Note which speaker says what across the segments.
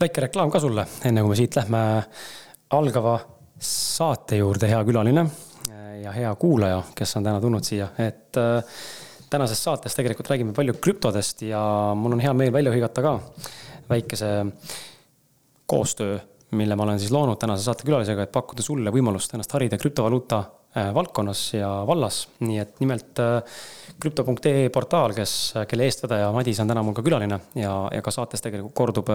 Speaker 1: väike reklaam ka sulle, enne kui me siit lähme algava saate juurde, hea külaline ja hea kuulaja, kes on täna tulnud siia, et äh, tänases saates tegelikult räägime palju krüptodest ja mul on hea meel välja hõigata ka väikese koostöö, mille ma olen siis loonud tänase saatekülalisega, et pakkuda sulle võimalust ennast harida krüptovaluuta äh, valdkonnas ja vallas. nii et nimelt krüpto.ee portaal, kes, kelle eestvedaja Madis on täna mul ka külaline ja, ja ka saates tegelikult kordub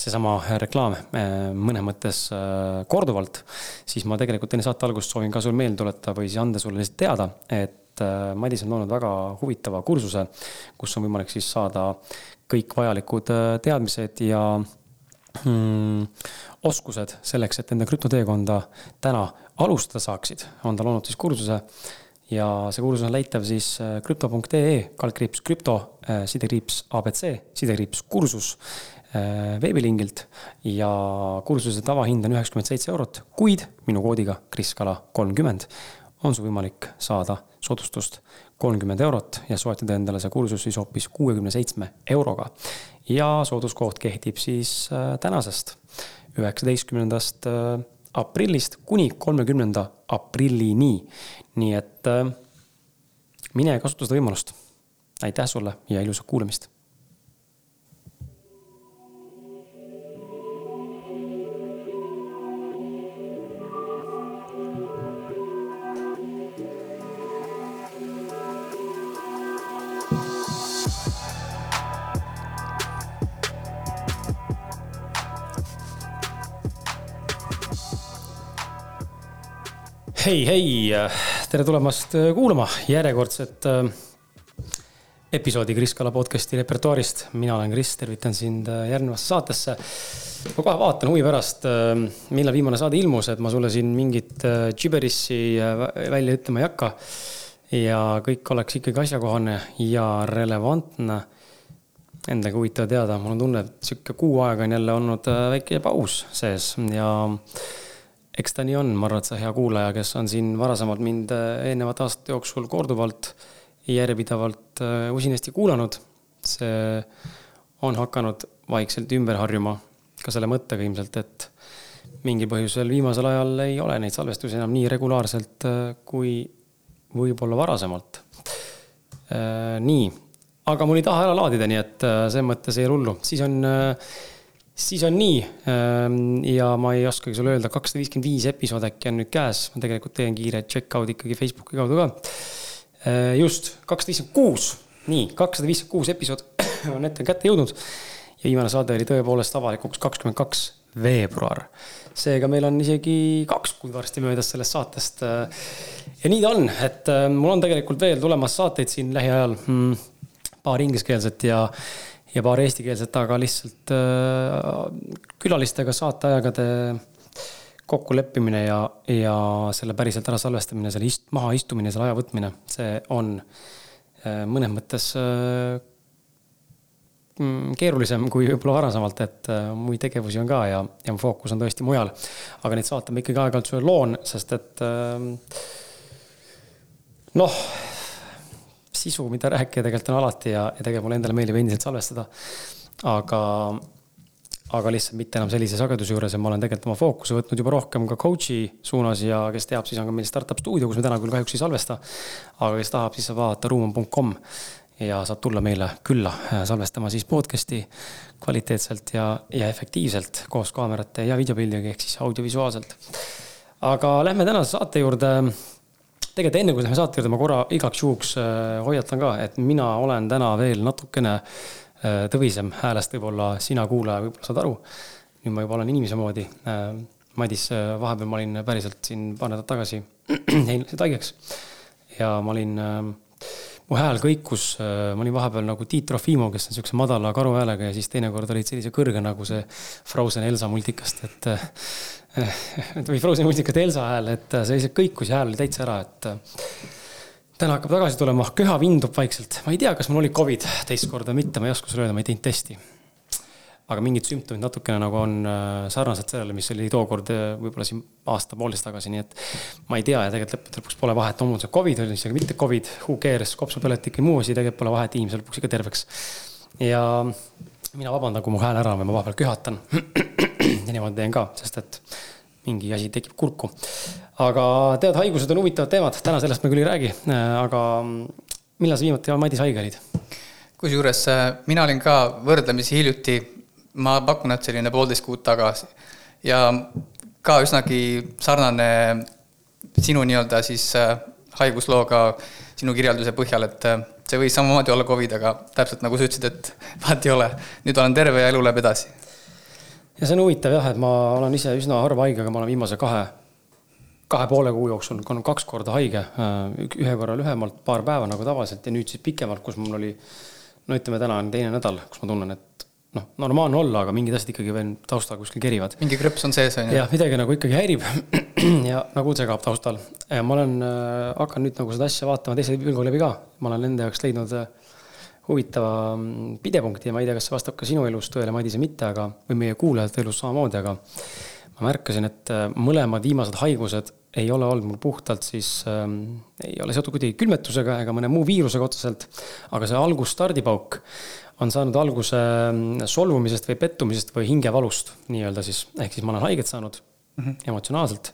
Speaker 1: seesama reklaam eh, mõnes mõttes eh, korduvalt, siis ma tegelikult enne saate algust soovin ka sul meelde tuletada või siis anda sulle lihtsalt teada, et eh, Madis on loonud väga huvitava kursuse, kus on võimalik siis saada kõik vajalikud teadmised ja mm, oskused selleks, et enda krüptoteekonda täna alustada saaksid, on ta loonud siis kursuse ja see kursus on leitav siis krüpto.ee, kaldkriips krüpto, sidekriips abc, sidekriips kursus. Äh, veebilingilt ja kursuse tavahind on üheksakümmend seitse eurot, kuid minu koodiga kriskala kolmkümmend on sul võimalik saada soodustust kolmkümmend eurot ja soetada endale see kursus siis hoopis kuuekümne seitsme euroga. ja sooduskoht kehtib siis äh, tänasest, üheksateistkümnendast äh, aprillist kuni kolmekümnenda aprillini. nii et mine kasuta seda võimalust. aitäh sulle ja ilusat kuulamist hei, hei, tere tulemast äh, kuulama järjekordset äh, episoodi Kris Kala podcast'i repertuaarist. mina olen Kris, tervitan sind äh, järgnevasse saatesse. ma kohe vaatan huvi pärast, millal viimane saade ilmus, et ma sulle siin mingit džiberissi välja ütlema ei hakka. ja kõik oleks ikkagi asjakohane ja relevantne. Endagi huvitav teada, mul on tunne, et sihuke kuu aega on jälle olnud väike paus sees ja eks ta nii on, ma arvan, et sa hea kuulaja, kes on siin varasemalt mind äh, eelnevate aastate jooksul korduvalt järjepidevalt äh, usinasti kuulanud. see on hakanud vaikselt ümber harjuma ka selle mõttega ilmselt, et mingil põhjusel viimasel ajal ei ole neid salvestusi enam nii regulaarselt äh, kui võib-olla varasemalt. nii, aga mul ei taha ära laadida, nii et selles mõttes ei ole hullu, siis on siis on nii ähm, ja ma ei oskagi sulle öelda, kakssada viiskümmend viis episood äkki on nüüd käes, ma tegelikult teen kiire check-out ikkagi Facebooki kaudu ka. Äh, just, kakssada viiskümmend kuus, nii, kakssada viiskümmend kuus episood on ette kätte jõudnud. ja viimane saade oli tõepoolest avalikuks kakskümmend kaks veebruar. seega meil on isegi kaks kuud varsti möödas sellest saatest. Äh, ja nii ta on, et äh, mul on tegelikult veel tulemas saateid siin lähiajal mm,, paar ingliskeelset ja ja paar eestikeelset, aga lihtsalt äh, külalistega saateaegade kokkuleppimine ja, ja selle päriselt ära salvestamine, selle ist-, maha istumine, selle aja võtmine, see on äh, mõnes mõttes äh, mm, keerulisem kui võib-olla varasemalt, et muid tegevusi on ka ja, ja fookus on tõesti mujal. aga neid saate ma ikkagi aeg-ajalt sulle loon, sest et noh sisu, mida rääkida tegelikult on alati ja, ja tegelikult mulle endale meeldib endiselt salvestada. aga, aga lihtsalt mitte enam sellise sageduse juures ja ma olen tegelikult oma fookuse võtnud juba rohkem ka coach'i suunas ja kes teab, siis on ka meil startup stuudio, kus me täna küll kahjuks ei salvesta. aga kes tahab, siis saab vaadata ruum.com ja saab tulla meile külla salvestama siis podcast'i kvaliteetselt ja, ja efektiivselt koos kaamerate ja videopildiga ehk siis audiovisuaalselt. aga lähme tänase saate juurde tegelikult enne kui läheme saate juurde, ma korra igaks juhuks äh, hoiatan ka, et mina olen täna veel natukene äh, tõvisem häälest, võib-olla sina kuulaja võib-olla saad aru. nüüd ma juba olen inimese moodi. Äh, Madis, vahepeal ma olin päriselt siin paar nädalat tagasi, jäin lihtsalt haigeks. ja ma olin, mu hääl kõikus, ma olin vahepeal nagu Tiit Trofimov, kes on siukse madala karu häälega ja siis teinekord olid sellise kõrge nagu see Frozen Elsa multikast, et või Frozen multikate Elsa hääl, et see lihtsalt kõikus ja hääl oli täitsa ära, et täna hakkab tagasi tulema, köha vindub vaikselt. ma ei tea, kas mul oli Covid teist korda mitte, ma ei oska sulle öelda, ma ei teinud testi. aga mingid sümptomid natukene nagu on äh, sarnased sellele, mis oli tookord äh, võib-olla siin aasta-poolteist tagasi, nii et ma ei tea ja tegelikult lõppude lõpuks pole vahet, on mul see Covid või isegi mitte Covid, who cares, kopsupõletik või muu asi, tegelikult pole vahet, inimene lõpuks ikka terveks. ja mina vabandan, kui mu hääl ära on või ma vahepeal köhatan. ja niimoodi teen ka, sest et mingi asi tekib kurku. aga tead, haigused on huvitavad teemad, täna sellest me küll ei räägi, aga millal sa viimati, Madis, haige olid?
Speaker 2: kusjuures äh, mina olin ka võrdlemisi hiljuti, ma pakun, et selline poolteist kuud tagasi ja ka üsnagi sarnane sinu nii-öelda siis äh, haiguslooga sinu kirjelduse põhjal, et äh, see võis samamoodi olla Covid, aga täpselt nagu sa ütlesid, et vaat ei ole, nüüd olen terve ja elu läheb edasi.
Speaker 1: Ja see on huvitav jah, et ma olen ise üsna harva haige, aga ma olen viimase kahe, kahe poole kuu jooksul olnud kaks korda haige. ühe korra lühemalt, paar päeva nagu tavaliselt ja nüüd siis pikemalt, kus mul oli no ütleme, täna on teine nädal, kus ma tunnen, et noh, normaalne olla, aga mingid asjad ikkagi veel taustal kuskil kerivad.
Speaker 2: mingi krõps on sees, on
Speaker 1: ju? jah, midagi nagu ikkagi häirib ja nagu segab taustal. ma olen äh,, hakkan nüüd nagu seda asja vaatama teise pilgu läbi ka. ma olen enda jaoks leidnud äh, huvitava mm, pidepunkti ja ma ei tea, kas see vastab ka sinu elus tõele, Madis, või mitte, aga, või meie kuulajate elus samamoodi, aga ma märkasin, et äh, mõlemad viimased haigused ei ole olnud mul puhtalt siis ähm,, ei ole seotud kuidagi külmetusega ega mõne muu viirusega otseselt. aga see algus, stardipauk on saanud alguse ähm, solvumisest või pettumisest või hingevalust nii-öelda siis, ehk siis ma olen haiget saanud mm -hmm. emotsionaalselt.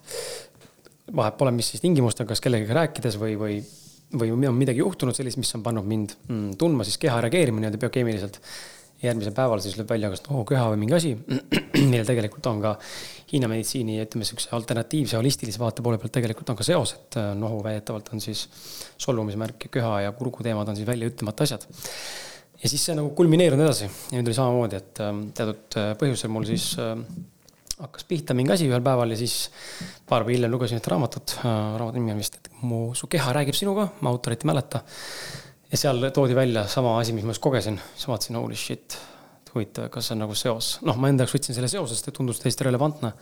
Speaker 1: vahet pole, mis siis tingimustega, kas kellegagi rääkides või, või, või on midagi juhtunud sellist, mis on pannud mind mm, tundma siis keha reageerima nii-öelda biokeemiliselt. Järgmisel päeval siis lööb välja kas oh, köha või mingi asi, millel tegelikult on ka Hiina meditsiini, ütleme sihukese alternatiivse holistilise vaate poole pealt tegelikult on ka seos, et äh, nohu väidetavalt on siis solvumismärk ja köha ja kurgu teemad on siis väljaütlemata asjad. ja siis see nagu kulmineerunud edasi. Ja nüüd oli samamoodi, et ähm, teatud äh, põhjusel mul siis ähm, hakkas pihta mingi asi ühel päeval ja siis paar päeva hiljem lugesin ühte raamatut, äh, raamatu nimi on vist, mu, su keha räägib sinuga, ma autorit ei mäleta ja seal toodi välja sama asi, mis ma just kogesin, siis vaatasin, holy shit, huvitav, kas see on nagu seos. noh, ma enda jaoks võtsin selle seose, sest tundus täiesti relevantne.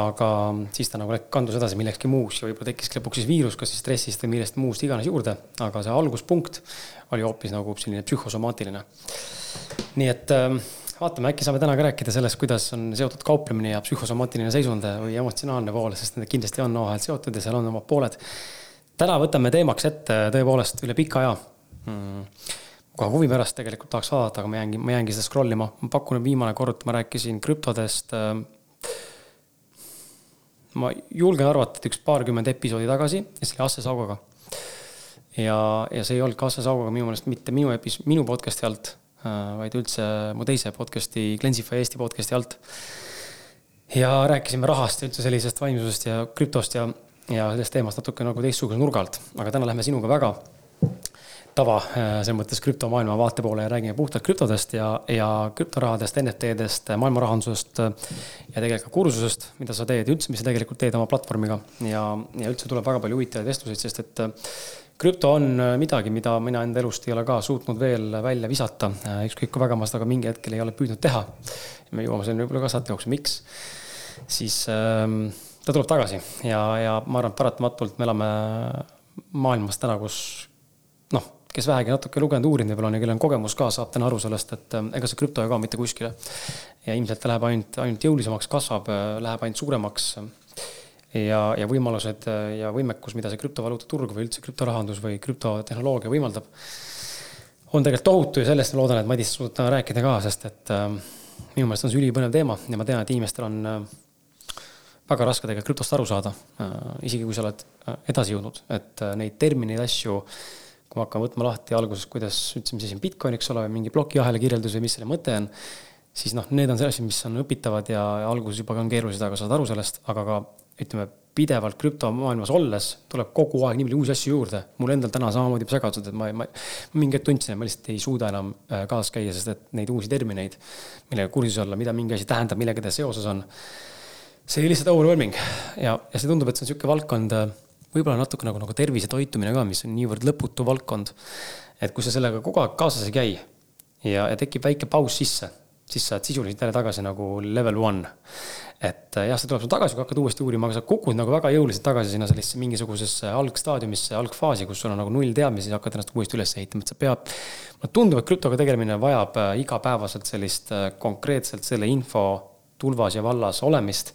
Speaker 1: aga siis ta nagu kandus edasi millekski muuks ja võib-olla tekkiski lõpuks siis viirus, kas siis stressist või millest muust iganes juurde. aga see alguspunkt oli hoopis nagu selline psühhosomaatiline. nii et ähm, vaatame, äkki saame täna ka rääkida sellest, kuidas on seotud kauplemine ja psühhosomaatiline seisund või emotsionaalne pool, sest need kindlasti on omavahel seotud ja seal on omad pooled täna võtame teemaks ette tõepoolest üle pika aja mm.. kohe huvi pärast tegelikult tahaks vaadata, aga ma jäängi, ma jäängi seda scroll ima, ma pakun, et viimane kord ma rääkisin krüptodest. Äh, ma julgen arvata, et üks paarkümmend episoodi tagasi ja see oli Asse Saugaga. ja, ja see ei olnud ka Asse Saugaga minu meelest mitte minu epis-, minu podcast'i alt, vaid üldse mu teise podcast'i, Cleansify Eesti podcast'i alt. ja rääkisime rahast ja üldse sellisest vaimsusest ja krüptost ja ja sellest teemast natuke nagu teistsuguse nurga alt, aga täna lähme sinuga väga tava, äh, selles mõttes krüptomaailma vaate poole ja räägime puhtalt krüptodest ja, ja krüptorahadest, NFT-dest, maailmarahandusest ja tegelikult ka kursusest, mida sa teed ja üldse, mis sa tegelikult teed oma platvormiga. ja, ja üldse tuleb väga palju huvitavaid vestluseid, sest et äh, krüpto on äh, midagi, mida mina enda elust ei ole ka suutnud veel välja visata. ükskõik kui väga ma seda ka mingi hetkel ei ole püüdnud teha. me jõuame selleni võib-olla ka saate jooksul, miks. siis ähm, ta tuleb tagasi ja, ja ma arvan, et paratamatult me elame maailmas täna, kus noh, kes vähegi natuke lugenud, uurinud võib-olla on ja kellel on kogemus ka, saab täna aru sellest, et äh, ega see krüpto ei kao mitte kuskile. ja ilmselt ta läheb ainult, ainult jõulisemaks, kasvab, äh, läheb ainult suuremaks. Ja, ja võimalused äh, ja võimekus, mida see krüptovaluuta turg või üldse krüptorahandus või krüptotehnoloogia võimaldab, on tegelikult tohutu ja sellest ma loodan, et Madis suudab täna rääkida ka, sest et äh, minu meelest on see ülipõnev teema ja ma tean, et inimestel on äh, väga raske tegelikult krüptost aru saada, äh, isegi kui sa oled äh, edasi jõudnud, et äh, neid termineid, asju, kui ma hakkan võtma lahti alguses, kuidas üldse, mis asi on Bitcoin, eks ole, mingi plokiahela kirjeldus või mis selle mõte on, siis noh, need on sellised mis on õpitavad ja alguses juba on keerulised, aga saad aru sellest, aga ka ütleme, pidevalt krüptomaailmas olles tuleb kogu aeg nii palju uusi asju juurde. mul endal täna samamoodi segadused, et ma, ma, mingi hetk tundsin, et ma lihtsalt ei suuda enam kaasas käia, sest et neid uusi termineid, millega kursis olla, mida mingi asi tähendab, millega ta seoses on see oli lihtsalt overwhelming ja, ja see tundub, et see on niisugune valdkond, äh, võib-olla natuke nagu, nagu tervise toitumine ka, mis on niivõrd lõputu valdkond. et kui sa sellega kogu aeg kaasas ei käi ja, ja tekib väike paus sisse, siis sa oled sisuliselt jälle tagasi nagu level one. Et äh, jah, see tuleb sul tagasi, kui hakkad uuesti uurima, aga sa kukud nagu väga jõuliselt tagasi sinna sellisesse mingisugusesse algstaadiumisse, algfaasi, kus sul on nagu null teadmisi, hakkad ennast uuesti üles ehitama, et sa pead. mulle tundub, et krüptoga tegelemine vajab äh, igapäevaselt sellist konkreetselt selle info tulvas ja vallas olemist,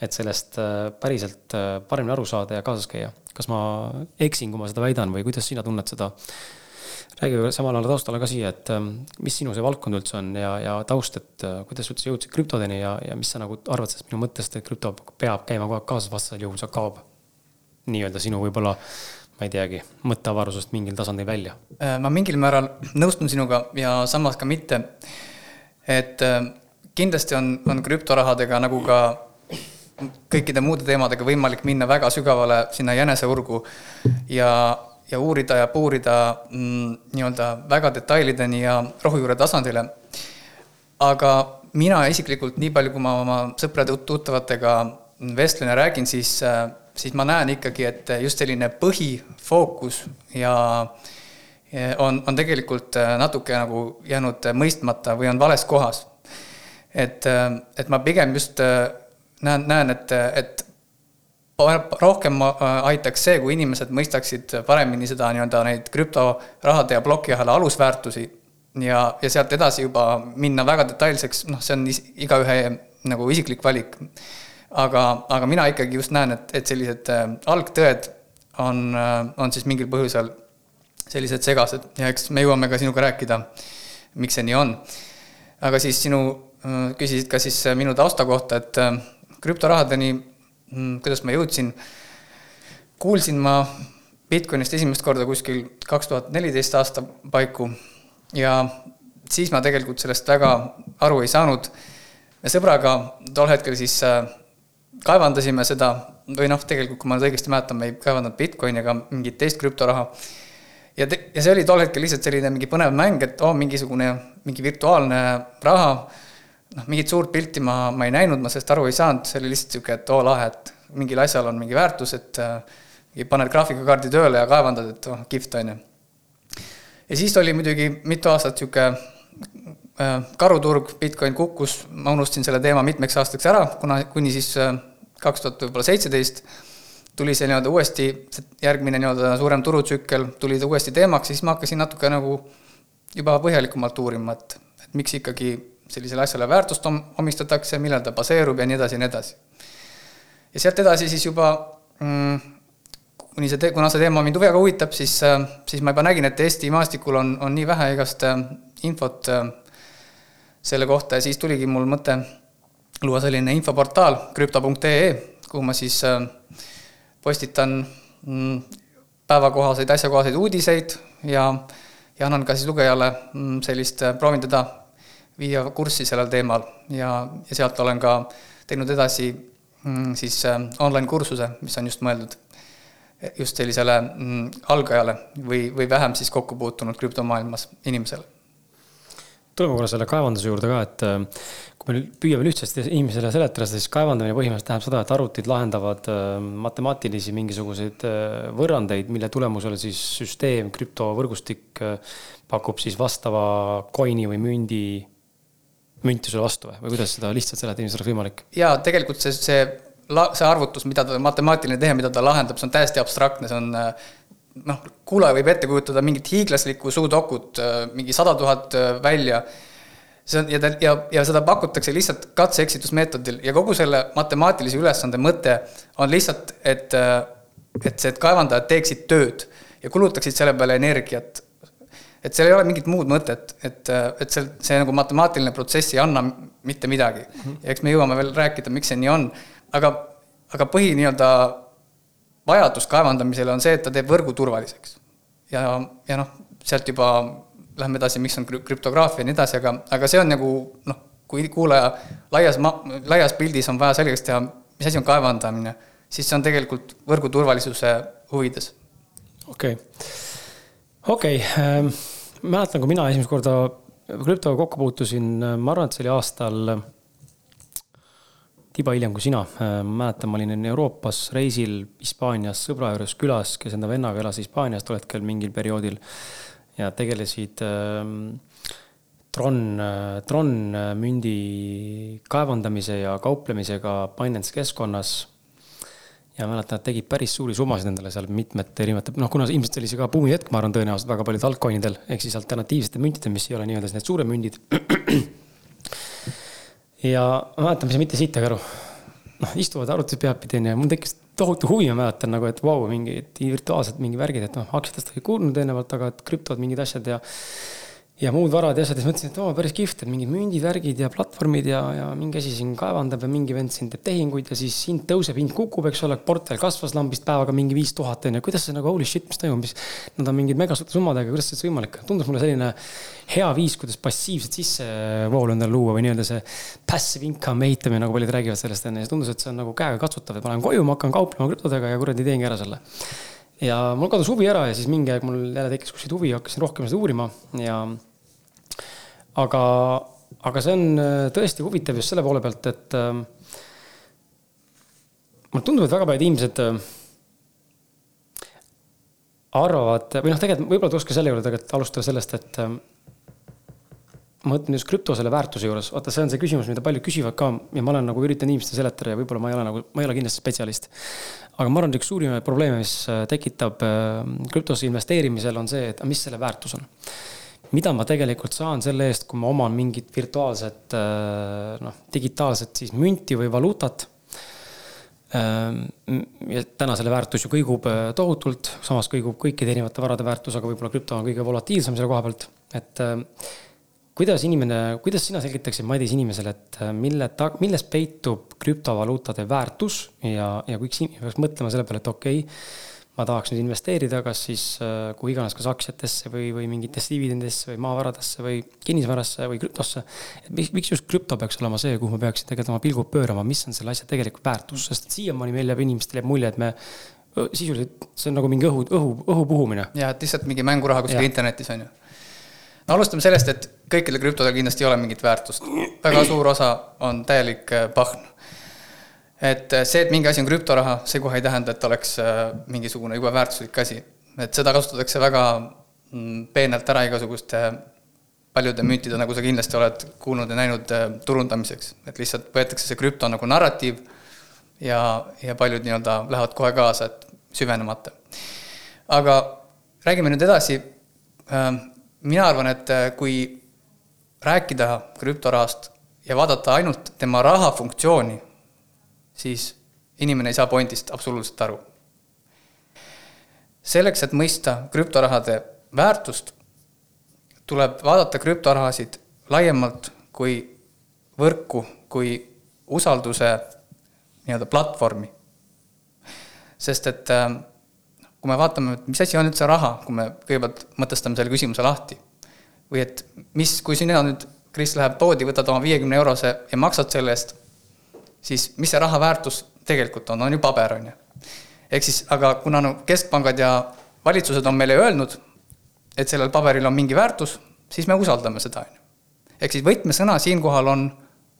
Speaker 1: et sellest päriselt paremini aru saada ja kaasas käia. kas ma eksin, kui ma seda väidan või kuidas sina tunned seda räägi samal ajal taustale ka siia, et ähm, mis sinu see valdkond üldse on ja, ja taust, et äh, kuidas üldse jõudsid krüptodeni ja, ja mis sa nagu arvad sellest minu mõttest, et krüpto peab käima kogu aeg kaasas, vastasel juhul see kaob nii-öelda sinu võib-olla, ma ei teagi, mõtteavarusest mingil tasandil välja?
Speaker 2: Äh, ma mingil määral nõustun sinuga ja samas ka mitte. et äh, kindlasti on, on krüptorahadega nagu ka kõikide muude teemadega võimalik minna väga sügavale sinna jäneseurgu ja, ja uurida ja puurida mm, nii-öelda väga detailideni ja rohujuure tasandile. aga mina isiklikult, nii palju kui ma oma sõprade-tuttavatega vestlen ja räägin, siis, siis ma näen ikkagi, et just selline põhifookus ja on, on tegelikult natuke nagu jäänud mõistmata või on vales kohas. et, et ma pigem just näen, näen, et, et rohkem aitaks see, kui inimesed mõistaksid paremini seda nii-öelda neid krüptorahade ja plokiahela alusväärtusi ja, ja sealt edasi juba minna väga detailseks, noh, see on igaühe nagu isiklik valik. aga, aga mina ikkagi just näen, et, et sellised äh, algtõed on, äh, on siis mingil põhjusel sellised segased ja eks me jõuame ka sinuga rääkida, miks see nii on. aga siis sinu, äh, küsisid ka siis minu tausta kohta, et krüptorahadeni, kuidas ma jõudsin, kuulsin ma Bitcoinist esimest korda kuskil kaks tuhat neliteist aasta paiku ja siis ma tegelikult sellest väga aru ei saanud. me sõbraga tol hetkel siis äh, kaevandasime seda või noh, tegelikult kui ma nüüd õigesti mäletan, me ei kaevandanud Bitcoini ega mingit teist krüptoraha. ja te-, ja see oli tol hetkel lihtsalt selline mingi põnev mäng, et oo oh,, mingisugune, mingi virtuaalne raha noh, mingit suurt pilti ma, ma ei näinud, ma sellest aru ei saanud, see oli lihtsalt niisugune, et oo lahe, et mingil asjal on mingi väärtus, et äh, paned graafikakaardi tööle ja kaevandad, et oh, kihvt, on ju. ja siis oli muidugi mitu aastat niisugune äh, karuturg, Bitcoin kukkus, ma unustasin selle teema mitmeks aastaks ära, kuna, kuni siis äh, kaks tuhat võib-olla seitseteist tuli see nii-öelda uuesti, järgmine nii-öelda suurem turutsükkel tuli ta uuesti teemaks ja siis ma hakkasin natuke nagu juba põhjalikumalt uurima, et, et miks ikkagi sellisele asjale väärtust omistatakse, millal ta baseerub ja nii edasi ja nii edasi. ja sealt edasi siis juba mm, kuni see, kuna see teema mind väga huvitab, siis, äh, siis ma juba nägin, et Eesti maastikul on, on nii vähe igast äh, infot äh, selle kohta ja siis tuligi mul mõte luua selline infoportaal krüpto.ee, kuhu ma siis postitan mm, päevakohaseid, asjakohaseid uudiseid ja, ja annan ka siis lugejale mm, sellist, proovin teda viia kurssi sellel teemal ja, ja sealt olen ka teinud edasi mm, siis äh, online kursuse, mis on just mõeldud just sellisele mm, algajale või, või vähem siis kokku puutunud krüptomaailmas inimesele.
Speaker 1: tuleme korra selle kaevanduse juurde ka, et äh, kui me püüame lihtsasti inimesele seletada, siis kaevandamine põhimõtteliselt tähendab seda, et arvutid lahendavad äh, matemaatilisi mingisuguseid võrrandeid, mille tulemusel siis süsteem, krüptovõrgustik pakub siis vastava coin'i või mündi münti sulle vastu või, või kuidas seda lihtsalt seletada, inimesel oleks võimalik?
Speaker 2: jaa, tegelikult see, see, see arvutus, mida ta, matemaatiline tehe, mida ta lahendab, see on täiesti abstraktne, see on noh, kuulaja võib ette kujutada mingit hiiglaslikku suudokut, mingi sada tuhat välja, see on, ja ta, ja, ja seda pakutakse lihtsalt katse-eksitusmeetodil ja kogu selle matemaatilise ülesande mõte on lihtsalt, et et see, et kaevandajad teeksid tööd ja kulutaksid selle peale energiat et seal ei ole mingit muud mõtet, et, et see, see nagu matemaatiline protsess ei anna mitte midagi. -hmm. ja eks me jõuame veel rääkida, miks see nii on, aga, aga põhi nii-öelda vajadus kaevandamisele on see, et ta teeb võrgu turvaliseks. ja, ja noh, sealt juba lähme edasi, miks on krüptograafia ja nii edasi, aga, aga see on nagu noh, kui kuulaja laias ma-, laias pildis on vaja selgeks teha, mis asi on kaevandamine, siis see on tegelikult võrgu turvalisuse huvides.
Speaker 1: okei okay okei okay, äh,, mäletan, kui mina esimest korda krüptoga kokku puutusin, äh, ma arvan, et see oli aastal äh, tiba hiljem kui sina. Äh, mäletan, ma olin Euroopas reisil Hispaanias sõbra juures külas, kes enda vennaga elas Hispaanias tol hetkel mingil perioodil ja tegelesid äh, Tron, Tron mündi kaevandamise ja kauplemisega Binance keskkonnas ja mäletan, et tegid päris suuri summasid endale seal mitmete erinevate, noh, kuna ilmselt oli see ka buumihetk, ma arvan, tõenäoliselt väga paljudel altcoin'idel ehk siis alternatiivsetel müntidel, mis ei ole nii-öelda need suured mündid. ja ma mäletan, mis mitte siitagi aru. noh, istuvad arvutis peadpidi onju ja mul tekkis tohutu huvi, ma mäletan nagu, et vau wow,, mingid virtuaalsed mingi värgid, et noh, aktsiatest oli kuulnud eelnevalt, aga et krüptod, mingid asjad ja ja muud varad ja asjad ja siis mõtlesin, et oo, päris kihvt, et mingid mündid, värgid ja platvormid ja, ja mingi asi siin kaevandab ja mingi vend siin teeb tehinguid ja siis hind tõuseb, hind kukub, eks ole, portfell kasvas lambist päevaga mingi viis tuhat on ju, kuidas see nagu holy shit, mis toimub, mis. Nad on mingid megasuurte summadega, kuidas see üldse võimalik on, tundus mulle selline hea viis, kuidas passiivset sissevoolu endale luua või nii-öelda see passive income ehitamine, nagu paljud räägivad sellest enne ja tundus, et see on nagu käega katsutav, et ma lähen koju, ma hakkan kauplema krüptodega ja kuradi teengi ära selle. Ja mul kadus huvi ära ja siis mingi aeg mul jälle tekkis kuskilt huvi, hakkasin rohkem seda uurima ja aga, aga see on äh, tõesti huvitav just selle poole pealt, et äh, mulle tundub, et väga paljud inimesed äh, arvavad või noh, tegelikult võib-olla tuleks ka selle juurde tegelikult alustada sellest, et äh, ma mõtlen just krüpto selle väärtuse juures, vaata, see on see küsimus, mida paljud küsivad ka ja ma olen nagu üritan inimestele seletada ja võib-olla ma ei ole nagu, ma ei ole kindlasti spetsialist. aga ma arvan, et üks suurimaid probleeme, mis äh, tekitab äh, krüptosse investeerimisel, on see, et mis selle väärtus on mida ma tegelikult saan selle eest, kui ma oman mingit virtuaalset äh, noh, digitaalset siis münti või valuutat. Ähm, ja täna selle väärtus ju kõigub äh, tohutult, samas kõigub kõikide erinevate varade väärtus, aga võib-olla krüpto on kõige volatiilsem selle koha pealt, et äh, kuidas inimene, kuidas sina selgitaksid, Madis, inimesele, et mille ta, milles peitub krüptovaluutade väärtus ja, ja kui peaks mõtlema selle peale, et okei okay,, ma tahaks nüüd investeerida, kas siis äh, kuhu iganes, kas aktsiatesse või, või mingitesse dividendidesse või maavaradesse või kinnisvarasse või krüptosse. et miks, miks just krüpto peaks olema see, kuhu ma peaksin tegelikult oma pilgud pöörama, mis on selle asja tegelik väärtus, sest siiamaani meil jääb inimestele jääb mulje, et me sisuliselt, see on nagu mingi õhu, õhu, õhu puhumine.
Speaker 2: ja, et lihtsalt mingi mänguraha kuskil internetis on ju. no alustame sellest, et kõikidel krüptodel kindlasti ei ole mingit väärtust. väga suur osa on täielik äh, pahn et äh, see, et mingi asi on krüptoraha, see kohe ei tähenda, et oleks äh, mingisugune jube väärtuslik asi. et seda kasutatakse väga mm, peenelt ära igasuguste paljude müntide, nagu sa kindlasti oled kuulnud ja näinud, äh, turundamiseks. et lihtsalt võetakse see krüpto nagu narratiiv ja, ja paljud nii-öelda lähevad kohe kaasa, et süvenemata. aga räägime nüüd edasi. mina arvan, et kui rääkida krüptorahast ja vaadata ainult tema rahafunktsiooni siis inimene ei saa pointist absoluutselt aru. selleks, et mõista krüptorahade väärtust, tuleb vaadata krüptorahasid laiemalt kui võrku, kui usalduse nii-öelda platvormi. sest et äh, kui me vaatame, et mis asi on üldse raha, kui me kõigepealt mõtestame selle küsimuse lahti, või et mis, kui sina nüüd, Kris, lähed poodi, võtad oma viiekümne eurose ja maksad selle eest siis mis see raha väärtus tegelikult on, on ju paber, on ju. ehk siis, aga kuna no keskpangad ja valitsused on meile öelnud, et sellel paberil on mingi väärtus, siis me usaldame seda, on ju. ehk siis võtmesõna siinkohal on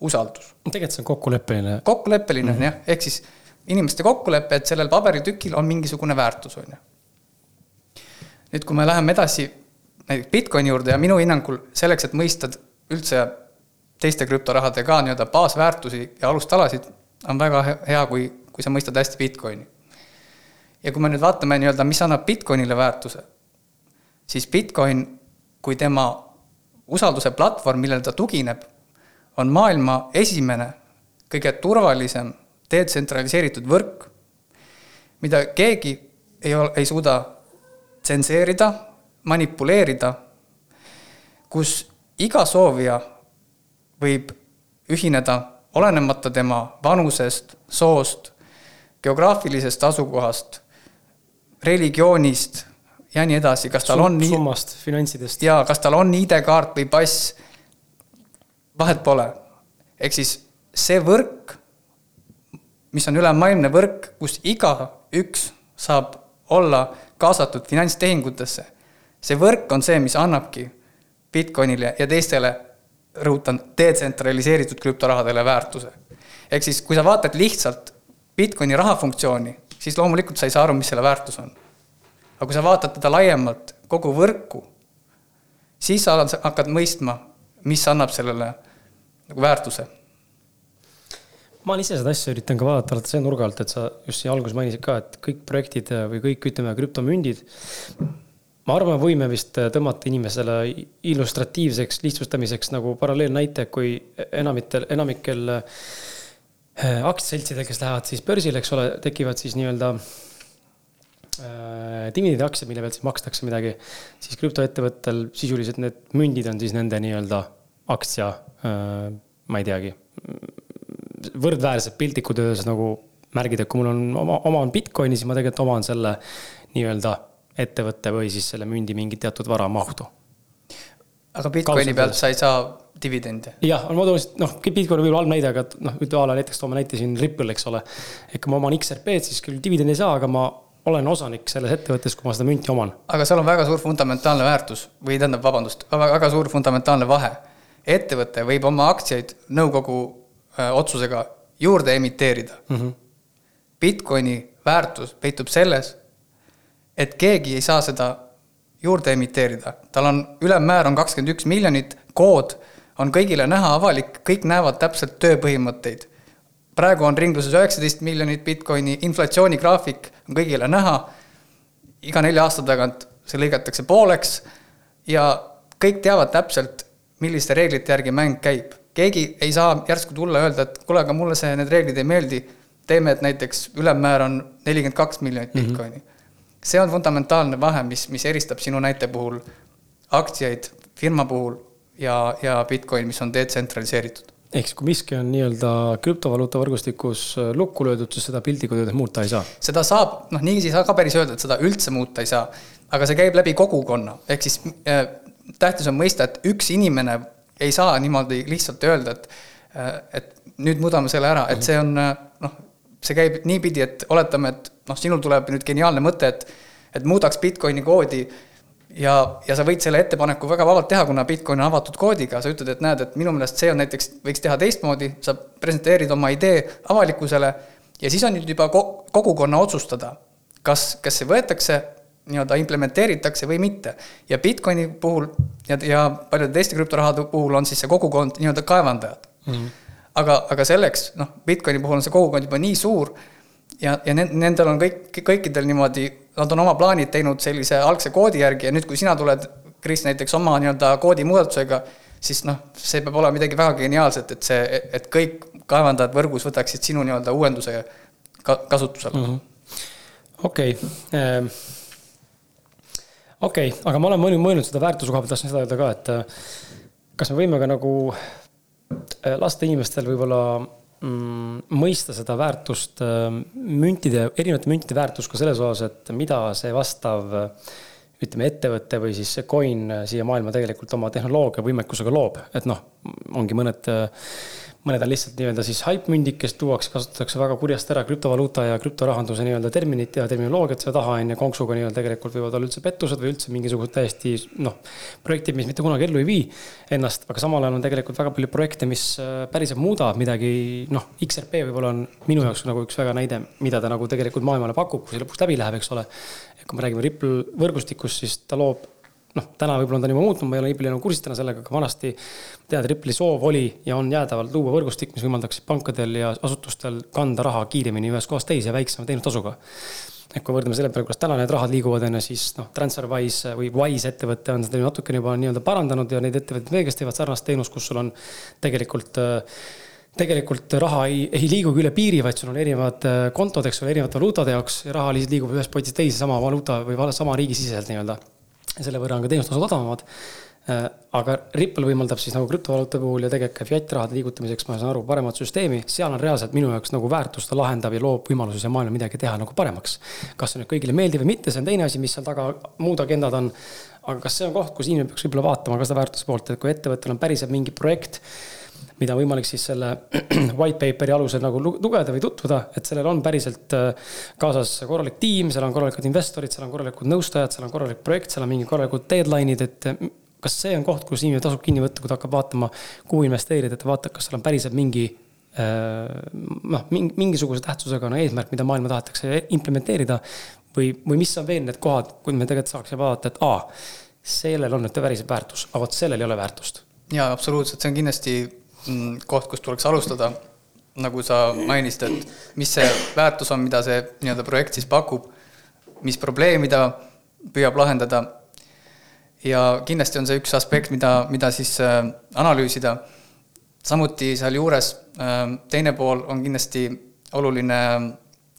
Speaker 2: usaldus.
Speaker 1: tegelikult see on kokkuleppeline.
Speaker 2: kokkuleppeline on mm -hmm. jah, ehk siis inimeste kokkulepe, et sellel paberitükil on mingisugune väärtus, on ju. nüüd, kui me läheme edasi näiteks Bitcoini juurde ja minu hinnangul selleks, et mõista üldse teiste krüptorahade ka nii-öelda baasväärtusi ja alustalasid, on väga hea, kui, kui sa mõistad hästi Bitcoini. ja kui me nüüd vaatame nii-öelda, mis annab Bitcoinile väärtuse, siis Bitcoin kui tema usalduse platvorm, millele ta tugineb, on maailma esimene, kõige turvalisem, detsentraliseeritud võrk, mida keegi ei ole, ei suuda tsenseerida, manipuleerida, kus iga soovija võib ühineda olenemata tema vanusest, soost, geograafilisest asukohast, religioonist ja nii edasi, kas tal on
Speaker 1: summast, finantsidest.
Speaker 2: jaa, kas tal on ID-kaart või pass, vahet pole. ehk siis see võrk, mis on ülemaailmne võrk, kus igaüks saab olla kaasatud finantstehingutesse, see võrk on see, mis annabki Bitcoinile ja teistele rõhutan, detsentraliseeritud krüptorahadele väärtuse. ehk siis, kui sa vaatad lihtsalt Bitcoini rahafunktsiooni, siis loomulikult sa ei saa aru, mis selle väärtus on. aga kui sa vaatad teda laiemalt, kogu võrku, siis sa hakkad mõistma, mis annab sellele nagu väärtuse
Speaker 1: ma olen ise seda asja üritan ka vaadata alati selle nurga alt, et sa just siin alguses mainisid ka, et kõik projektid või kõik, ütleme, krüptomündid ma arvan, võime vist tõmmata inimesele illustratiivseks lihtsustamiseks nagu paralleelnäite, kui enamitel, enamikel äh, aktsiaseltsidel, kes lähevad siis börsile, eks ole, tekivad siis nii-öelda äh, dividendiaktsiad, mille pealt siis makstakse midagi, siis krüptoettevõttel sisuliselt need mündid on siis nende nii-öelda aktsia äh,, ma ei teagi, võrdväärsed piltlikult öeldes nagu märgid, et kui mul on oma, oma on Bitcoini, siis ma tegelikult oman selle nii-öelda ettevõtte või siis selle mündi mingit teatud varamahtu.
Speaker 2: aga Bitcoini pealt sa ei saa dividende?
Speaker 1: jah, ma toon lihtsalt, noh, Bitcoin võib olla halb näide, aga noh, ütle a la näiteks toome näite siin Ripple, eks ole. et kui ma oman XRP-d, siis küll dividendi ei saa, aga ma olen osanik selles ettevõttes, kui ma seda münti oman.
Speaker 2: aga seal on väga suur fundamentaalne väärtus või tähendab, vabandust, väga suur fundamentaalne vahe. ettevõte võib oma aktsiaid nõukogu öö, otsusega juurde emiteerida mm. -hmm. Bitcoini väärtus peitub selles, et keegi ei saa seda juurde emiteerida, tal on, ülemmäär on kakskümmend üks miljonit, kood on kõigile näha, avalik, kõik näevad täpselt tööpõhimõtteid. praegu on ringluses üheksateist miljonit Bitcoini, inflatsioonigraafik on kõigile näha, iga nelja aasta tagant see lõigatakse pooleks ja kõik teavad täpselt, milliste reeglite järgi mäng käib. keegi ei saa järsku tulla ja öelda, et kuule, aga mulle see, need reeglid ei meeldi, teeme, et näiteks ülemmäär on nelikümmend kaks miljonit mhm. Bitcoini mm. -hmm see on fundamentaalne vahe, mis, mis eristab sinu näite puhul aktsiaid firma puhul ja, ja Bitcoin, mis on detsentraliseeritud.
Speaker 1: ehk siis, kui miski on nii-öelda krüptovaluuta võrgustikus äh, lukku löödud, siis seda piltlikult öeldes muuta ei saa?
Speaker 2: seda saab, noh, niiviisi ei saa ka päris öelda, et seda üldse muuta ei saa. aga see käib läbi kogukonna, ehk siis äh, tähtis on mõista, et üks inimene ei saa niimoodi lihtsalt öelda, et äh, et nüüd muudame selle ära, et see on äh, noh, see käib niipidi, et oletame, et noh, sinul tuleb nüüd geniaalne mõte, et et muudaks Bitcoini koodi ja, ja sa võid selle ettepaneku väga vabalt teha, kuna Bitcoin on avatud koodiga, sa ütled, et näed, et minu meelest see on näiteks, võiks teha teistmoodi, sa presenteerid oma idee avalikkusele ja siis on nüüd juba kogukonna otsustada, kas, kas see võetakse nii-öelda implementeeritakse või mitte. ja Bitcoini puhul ja, ja paljude teiste krüptorahade puhul on siis see kogukond nii-öelda kaevandajad mm. -hmm aga, aga selleks, noh, Bitcoini puhul on see kogukond juba nii suur ja, ja nendel on kõik, kõikidel niimoodi, nad on oma plaanid teinud sellise algse koodi järgi ja nüüd, kui sina tuled, Kris, näiteks oma nii-öelda koodimuudatusega, siis noh, see peab olema midagi väga geniaalset, et see, et kõik kaevandajad võrgus võtaksid sinu nii-öelda uuenduse ka, kasutusele mm
Speaker 1: -hmm.. okei okay. ähm okei okay,, aga ma olen mõelnud, mõelnud seda väärtuse koha pealt, tahtsin seda öelda ka, et äh, kas me võime ka nagu Äh, lasta inimestel võib-olla mõista seda väärtust, äh, müntide, erinevate müntide väärtust ka selles osas, et mida see vastav ütleme, ettevõte või siis see coin siia maailma tegelikult oma tehnoloogia võimekusega loob, et noh, ongi mõned mõned on lihtsalt nii-öelda siis haipmündid, kes tuuakse, kasutatakse väga kurjasti ära krüptovaluuta ja krüptorahanduse nii-öelda terminit ja terminoloogiat seal taha on ju, konksuga nii-öelda tegelikult võivad olla üldse pettused või üldse mingisugused täiesti noh, projektid, mis mitte kunagi ellu ei vii ennast, aga samal ajal on tegelikult väga palju projekte, mis äh, päriselt muudavad midagi, noh, XRP võib-olla on minu jaoks nagu üks väga näide, mida ta nagu tegelikult maailmale pakub, kui see lõpuks läbi läheb, eks ole. kui me räägime Ripple võrgustikust, siis ta loob noh, täna võib-olla on ta juba muutnud, ma ei ole nii palju enam kursis täna sellega, aga vanasti tead, Ripple'i soov oli ja on jäädavalt luua võrgustik, mis võimaldaks pankadel ja asutustel kanda raha kiiremini ühest kohast teise väiksema teenustasuga. et kui võrdleme selle peale, kuidas täna need rahad liiguvad, on ju, siis noh, TransferWise või Wise ettevõte on seda natukene juba nii-öelda parandanud ja neid ettevõtteid veel, kes teevad sarnast teenust, kus sul on tegelikult tegelikult raha ei, ei liigugi üle piiri, vaid sul on erinevad kontod, eks ole, erinevate valuutade jaoks ja raha lihtsalt liigub ühest potist teise sama valuuta või sama riigi siseselt nii-öelda ja selle võrra on ka teenustasud odavamad. Äh, aga Ripple võimaldab siis nagu krüptovaluuta puhul ja tegelikult ka fiat rahade liigutamiseks, ma saan aru, paremat süsteemi, seal on reaalselt minu jaoks nagu väärtust, ta lahendab ja loob võimalusi seal maailmal midagi teha nagu paremaks. kas see nüüd kõigile meeldib või mitte, see on teine asi, mis seal taga muud agendad on. aga kas see on koht, kus inimene peaks võib-olla vaatama ka seda väärtuse poolt, et kui ettevõttel on päriselt mingi projekt mida võimalik siis selle white paper'i alusel nagu lugeda või tutvuda, et sellel on päriselt äh, kaasas korralik tiim, seal on korralikud investorid, seal on korralikud nõustajad, seal on korralik projekt, seal on mingid korralikud deadline'id, et äh, kas see on koht, kus inimene tasub kinni võtta, kui ta hakkab vaatama, kuhu investeerida, et ta vaatab, kas seal on päriselt mingi äh, noh, mingisuguse tähtsusega on eesmärk, mida maailma tahetakse implementeerida. või, või mis on veel need kohad, kui me tegelikult saaksime vaadata, et aa, sellel on nüüd päriselt väärtus, aga vot sellel ei ole väärtust.
Speaker 2: jaa, absoluutselt, see on kindlasti koht, kust tuleks alustada, nagu sa mainisid, et mis see väärtus on, mida see nii-öelda projekt siis pakub, mis probleemi ta püüab lahendada. ja kindlasti on see üks aspekt, mida, mida siis äh, analüüsida. samuti sealjuures teine pool on kindlasti oluline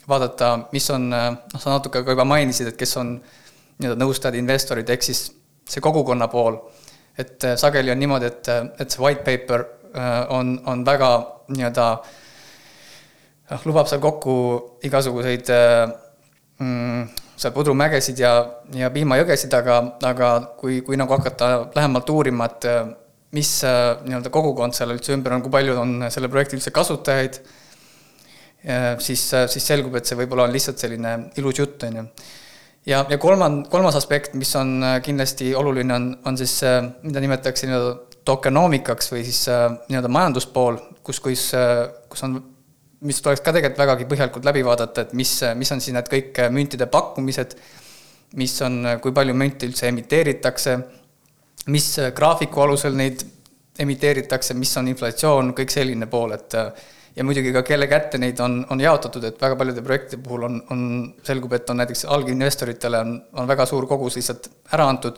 Speaker 2: vaadata, mis on, noh, sa natuke ka juba mainisid, et kes on nii-öelda nõustajad, investorid, ehk siis see kogukonna pool. et sageli on niimoodi, et, et see white paper on, on väga nii-öelda noh, lubab seal kokku igasuguseid mm, seal pudrumägesid ja, ja piimajõgesid, aga, aga kui, kui nagu hakata lähemalt uurima, et mis nii-öelda kogukond seal üldse ümber on, kui palju on selle projekti üldse kasutajaid, siis, siis selgub, et see võib-olla on lihtsalt selline ilus jutt, on ju. ja, ja kolmand-, kolmas aspekt, mis on kindlasti oluline, on, on siis, mida nimetatakse nii-öelda tokenomiikaks või siis nii-öelda majanduspool, kus, kus, kus on mis tuleks ka tegelikult vägagi põhjalikult läbi vaadata, et mis, mis on siis need kõik müntide pakkumised, mis on, kui palju münte üldse emiteeritakse, mis graafiku alusel neid emiteeritakse, mis on inflatsioon, kõik selline pool, et ja muidugi ka kelle kätte neid on, on jaotatud, et väga paljude projektide puhul on, on, selgub, et on näiteks alginvestoritele on, on väga suur kogus lihtsalt ära antud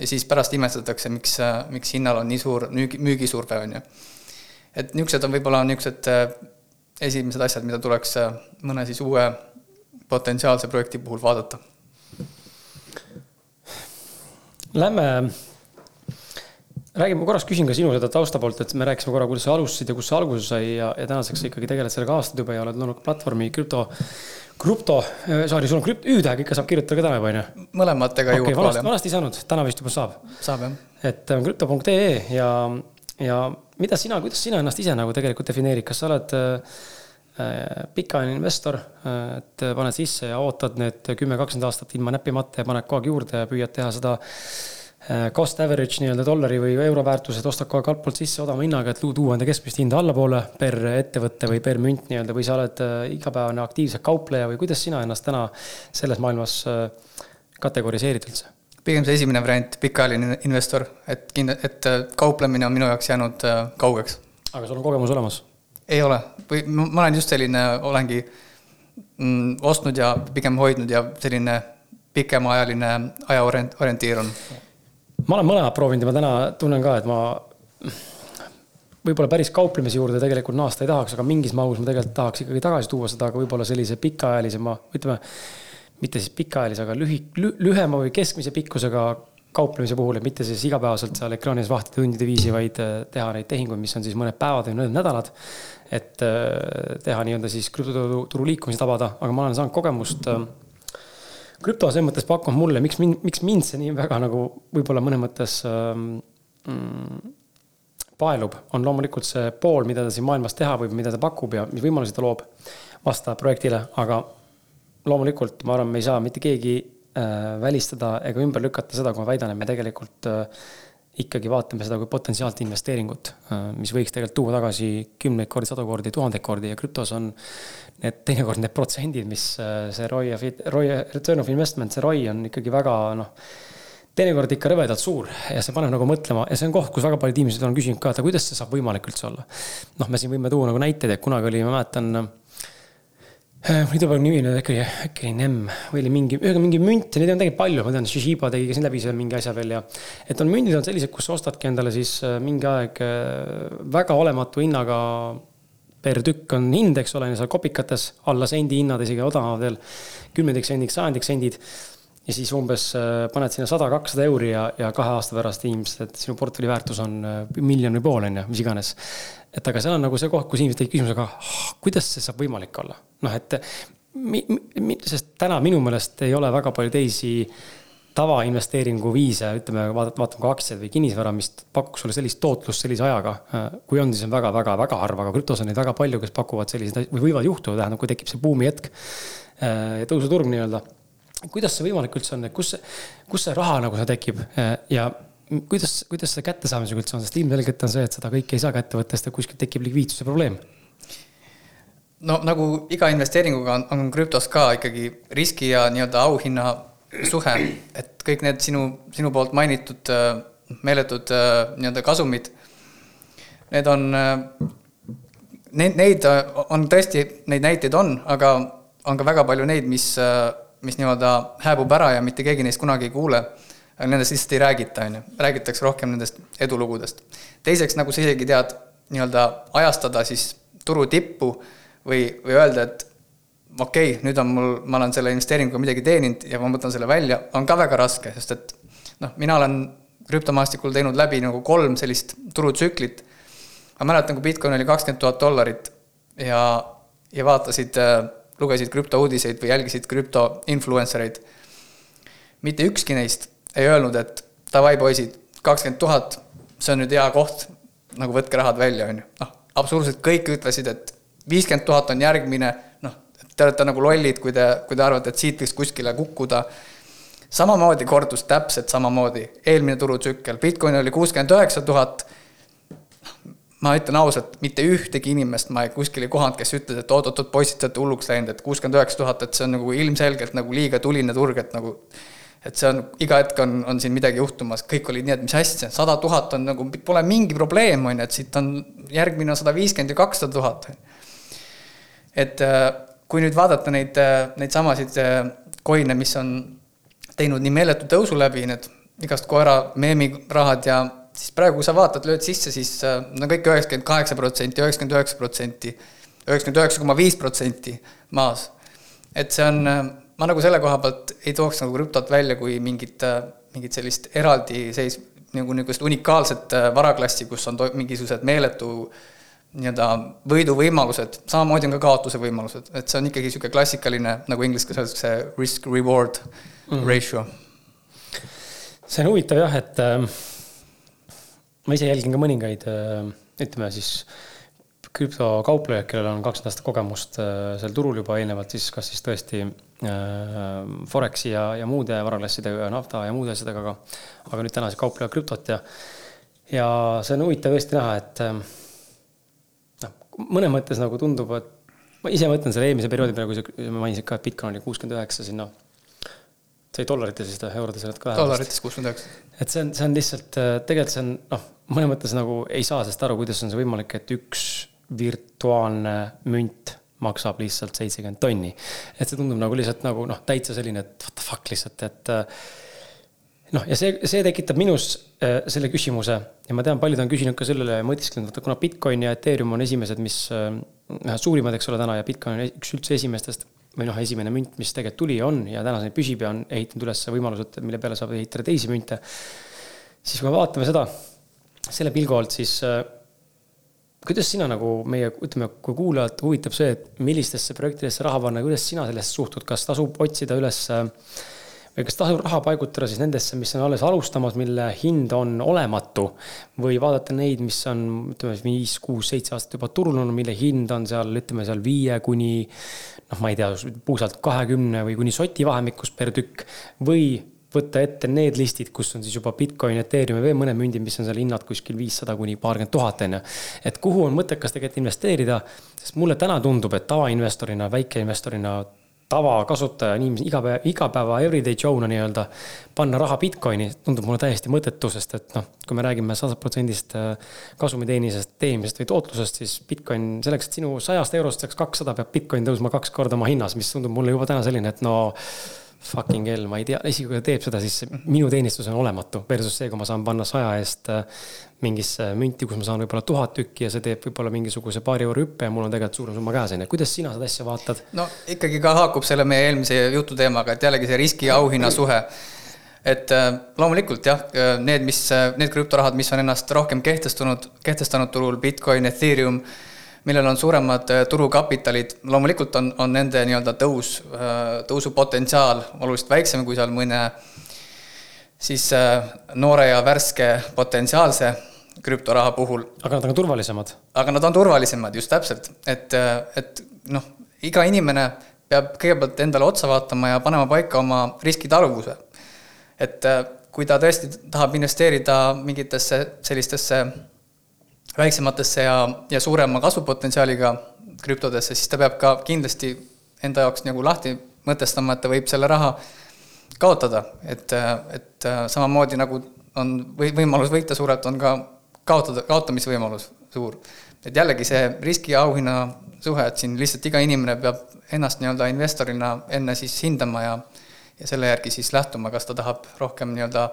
Speaker 2: ja siis pärast imestatakse, miks, miks hinnal on nii suur müügi, müügisurve, on ju. et niisugused on võib-olla niisugused esimesed asjad, mida tuleks äh, mõne siis uue potentsiaalse projekti puhul vaadata?
Speaker 1: Lähme, räägime, korraks küsin ka sinu seda tausta poolt, et me rääkisime korra, kuidas sa alustasid ja kus see alguse sai ja, ja tänaseks ikkagi tegeled sellega aastaid juba ja oled loonud platvormi krüpto, krüpto, äh, sorry, sul on krüpt-, Ü-tähega ikka saab kirjutada ka täna juba, on ju?
Speaker 2: mõlematega
Speaker 1: jõuab okay, vanasti, vanasti ei saanud, täna vist juba saab.
Speaker 2: saab, jah.
Speaker 1: et on krüpto.ee ja, ja mida sina, kuidas sina ennast ise nagu tegelikult defineerid, kas sa oled äh, äh pikaajaline investor, äh, et paned sisse ja ootad need kümme, kakskümmend aastat ilma näppimata ja paned kogu aeg juurde ja püüad teha seda äh, cost average nii-öelda dollari või euro väärtuses, ostad kogu aeg altpoolt sisse odavama hinnaga, et tuua enda keskmist hinda allapoole per ettevõte või per münt nii-öelda või sa oled igapäevane aktiivse kaupleja või kuidas sina ennast täna selles maailmas kategoriseerid üldse?
Speaker 2: pigem see esimene variant, pikaajaline investor, et kinda-, et äh, kauplemine on minu jaoks jäänud äh, kaugeks.
Speaker 1: aga sul on kogemus olemas?
Speaker 2: ei ole, või ma olen just selline, olengi mm, ostnud ja pigem hoidnud ja selline pikemaajaline ajaorientiir on.
Speaker 1: Ma olen mõlemat proovinud ja ma täna tunnen ka, et ma võib-olla päris kauplemise juurde tegelikult naasta ei tahaks, aga mingis mahus ma tegelikult tahaks ikkagi tagasi tuua seda, aga võib-olla sellise pikaajalisema, ütleme mitte siis pikaajalise, aga lühi, lühema või keskmise pikkusega kauplemise puhul, et mitte siis igapäevaselt seal ekraanis vahtida tundide viisi, vaid äh, teha neid tehinguid, mis on siis mõned päevad või mõned nädalad. et äh, teha nii-öelda siis krüptoturu liikumisi tabada, aga ma olen saanud kogemust. Äh, krüpto selles mõttes pakub mulle, miks mind, miks mind see nii väga nagu võib-olla mõnes mõttes ähm, mm, paelub, on loomulikult see pool, mida ta siin maailmas teha võib, mida ta pakub ja mis võimalusi ta loob vastavalt projektile, aga loomulikult ma arvan, me ei saa mitte keegi äh, välistada ega ümber lükata seda, kui ma väidan, et me tegelikult äh, ikkagi vaatame seda kui potentsiaalset investeeringut, äh, mis võiks tegelikult tuua tagasi kümneid kordi, sadu kordi, tuhandeid kordi ja krüptos on need teinekord need protsendid, mis see ROI, ROI, return of investment, see ROI on ikkagi väga noh, teinekord ikka rõvedalt suur ja see paneb nagu mõtlema ja see on koht, kus väga paljud inimesed on küsinud ka, et kuidas see saab võimalik üldse olla. noh, me siin võime tuua nagu näiteid, et kunagi oli, ma mäletan Äh, mul ei tule praegu nimi nüüd äkki, äkki oli NEM või oli mingi, ühesõnaga mingi münt ja neid on tegelikult palju, ma tean, Shishiba tegi ka siin läbi seal mingi asja veel ja. et on mündid on sellised, kus sa ostadki endale siis äh, mingi aeg äh, väga olematu hinnaga per tükk on hind, eks ole, seal kopikates alla sendi hinnad, isegi odavamad veel. kümnendiks sendiks, sajandiks sendid. ja siis umbes paned sinna sada, kakssada euri ja, ja kahe aasta pärast ilmselt sinu portfelli väärtus on miljon või pool, on ju, mis iganes et aga seal on nagu see koht, kus inimesed tekib küsimusega, kuidas see saab võimalik olla. noh, et mi, mi, sest täna minu meelest ei ole väga palju teisi tavainvesteeringu viise, ütleme, vaatame, vaatame ka aktsiaid või kinnisvara, mis pakuks sulle sellist tootlust sellise ajaga. kui on, siis on väga-väga-väga harva, aga krüptos on neid väga palju, kes pakuvad selliseid või võivad juhtuda, tähendab, kui tekib see buumihetk. tõusuturg nii-öelda. kuidas see võimalik üldse on, kus kus see raha nagu seal tekib ja kuidas, kuidas see kättesaamisega üldse on, sest ilmselgelt on see, et seda kõike ei saa kätte võtta, sest kuskilt tekib likviidsuse probleem.
Speaker 2: no nagu iga investeeringuga on, on krüptos ka ikkagi riski ja nii-öelda auhinna suhe, et kõik need sinu, sinu poolt mainitud äh, meeletud äh, nii-öelda kasumid, need on, äh, neid, neid on tõesti, neid näiteid on, aga on ka väga palju neid, mis, mis nii-öelda hääbub ära ja mitte keegi neist kunagi ei kuule nendest lihtsalt ei räägita, on ju, räägitakse rohkem nendest edulugudest. teiseks, nagu sa isegi tead, nii-öelda ajastada siis turu tippu või, või öelda, et okei okay,, nüüd on mul, ma olen selle investeeringuga midagi teeninud ja ma võtan selle välja, on ka väga raske, sest et noh, mina olen krüptomaastikul teinud läbi nagu kolm sellist turutsüklit. ma mäletan, kui Bitcoin oli kakskümmend tuhat dollarit ja, ja vaatasid, äh, lugesid krüptouudiseid või jälgisid krüpto influencer eid. mitte ükski neist ei öelnud, et davai, poisid, kakskümmend tuhat, see on nüüd hea koht, nagu võtke rahad välja, on ju. noh, absoluutselt kõik ütlesid, et viiskümmend tuhat on järgmine, te olete nagu lollid, kui te, kui te arvate, et siit võiks kuskile kukkuda samamoodi kordus täpselt samamoodi eelmine turutsükkel, Bitcoin oli kuuskümmend üheksa tuhat. ma ütlen ausalt, mitte ühtegi inimest ma kuskil ei kohanud, kes ütles, et oot-oot-oot, poisid, te olete hulluks läinud, et kuuskümmend üheksa tuhat, et see on nagu ilmselgelt nagu liiga tuline turg, et nagu et see on, iga hetk on, on siin midagi juhtumas, kõik olid nii, et mis asja, sada tuhat on nagu, pole mingi probleem, on ju, et siit on, järgmine on sada viiskümmend ja kakssada tuhat. et äh, kui nüüd vaadata neid, äh, neid samasid coin'e, äh, mis on teinud nii meeletu tõusu läbi, need igast koera meemirahad ja siis praegu, kui sa vaatad, lööd sisse, siis äh, no kõik üheksakümmend kaheksa protsenti, üheksakümmend üheksa protsenti, üheksakümmend üheksa koma viis protsenti maas. et see on, äh, ma nagu selle koha pealt ei tooks nagu krüptot välja kui mingit, äh, mingit sellist eraldiseis-, nagu niisugust unikaalset varaklassi, kus on mingisugused meeletu nii-öelda võiduvõimalused, samamoodi on ka kaotuse võimalused, et see on ikkagi niisugune klassikaline, nagu inglise keeles öeldakse, risk-reward mm. ratio.
Speaker 1: see on huvitav jah, et äh, ma ise jälgin ka mõningaid äh,, ütleme siis krüptokauplejaid, kellel on kakskümmend aastat kogemust äh, seal turul juba eelnevalt, siis kas siis tõesti äh, Foreksi ja, ja muude varaklassidega, nafta ja muude asjadega, aga, aga nüüd täna siis kauplevad krüptot ja, ja see on huvitav tõesti näha, et äh, noh, mõnes mõttes nagu tundub, et ma ise mõtlen selle eelmise perioodi peale, kui sa mainisid ka, et Bitcoin oli kuuskümmend üheksa sinna see oli dollarites või eurodes oled ka?
Speaker 2: dollarites kuuskümmend üheksa.
Speaker 1: et see on, see on lihtsalt, äh, tegelikult see on noh, mõnes mõttes nagu ei saa sellest aru, kuidas on see võimalik, et üks virtuaalne münt maksab lihtsalt seitsekümmend tonni. et see tundub nagu lihtsalt nagu noh, täitsa selline, et what the fuck lihtsalt, et äh, noh, ja see, see tekitab minus äh, selle küsimuse ja ma tean, paljud on küsinud ka sellele ja mõtisklenud, vaata kuna Bitcoin ja Ethereum on esimesed, mis ühed suurimad, eks ole, täna ja Bitcoin on üks üldse esimestest või noh, esimene münt, mis tegelikult tuli ja on ja tänaseni püsib ja on ehitanud üles võimalused, mille peale saab ehitada teisi münte. siis kui me vaatame seda, selle pilgu alt, siis äh, kuidas sina nagu meie, ütleme, kui kuulajat huvitab see, et millistesse projektidesse raha panna, kuidas sina sellesse suhtud, kas tasub otsida üles äh, kas tasub raha paigutada siis nendesse, mis on alles alustamas, mille hind on olematu või vaadata neid, mis on, ütleme viis, kuus, seitse aastat juba turul olnud, mille hind on seal, ütleme seal viie kuni noh, ma ei tea, puusalt kahekümne või kuni soti vahemikus per tükk või võtta ette need listid, kus on siis juba Bitcoin, Ethereum ja veel mõned mündid, mis on seal hinnad kuskil viissada kuni paarkümmend tuhat, on ju. et kuhu on mõttekas tegelikult investeerida, sest mulle täna tundub, et tavainvestorina, väikeinvestorina tavakasutaja, inimese igapäeva, igapäeva everyday Joe'na nii-öelda panna raha Bitcoini tundub mulle täiesti mõttetu, sest et noh, kui me räägime sada protsendist äh, kasumiteenimisest, teenimisest või tootlusest, siis Bitcoin selleks, et sinu sajast eurost saaks kakssada, peab Bitcoin tõusma kaks korda oma hinnas, mis tundub mulle juba täna selline, et no fucking hell, ma ei tea, isegi kui ta teeb seda, siis minu teenistus on olematu versus see, kui ma saan panna saja eest äh, mingisse münti, kus ma saan võib-olla tuhat tükki ja see teeb võib-olla mingisuguse paari euro hüppe ja mul on tegelikult suurem summa käes, on ju. kuidas sina seda asja vaatad?
Speaker 2: no ikkagi ka haakub selle meie eelmise jutu teemaga, et jällegi see riski ja auhinna suhe. et äh, loomulikult jah, äh, need, mis, need krüptorahad, mis on ennast rohkem kehtestunud, kehtestanud turul, Bitcoin, Ethereum millel on suuremad äh, turukapitalid, loomulikult on, on nende nii-öelda tõus, äh, tõusupotentsiaal oluliselt väiksem kui seal mõne siis äh, noore ja värske potentsiaalse krüptoraha puhul.
Speaker 1: aga nad on ka turvalisemad?
Speaker 2: aga nad on turvalisemad, just täpselt, et, et noh, iga inimene peab kõigepealt endale otsa vaatama ja panema paika oma riskitaluvuse. et kui ta tõesti tahab investeerida mingitesse sellistesse väiksematesse ja, ja suurema kasvupotentsiaaliga krüptodesse, siis ta peab ka kindlasti enda jaoks nagu lahti mõtestama, et ta võib selle raha kaotada, et, et samamoodi nagu on või võimalus võita suurelt, on ka kaotada, kaotamisvõimalus suur. et jällegi see riski ja auhinna suhe, et siin lihtsalt iga inimene peab ennast nii-öelda investorina enne siis hindama ja ja selle järgi siis lähtuma, kas ta tahab rohkem nii-öelda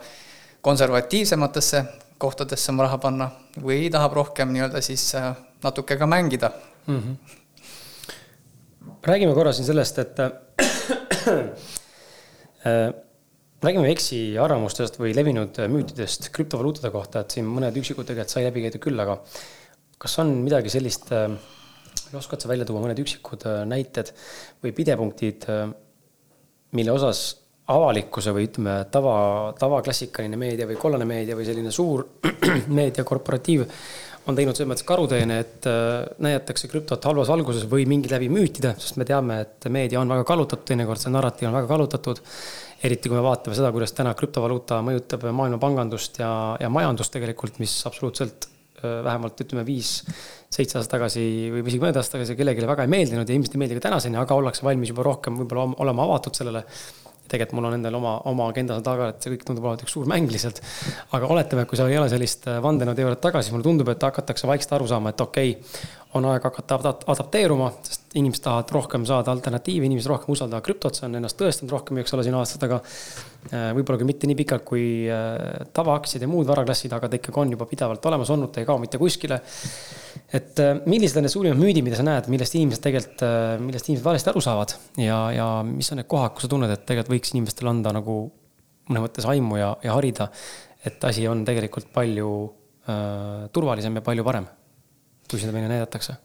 Speaker 2: konservatiivsematesse kohtadesse oma raha panna või tahab rohkem nii-öelda siis äh, natuke ka mängida mm. -hmm.
Speaker 1: räägime korra siin sellest, et äh, räägime eksiarvamustest või levinud müütidest krüptovaluutade kohta, et siin mõned üksikud tegelikult sai läbi käidud küll, aga kas on midagi sellist äh,, oskad sa välja tuua mõned üksikud äh, näited või pidepunktid, äh, mille osas avalikkuse või ütleme, tava, tavaklassikaline meedia või kollane meedia või selline suur meedia, korporatiiv on teinud selles mõttes karuteene, et äh, näidatakse krüptot halvas valguses või mingi läbi müütide, sest me teame, et meedia on väga kallutatud, teinekord see narratiiv on väga kallutatud. eriti kui me vaatame seda, kuidas täna krüptovaluuta mõjutab maailma pangandust ja, ja majandust tegelikult, mis absoluutselt vähemalt ütleme viis, seitse aastat tagasi või isegi mõned aastad tagasi kellelegi väga ei meeldinud ja ilmselt ei meeldi ka tänaseni, aga ollakse valmis juba rohkem võib-olla olema avatud sellele tegelikult mul on endal oma, oma agenda taga, et see kõik tundub olevat üks suur mäng lihtsalt. aga oletame, et kui seal ei ole sellist äh, vandenõuteooriat taga, siis mulle tundub, et hakatakse vaikselt aru saama, et okei okay,, on aeg hakata adapteeruma, sest inimesed tahavad rohkem saada alternatiivi, inimesed rohkem usaldavad krüptot, see on ennast tõestanud rohkem, eks ole, siin aastatega. Äh, võib-olla küll mitte nii pikalt kui äh, tavaaktsiad ja muud varaklassid, aga ta ikkagi on juba pidevalt olemas olnud, ta ei kao mitte kuskile et äh, millised on need suurimad müüdid, mida sa näed, millest inimesed tegelikult, millest inimesed valesti aru saavad ja, ja mis on need kohad, kus sa tunned, et tegelikult võiks inimestele anda nagu mõnes mõttes aimu ja, ja harida, et asi on tegelikult palju äh, turvalisem ja palju parem, kui seda meile näidatakse.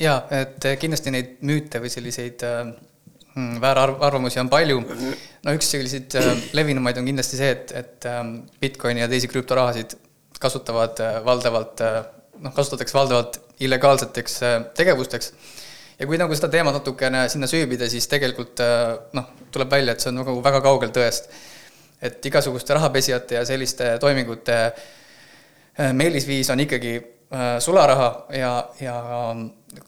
Speaker 2: ja, et kindlasti neid müüte või selliseid äh, mm, väärarvamusi on palju. no üks selliseid äh, levinumaid on kindlasti see, et, et äh, Bitcoini ja teisi krüptorahasid kasutavad äh, valdavalt äh, noh, kasutatakse valdavalt illegaalseteks äh, tegevusteks. ja kui nagu seda teemat natukene sinna süübida, siis tegelikult äh, noh, tuleb välja, et see on nagu väga kaugel tõest. et igasuguste rahapesijate ja selliste toimingute äh, meelisviis on ikkagi sularaha ja, ja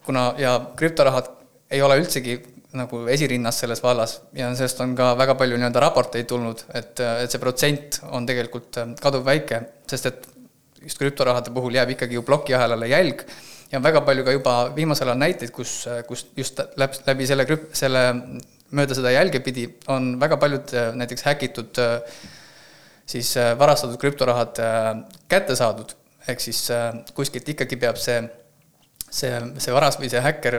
Speaker 2: kuna, ja krüptorahad ei ole üldsegi nagu esirinnas selles vallas ja sellest on ka väga palju nii-öelda raporteid tulnud, et, et see protsent on tegelikult kaduvväike, sest et just krüptorahade puhul jääb ikkagi ju plokiahelale jälg ja on väga palju ka juba viimasel ajal näiteid, kus, kus just läbi, läbi selle krüp-, selle, mööda seda jälge pidi on väga paljud näiteks häkitud siis varastatud krüptorahad kätte saadud, ehk siis kuskilt ikkagi peab see, see, see varas või see häkker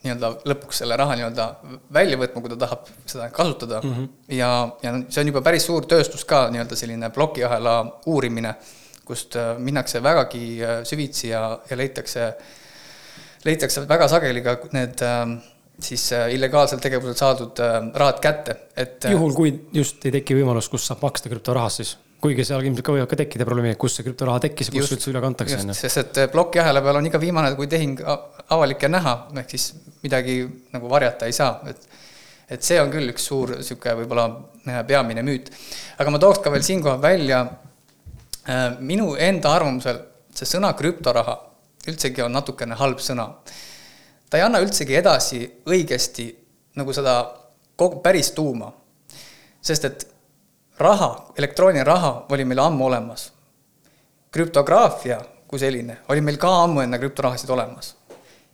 Speaker 2: nii-öelda lõpuks selle raha nii-öelda välja võtma, kui ta tahab seda kasutada mm. -hmm. ja, ja see on juba päris suur tööstus ka, nii-öelda selline plokiahela uurimine kust äh, minnakse vägagi äh, süvitsi ja, ja leitakse, leitakse väga sageli ka need ähm, siis äh, illegaalselt tegevuselt saadud rahad kätte, et.
Speaker 1: juhul, kui just ei teki võimalus, kus saab maksta krüptorahas siis? Kuigi seal ilmselt ka võivad ka tekkida probleemid, kus see krüptoraha tekkis ja kus üldse üle kantakse,
Speaker 2: sest et plokiahela peal on iga viimane kui tehing avalik ja näha, ehk siis midagi nagu varjata ei saa, et et see on küll üks suur niisugune võib-olla peamine müüt. aga ma tooks ka veel siinkohal välja Äh, minu enda arvamusel see sõna krüptoraha üldsegi on natukene halb sõna. ta ei anna üldsegi edasi õigesti nagu seda kogu päris tuuma. sest et raha, elektrooniline raha oli meil ammu olemas. krüptograafia kui selline oli meil ka ammu enne krüptorahasid olemas.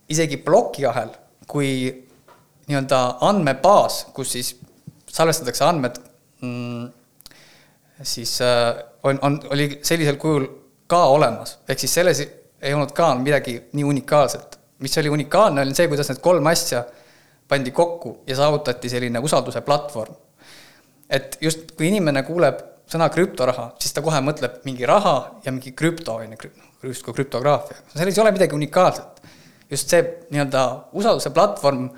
Speaker 2: isegi plokiahel kui nii-öelda andmebaas, kus siis salvestatakse andmed mm, siis äh, on, on, oli sellisel kujul ka olemas, ehk siis selles ei olnud ka midagi nii unikaalset. mis oli unikaalne, oli see, kuidas need kolm asja pandi kokku ja saavutati selline usalduse platvorm. Et just, kui inimene kuuleb sõna krüptoraha, siis ta kohe mõtleb mingi raha ja mingi krüpto, on ju, justkui krüptograafia. selles ei ole midagi unikaalset. just see nii-öelda usalduse platvorm,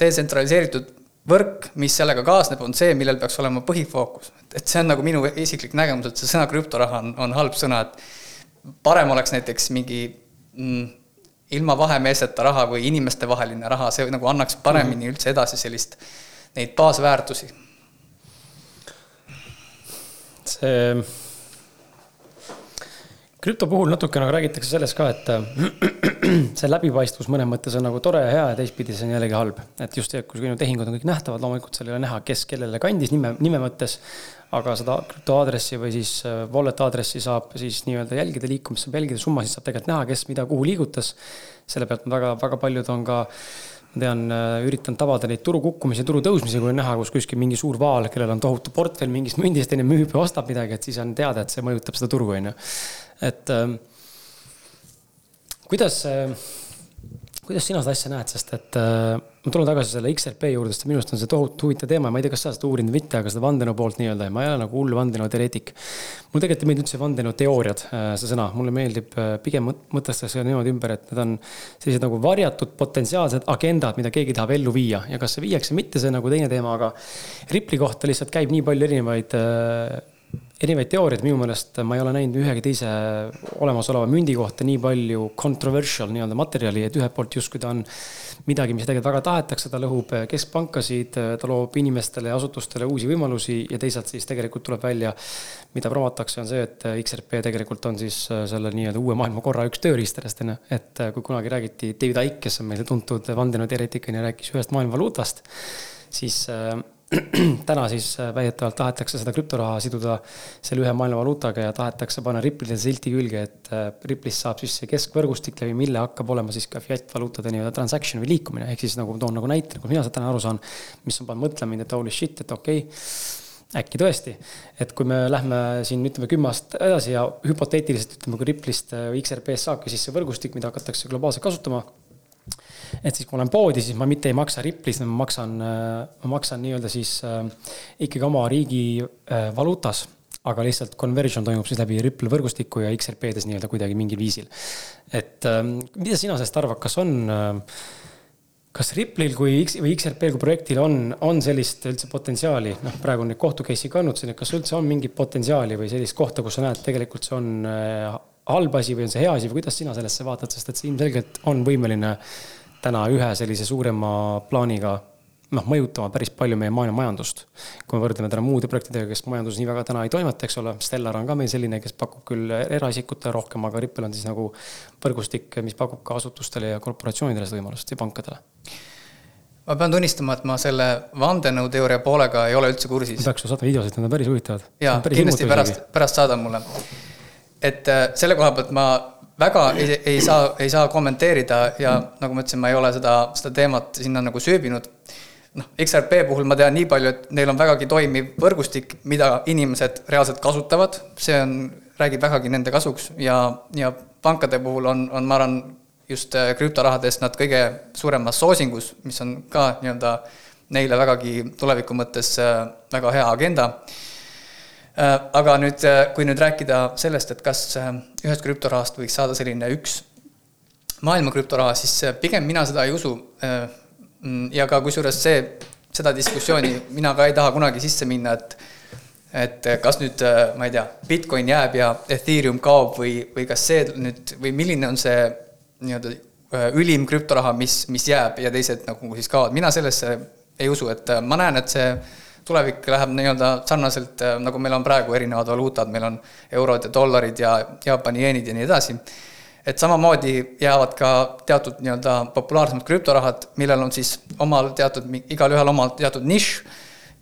Speaker 2: detsentraliseeritud võrk, mis sellega kaasneb, on see, millel peaks olema põhifookus. et see on nagu minu isiklik nägemus, et see sõna krüptoraha on, on halb sõna, et parem oleks näiteks mingi mm, ilma vahemeesteta raha või inimestevaheline raha, see nagu annaks paremini mhm. üldse edasi sellist, neid baasväärtusi.
Speaker 1: See krüpto puhul natukene räägitakse sellest ka, et see läbipaistvus mõnes mõttes on nagu tore ja hea ja teistpidi see on jällegi halb. et just, kui need tehingud on kõik nähtavad, loomulikult seal ei ole näha, kes kellele kandis nime, nime mõttes. aga seda krüptoaadressi või siis äh, wallet aadressi saab siis nii-öelda jälgida liikumist, saab jälgida summasid, saab tegelikult näha, kes mida kuhu liigutas. selle pealt on väga, väga paljud on ka ma tean, üritan tabada neid turu kukkumisi, turu tõusmisi, kui on näha, kus kuskil mingi suur vaal, kellel on tohutu portfell mingist mündist, onju, müüb ja ostab midagi, et siis on teada, et see mõjutab seda turgu, onju. et äh, kuidas äh, kuidas sina seda asja näed, sest et äh, ma tulen tagasi selle XRP juurde, sest minu arust on see tohutu huvitav teema ja ma ei tea, kas sa seda uurinud või mitte, aga seda vandenõu poolt nii-öelda ja ma ei ole nagu hull vandenõuteoreetik. mulle tegelikult ei meeldi üldse vandenõuteooriad äh,, see sõna, mulle meeldib äh, pigem mõtestada niimoodi ümber, et need on sellised nagu varjatud potentsiaalsed agendad, mida keegi tahab ellu viia ja kas see viiakse, mitte, see on nagu teine teema, aga Ripple'i kohta lihtsalt käib nii palju erinevaid äh, erinevaid teooriaid, minu meelest ma ei ole näinud ühegi teise olemasoleva mündi kohta nii palju controversial nii-öelda materjali, et ühelt poolt justkui ta on midagi, mis tegelikult väga tahetakse, ta lõhub keskpankasid, ta loob inimestele ja asutustele uusi võimalusi ja teisalt siis tegelikult tuleb välja, mida promotakse, on see, et XRP tegelikult on siis selle nii-öelda uue maailmakorra üks tööriistadest, on ju. et kui kunagi räägiti, David Icke, kes on meil tuntud vandenõuteoreetik, on ju, rääkis ühest maailmavaluutast, siis täna siis äh, väidetavalt tahetakse seda krüptoraha siduda selle ühe maailmavaluutaga ja tahetakse panna Ripple'ile silti külge, et äh, Ripple'ist saab siis see keskvõrgustik, läbi mille hakkab olema siis ka fiat valuutade nii-öelda transaction või liikumine, ehk siis nagu toon nagu näite, nagu mina seda täna aru saan, mis on pannud mõtlema mind, et holy shit, et okei okay, äkki tõesti, et kui me lähme siin ütleme kümme aastat edasi ja hüpoteetiliselt ütleme, kui Ripple'ist või äh, XRP-st saabki siis see võrgustik, mida hakatakse globaalselt kasutama et siis, kui ma lähen poodi, siis ma mitte ei maksa Ripplis, ma maksan, ma maksan nii-öelda siis äh, ikkagi oma riigi äh, valuutas aga lihtsalt conversion toimub siis läbi Ripple võrgustiku ja XRP-des nii-öelda kuidagi mingil viisil. et ähm, mida sina sellest arvad, kas on, äh, kas Ripple'il kui X või XRP-l kui projektil on, on sellist üldse potentsiaali, noh, praegu on neid kohtu case'i ka olnud siin, et kas üldse on mingit potentsiaali või sellist kohta, kus sa näed, tegelikult see on halb asi või on see hea asi või kuidas sina sellesse vaatad, sest et see ilmselgelt on võimeline täna ühe sellise suurema plaaniga noh, mõjutama päris palju meie maailma majandust. kui me võrdleme täna muude projektidega, kes majanduses nii väga täna ei toimeta, eks ole, Stellar on ka meil selline, kes pakub küll eraisikutele rohkem, aga Ripple on siis nagu võrgustik, mis pakub ka asutustele ja korporatsioonidele seda võimalust ja pankadele
Speaker 2: ma pean tunnistama, et ma selle vandenõuteooria poolega ei ole üldse kursis.
Speaker 1: peaks sulle saatma videosid, need on päris huvitavad.
Speaker 2: jaa, kindlasti pärast, pärast saadan mulle. et äh, selle koha pealt ma väga ei, ei saa, ei saa kommenteerida ja nagu ma ütlesin, ma ei ole seda, seda teemat sinna nagu sööbinud. noh, XRP puhul ma tean nii palju, et neil on vägagi toimiv võrgustik, mida inimesed reaalselt kasutavad, see on, räägib vägagi nende kasuks ja, ja pankade puhul on, on, ma arvan, just äh, krüptorahadest nad kõige suuremas soosingus, mis on ka nii-öelda neile vägagi tuleviku mõttes äh, väga hea agenda aga nüüd, äh, kui nüüd rääkida sellest, et kas äh, ühest krüptorahast võiks saada selline üks maailma krüptoraha, siis pigem mina seda ei usu. Mm, ja ka kusjuures see, seda diskussiooni mina ka ei taha kunagi sisse minna, et et kas nüüd, ma ei tea, Bitcoin jääb ja Ethereum kaob või, või kas see nüüd või milline on see nii-öelda ülim krüptoraha, mis, mis jääb ja teised nagu siis kaovad, mina sellesse ei usu, et ma näen, et see tulevik läheb nii-öelda sarnaselt, äh, nagu meil on praegu erinevad valuutad, meil on eurod ja dollarid ja Jaapani jeenid ja nii edasi. et samamoodi jäävad ka teatud nii-öelda populaarsemad krüptorahad, millel on siis omal teatud, igalühel omal teatud nišš,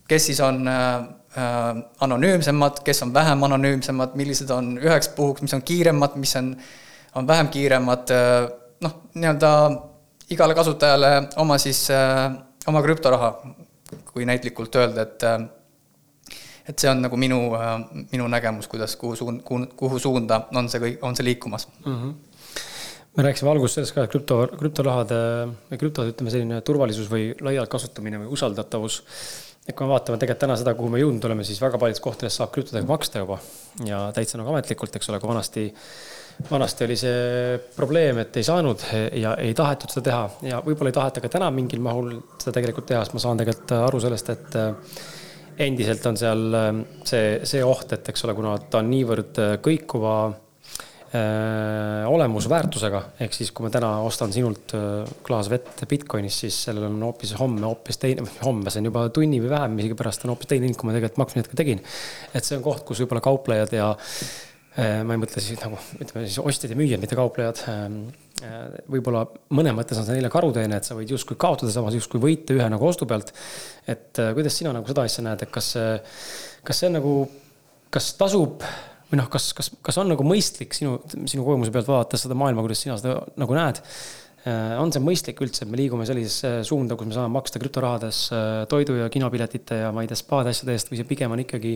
Speaker 2: kes siis on äh, äh, anonüümsemad, kes on vähem anonüümsemad, millised on üheks puhuks, mis on kiiremad, mis on, on vähem kiiremad noh, nii-öelda igale kasutajale oma siis oma krüptoraha kui näitlikult öelda, et äh, et see on nagu minu, äh, minu nägemus, kuidas, kuhu suund, kuhu suunda on see kõik, on see liikumas mm. -hmm
Speaker 1: me rääkisime alguses sellest ka, et krüpto, krüptorahade või krüptode, ütleme selline turvalisus või laialt kasutamine või usaldatavus. et kui me vaatame tegelikult täna seda, kuhu me jõudnud oleme, siis väga paljudes kohtades saab krüptodega maksta juba ja täitsa nagu ametlikult, eks ole, kui vanasti vanasti oli see probleem, et ei saanud ja ei tahetud seda teha ja võib-olla ei taheta ka täna mingil mahul seda tegelikult teha, sest ma saan tegelikult aru sellest, et äh, endiselt on seal äh, see, see oht, et eks ole, kuna ta on niivõrd äh, kõikuva äh, olemusväärtusega, ehk siis kui ma täna ostan sinult klaas vett Bitcoinis, siis sellel on hoopis homme hoopis teine, homme, see on juba tunni või vähem isegi pärast on hoopis teine hind, kui ma tegelikult maksmise hetkel tegin. et see on koht, kus võib-olla kauplejad ja ma ei mõtle siis nagu ütleme siis ostjad ja müüjad, mitte kauplejad. Ähm, äh, võib-olla mõnes mõttes on see neile karuteene, et sa võid justkui kaotada, samas justkui võita ühe nagu ostu pealt. et äh, kuidas sina nagu seda asja näed, et kas, kas see nagu, kas tasub või noh, kas, kas, kas on nagu mõistlik sinu, sinu kogemuse pealt vaadates seda maailma, kuidas sina seda nagu näed? on see mõistlik üldse, et me liigume sellisesse suunda, kus me saame maksta krüptorahades toidu ja kinopiletite ja ma ei tea, spaade asjade eest või see pigem on ikkagi,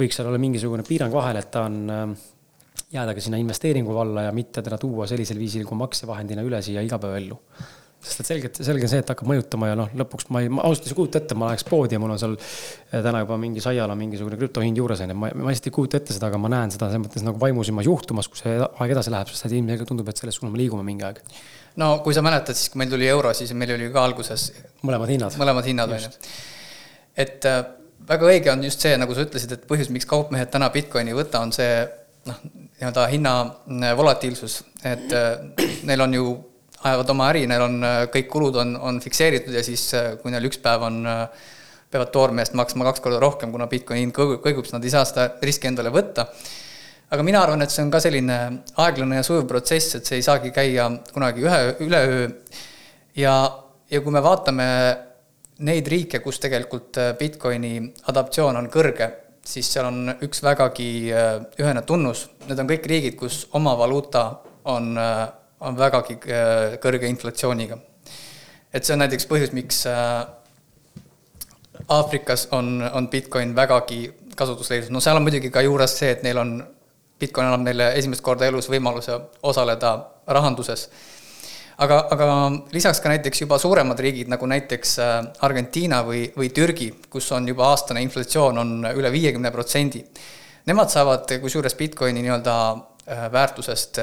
Speaker 1: võiks seal olla mingisugune piirang vahel, et ta on jääda ka sinna investeeringu valla ja mitte teda tuua sellisel viisil kui maksevahendina üle siia igapäevaellu sest et selgelt, selge see, et hakkab mõjutama ja noh, lõpuks ma ei, ma ausalt ei kujuta ette, ma läheks poodi ja mul on seal eh, täna juba mingi saiala mingisugune krüptohind juures on ju, ma, ma lihtsalt ei kujuta ette seda, aga ma näen seda selles mõttes nagu vaimusilmas juhtumas, kui see aeg edasi läheb, sest et ilmselgelt tundub, et selles suunas me liigume mingi aeg.
Speaker 2: no kui sa mäletad, siis kui meil tuli euro, siis meil oli ka alguses.
Speaker 1: mõlemad hinnad.
Speaker 2: mõlemad hinnad, on ju. et äh, väga õige on just see, nagu sa ütlesid, et põhjus, miks kaupmehed täna Bitcoini ei võta, on see noh, nii-öelda hinna äh, volatiilsus, et äh, neil on ju ajavad oma äri, neil on äh, kõik kulud on, on fikseeritud ja siis, äh, kui neil üks päev on, peavad toorme eest maksma kaks korda rohkem, kuna Bitcoini hind kõigub, siis nad ei saa seda riski endale võtta. aga mina arvan, et see on ka selline aeglane ja sujuv protsess, et see ei saagi käia kunagi ühe, üleöö. ja, ja kui me vaatame neid riike, kus tegelikult Bitcoini adaptatsioon on kõrge, siis seal on üks vägagi ühene tunnus, need on kõik riigid, kus oma valuuta on on vägagi äh, kõrge inflatsiooniga. et see on näiteks põhjus, miks äh, Aafrikas on, on Bitcoin vägagi kasutusleidus, no seal on muidugi ka juures see, et neil on, Bitcoin annab neile esimest korda elus võimaluse osaleda rahanduses. Aga, aga lisaks ka näiteks juba suuremad riigid, nagu näiteks äh, Argentiina või, või Türgi, kus on juba aastane inflatsioon on üle viiekümne protsendi. Nemad saavad kusjuures Bitcoini nii-öelda väärtusest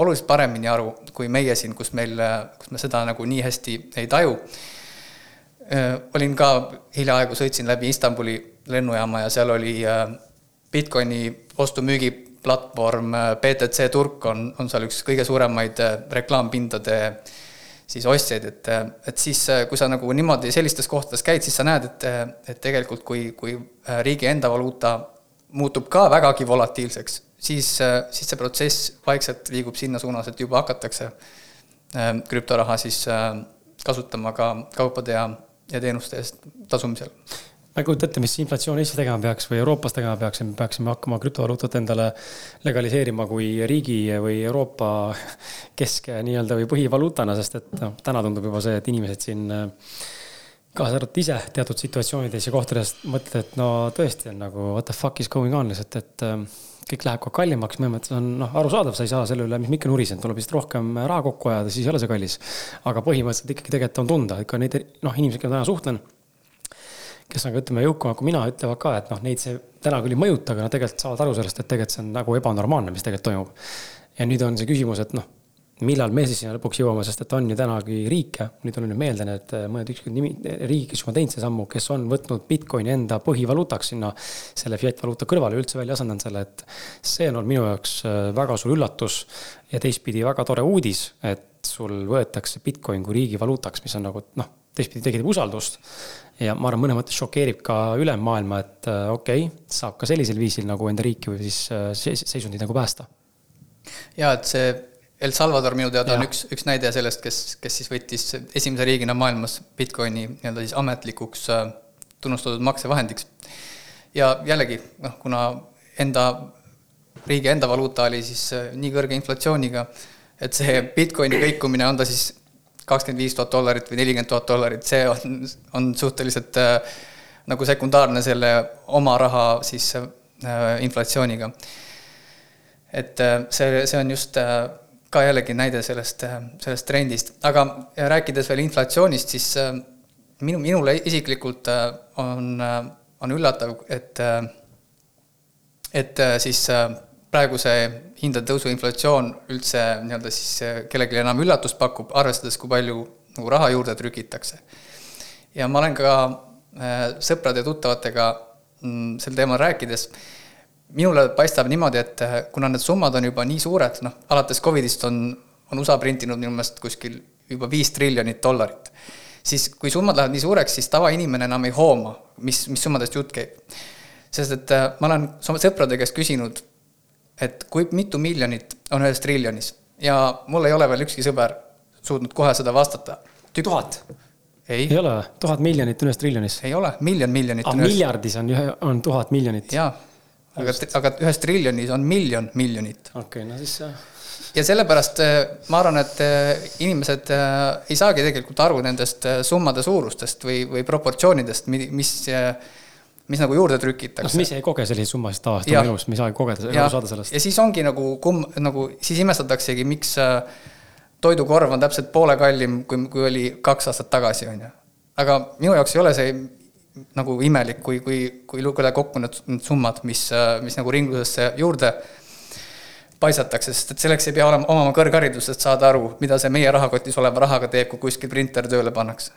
Speaker 2: oluliselt paremini aru kui meie siin, kus meil, kus me seda nagu nii hästi ei taju. olin ka hiljaaegu, sõitsin läbi Istanbuli lennujaama ja seal oli Bitcoini ostu-müügi platvorm BTC Turk on, on seal üks kõige suuremaid reklaampindade siis ostjaid, et, et siis, kui sa nagu niimoodi sellistes kohtades käid, siis sa näed, et, et tegelikult kui, kui riigi enda valuuta muutub ka vägagi volatiilseks, siis, siis see protsess vaikselt liigub sinna suunas, et juba hakatakse krüptoraha siis äh, kasutama ka kaupade ja, ja teenuste eest tasumisel.
Speaker 1: Ma ei kujuta ette, mis inflatsioon Eestis tegema peaks või Euroopas tegema peaks, me peaksime hakkama krüptovaluutat endale legaliseerima kui riigi või Euroopa kesk nii-öelda või põhivaluutana, sest et noh, täna tundub juba see, et inimesed siin äh, kaasa arvatud ise teatud situatsioonides ja kohtades mõtled, et no tõesti on nagu what the fuck is going on lihtsalt, et ähm, kõik läheb aeg kallimaks, mõnes mõttes on noh, arusaadav, sa ei saa selle üle, ikka nurisen, tuleb lihtsalt rohkem raha kokku ajada, siis ei ole see kallis. aga põhimõtteliselt ikkagi tegelikult on tunda, ikka neid noh, inimesi, kellega täna suhtlen, kes on ka ütleme jõukamad kui mina, ütlevad ka, et noh, neid see täna küll ei mõjuta, aga nad tegelikult saavad aru sellest, et tegelikult see on nagu ebanormaalne, mis tegelikult toimub. ja nüüd on see küsimus, et noh millal me siis sinna lõpuks jõuame, sest et on ju tänagi riike, nüüd on nüüd meelde need mõned ükskõik nimi, riigid, kes on teinud see sammu, kes on võtnud Bitcoini enda põhivaluutaks sinna selle fiat valuuta kõrvale, üldse välja asendanud selle, et see on olnud minu jaoks äh, väga suur üllatus ja teistpidi väga tore uudis, et sul võetakse Bitcoin kui riigivaluutaks, mis on nagu noh, teistpidi tekitab usaldust. Ja ma arvan, mõnes mõttes šokeerib ka ülem maailma, et äh, okei okay,, saab ka sellisel viisil nagu enda riiki või siis seisundit nagu päästa.
Speaker 2: ja et see El Salvador minu teada ja. on üks, üks näide sellest, kes, kes siis võttis esimese riigina maailmas Bitcoini nii-öelda siis ametlikuks äh, tunnustatud maksevahendiks. ja jällegi, noh, kuna enda, riigi enda valuuta oli siis äh, nii kõrge inflatsiooniga, et see Bitcoini kõikumine, on ta siis kakskümmend viis tuhat dollarit või nelikümmend tuhat dollarit, see on, on suhteliselt äh, nagu sekundaarne selle oma raha siis äh, inflatsiooniga. et äh, see, see on just äh, ka jällegi näide sellest, sellest trendist, aga rääkides veel inflatsioonist, siis äh, minu, minule isiklikult äh, on, äh, on üllatav, et, et siis praeguse hindade tõusu inflatsioon üldse nii-öelda siis kellelegi enam üllatust pakub, arvestades, kui palju nagu raha juurde trükitakse. ja ma olen ka sõprade ja tuttavatega mm, sel teemal rääkides minule paistab niimoodi, et eh, kuna need summad on juba nii suured, noh, alates Covidist on, on USA printinud minu meelest kuskil juba viis triljonit dollarit, siis kui summad lähevad nii suureks, siis tavainimene enam ei hooma, mis, mis summadest jutt käib. sest et eh, ma olen sõprade käest küsinud, et kui mitu miljonit on ühes triljonis ja mul ei ole veel ükski sõber suutnud kohe seda vastata.
Speaker 1: tuhat? ei, ei ole, tuhat miljonit ühes triljonis?
Speaker 2: ei ole, miljon miljonit
Speaker 1: ah, ühes... miljardis on, on tuhat miljonit?
Speaker 2: jaa aga, aga ühes triljonis on miljon miljonit.
Speaker 1: okei okay,, no siis
Speaker 2: ja sellepärast ma arvan, et inimesed ei saagi tegelikult aru nendest summade suurustest või, või proportsioonidest, mis mis nagu juurde trükitakse.
Speaker 1: noh, me ise ei koge selliseid summasid tavaliselt oma elus, me ei saagi kogeda, aru saada sellest.
Speaker 2: ja siis ongi nagu kumm, nagu siis imestataksegi, miks toidukorv on täpselt poole kallim, kui, kui oli kaks aastat tagasi, on ju. aga minu jaoks ei ole see nagu imelik, kui, kui, kui lugeda kokku need, need summad, mis, mis nagu ringlusesse juurde paisatakse, sest et selleks ei pea olema, omama kõrgharidust, et saada aru, mida see meie rahakotis oleva rahaga teeb, kui kuskil printer tööle pannakse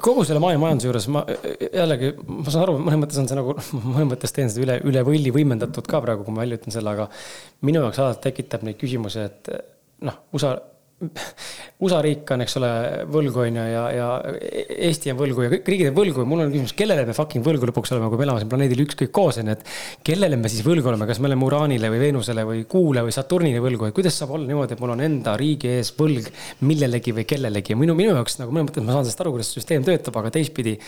Speaker 1: kogu selle maailma majanduse juures ma jällegi, ma saan aru, mõnes mõttes on see nagu, mõnes mõttes teen seda üle, üle võlli võimendatud ka praegu, kui ma välja ütlen selle, aga minu jaoks alati tekitab neid küsimusi, et noh, USA USA riik on, eks ole, võlgu on ju ja, ja Eesti on võlgu ja kõik riigid on võlgu ja mul on küsimus, kellele me fucking võlgu lõpuks oleme, kui me elame siin planeedil ükskõik koos on ju, et. kellele me siis võlgu oleme, kas me oleme Uraanile või Veenusele või Kuule või Saturnile võlgu, et kuidas saab olla niimoodi, et mul on enda riigi ees võlg millelegi või kellelegi ja minu, minu jaoks nagu mõnes mõttes ma saan sellest aru, kuidas süsteem töötab, aga teistpidi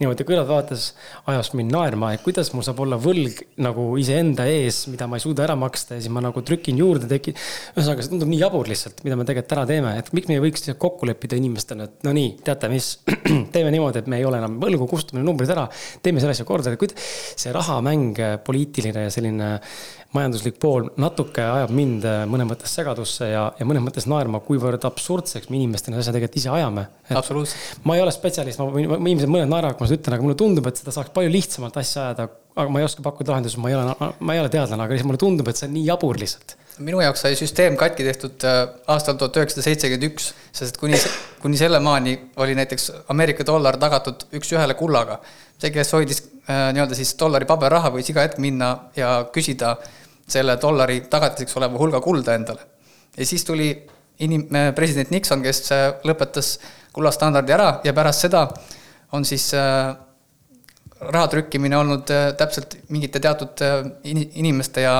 Speaker 1: niimoodi kõrvalt vaadates ajas mind naerma, et kuidas mul saab olla võlg nagu iseenda ees, mida ma ei suuda ära maksta ja siis ma nagu trükin juurde, tekin. ühesõnaga, see tundub nii jabur lihtsalt, mida me tegelikult täna teeme, et miks me ei võiks kokku leppida inimestena, et no nii, teate mis, teeme niimoodi, et me ei ole enam võlgu, kustutame numbrid ära, teeme selle asja korda, et kuid see rahamäng, poliitiline ja selline majanduslik pool natuke ajab mind äh, mõnes mõttes segadusse ja, ja mõnes mõttes naerma, kuivõrd absurdseks me inimestena asja tegelikult ise ajame.
Speaker 2: absoluutselt.
Speaker 1: ma ei ole spetsialist, ma võin, ilmselt mõned naeravad, kui ma seda ütlen, aga mulle tundub, et seda saaks palju lihtsamalt asja ajada. aga ma ei oska pakkuda lahendusi, ma ei ole, ma ei ole teadlane, aga lihtsalt mulle tundub, et see on nii jabur lihtsalt
Speaker 2: minu jaoks sai süsteem katki tehtud äh, aastal tuhat üheksasada seitsekümmend üks, sest kuni, kuni selle maani oli näiteks Ameerika dollar tagatud üks-ühele kullaga. see, kes hoidis äh, nii-öelda siis dollari paberraha, võis iga hetk minna ja küsida selle dollari tagatiseks oleva hulga kulda endale. ja siis tuli inim-, äh, president Nixon, kes lõpetas kullastandardi ära ja pärast seda on siis raha trükkimine olnud täpselt mingite teatud inimeste ja,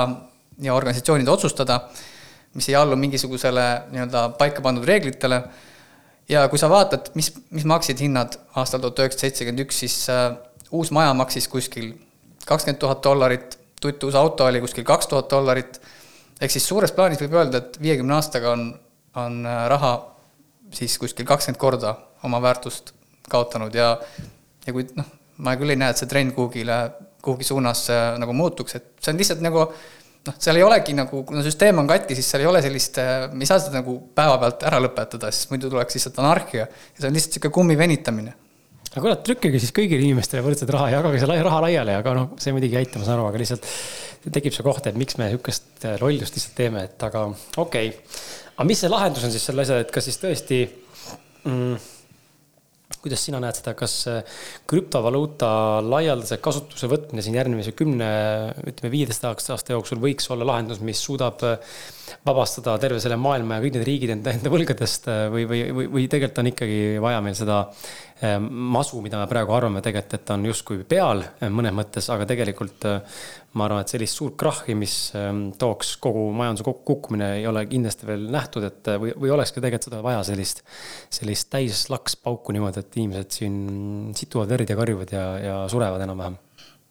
Speaker 2: ja organisatsioonide otsustada, mis ei allu mingisugusele nii-öelda paika pandud reeglitele. ja kui sa vaatad, mis, mis maksid hinnad aastal tuhat üheksasada seitsekümmend üks, siis äh, uus maja maksis kuskil kakskümmend tuhat dollarit tuttuus auto oli kuskil kaks tuhat dollarit. ehk siis suures plaanis võib öelda, et viiekümne aastaga on, on äh, raha siis kuskil kakskümmend korda oma väärtust kaotanud ja, ja kui noh, ma küll ei näe, et see trend kuhugile, kuhugi suunas äh, nagu muutuks, et see on lihtsalt nagu noh, seal ei olegi nagu, kuna süsteem on katki, siis seal ei ole sellist, äh, me ei saa seda nagu päevapealt ära lõpetada, sest muidu tuleks lihtsalt anarhia ja see on lihtsalt niisugune kummi venitamine.
Speaker 1: Aga kurat, trükkige siis kõigile inimestele võrdset raha, jagage see raha laiali, aga noh, see muidugi ei aita, ma saan aru, aga lihtsalt tekib see koht, et miks me sihukest äh, lollust lihtsalt teeme, et aga okei. Okay.. aga mis see lahendus on siis selle asja, et kas siis tõesti mm, kuidas sina näed seda, kas krüptovaluuta laialdase kasutuse võtmine siin järgmise kümne, ütleme viieteist aasta jooksul võiks olla lahendus, mis suudab äh, vabastada terve selle maailma ja kõik need riigid enda, enda võlgadest äh, või, või, või, või tegelikult on ikkagi vaja meil seda masu, mida me praegu arvame tegelikult, et on justkui peal mõnes mõttes, aga tegelikult ma arvan, et sellist suurt krahhi, mis tooks kogu majanduse kukkumine, ei ole kindlasti veel nähtud, et või, või olekski tegelikult seda vaja sellist, sellist täis lakspauku niimoodi, et inimesed siin situvad verd ja karjuvad ja, ja surevad enam-vähem.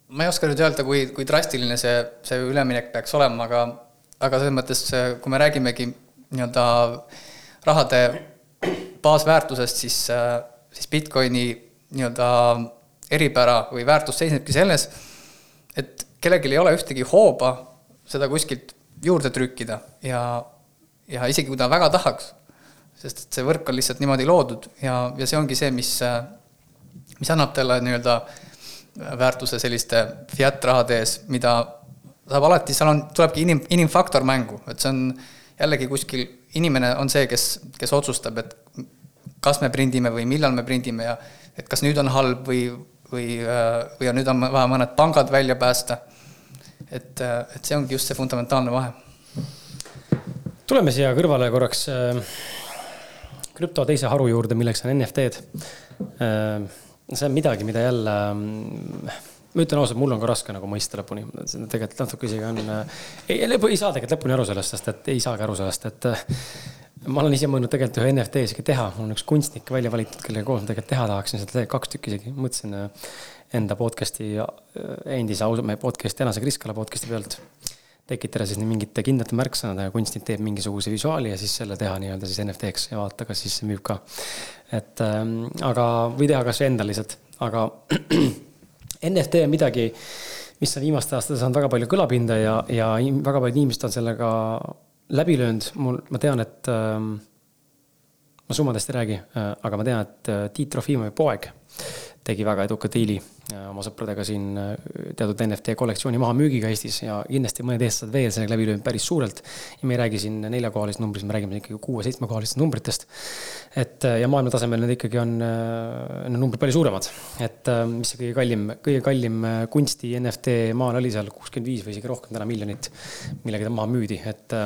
Speaker 2: ma ei oska nüüd öelda, kui, kui drastiline see, see üleminek peaks olema, aga, aga selles mõttes, kui me räägimegi nii-öelda rahade baasväärtusest, siis, siis Bitcoini nii-öelda eripära või väärtus seisnebki selles, et kellelgi ei ole ühtegi hooba seda kuskilt juurde trükkida ja, ja isegi kui ta väga tahaks, sest et see võrk on lihtsalt niimoodi loodud ja, ja see ongi see, mis, mis annab talle nii-öelda väärtuse selliste fiat rahade ees, mida saab alati, seal on, tulebki inim, inimfaktor mängu, et see on jällegi kuskil, inimene on see, kes, kes otsustab, et kas me prindime või millal me prindime ja et kas nüüd on halb või, või, või on nüüd on vaja mõned pangad välja päästa. et, et see ongi just see fundamentaalne vahe.
Speaker 1: tuleme siia kõrvale korraks äh, krüpto teise haru juurde, milleks on NFT-d. Äh, see on midagi, mida jälle, ma ütlen ausalt, mul on ka raske nagu mõista lõpuni, tegelikult natuke isegi on, äh, ei, ei saa tegelikult lõpuni aru sellest, sest et ei saagi aru sellest, et ma olen ise mõelnud tegelikult ühe NFT isegi teha, mul on üks kunstnik välja valitud, kellega koos ma tegelikult teha tahaksin. Seda kaks tükki isegi, mõtlesin äh, enda podcast'i, äh, endise ausa mehe podcast'i, tänase Kris Kala podcast'i pealt tekitada siis mingite kindlate märksõnadega, kunstnik teeb mingisuguse visuaali ja siis selle teha nii-öelda siis NFT-ks ja vaadata, kas siis see müüb ka. et ähm, aga, või teha kasvõi endal lihtsalt, aga NFT on midagi, mis on viimastel aastatel saanud väga palju kõlapinda ja, ja väga paljud inimesed on sellega läbi löönud, mul, ma tean, et ähm, ma summadest ei räägi, äh, aga ma tean, et äh, Tiit Trofimovi poeg tegi väga eduka diili äh, oma sõpradega siin äh, teatud NFT kollektsiooni mahamüügiga Eestis ja kindlasti mõned eestlased veel sellega läbi löönud päris suurelt. ja me ei räägi siin neljakohalisest numbrist, me räägime ikkagi kuue-seitsmekohalistest numbritest. et äh, ja maailma tasemel need ikkagi on, need numbrid palju suuremad. et mis see kõige kallim, kõige kallim kunsti NFT maal oli seal kuuskümmend viis või isegi rohkem täna miljonit, millega ta maha müüdi, et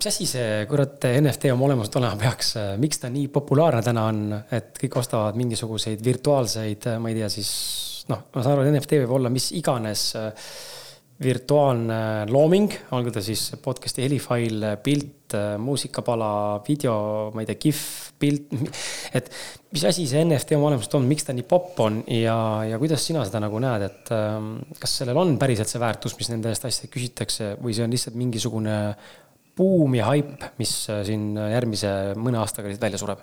Speaker 1: mis asi see kurat NFT oma olemuselt olema peaks, miks ta nii populaarne täna on, et kõik ostavad mingisuguseid virtuaalseid, ma ei tea, siis noh, ma saan aru, et NFT võib olla mis iganes äh, virtuaalne looming, olgu ta siis podcast'i helifail, pilt, äh, muusikapala, video, ma ei tea, kihv, pilt. et mis asi see NFT oma olemuselt on, miks ta nii popp on ja, ja kuidas sina seda nagu näed, et ähm, kas sellel on päriselt see väärtus, mis nende eest asjadest küsitakse või see on lihtsalt mingisugune buum ja haip, mis äh, siin järgmise mõne aastaga lihtsalt välja sureb?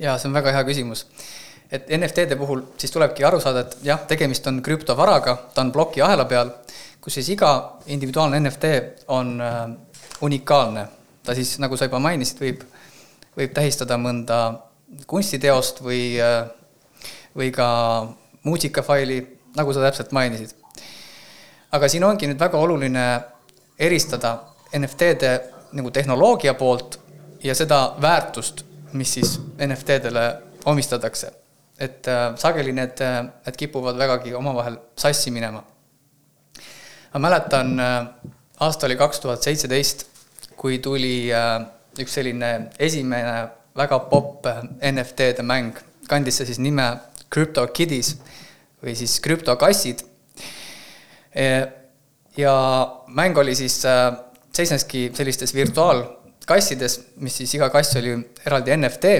Speaker 2: jaa, see on väga hea küsimus. et NFT-de puhul siis tulebki aru saada, et jah, tegemist on krüptovaraga, ta on plokiahela peal, kus siis iga individuaalne NFT on äh, unikaalne. ta siis, nagu sa juba mainisid, võib, võib tähistada mõnda kunstiteost või äh,, või ka muusikafaili, nagu sa täpselt mainisid. aga siin ongi nüüd väga oluline eristada NFT-de nagu tehnoloogia poolt ja seda väärtust, mis siis NFT-dele omistatakse. et äh, sageli need, äh, need kipuvad vägagi omavahel sassi minema. ma mäletan äh,, aasta oli kaks tuhat seitseteist, kui tuli äh, üks selline esimene väga popp äh, NFT-de mäng, kandis see siis nime Crypto Kiddies või siis krüptokassid. Äh, ja mäng oli siis äh, seisneski sellistes virtuaalkassides, mis siis iga kass oli eraldi NFT,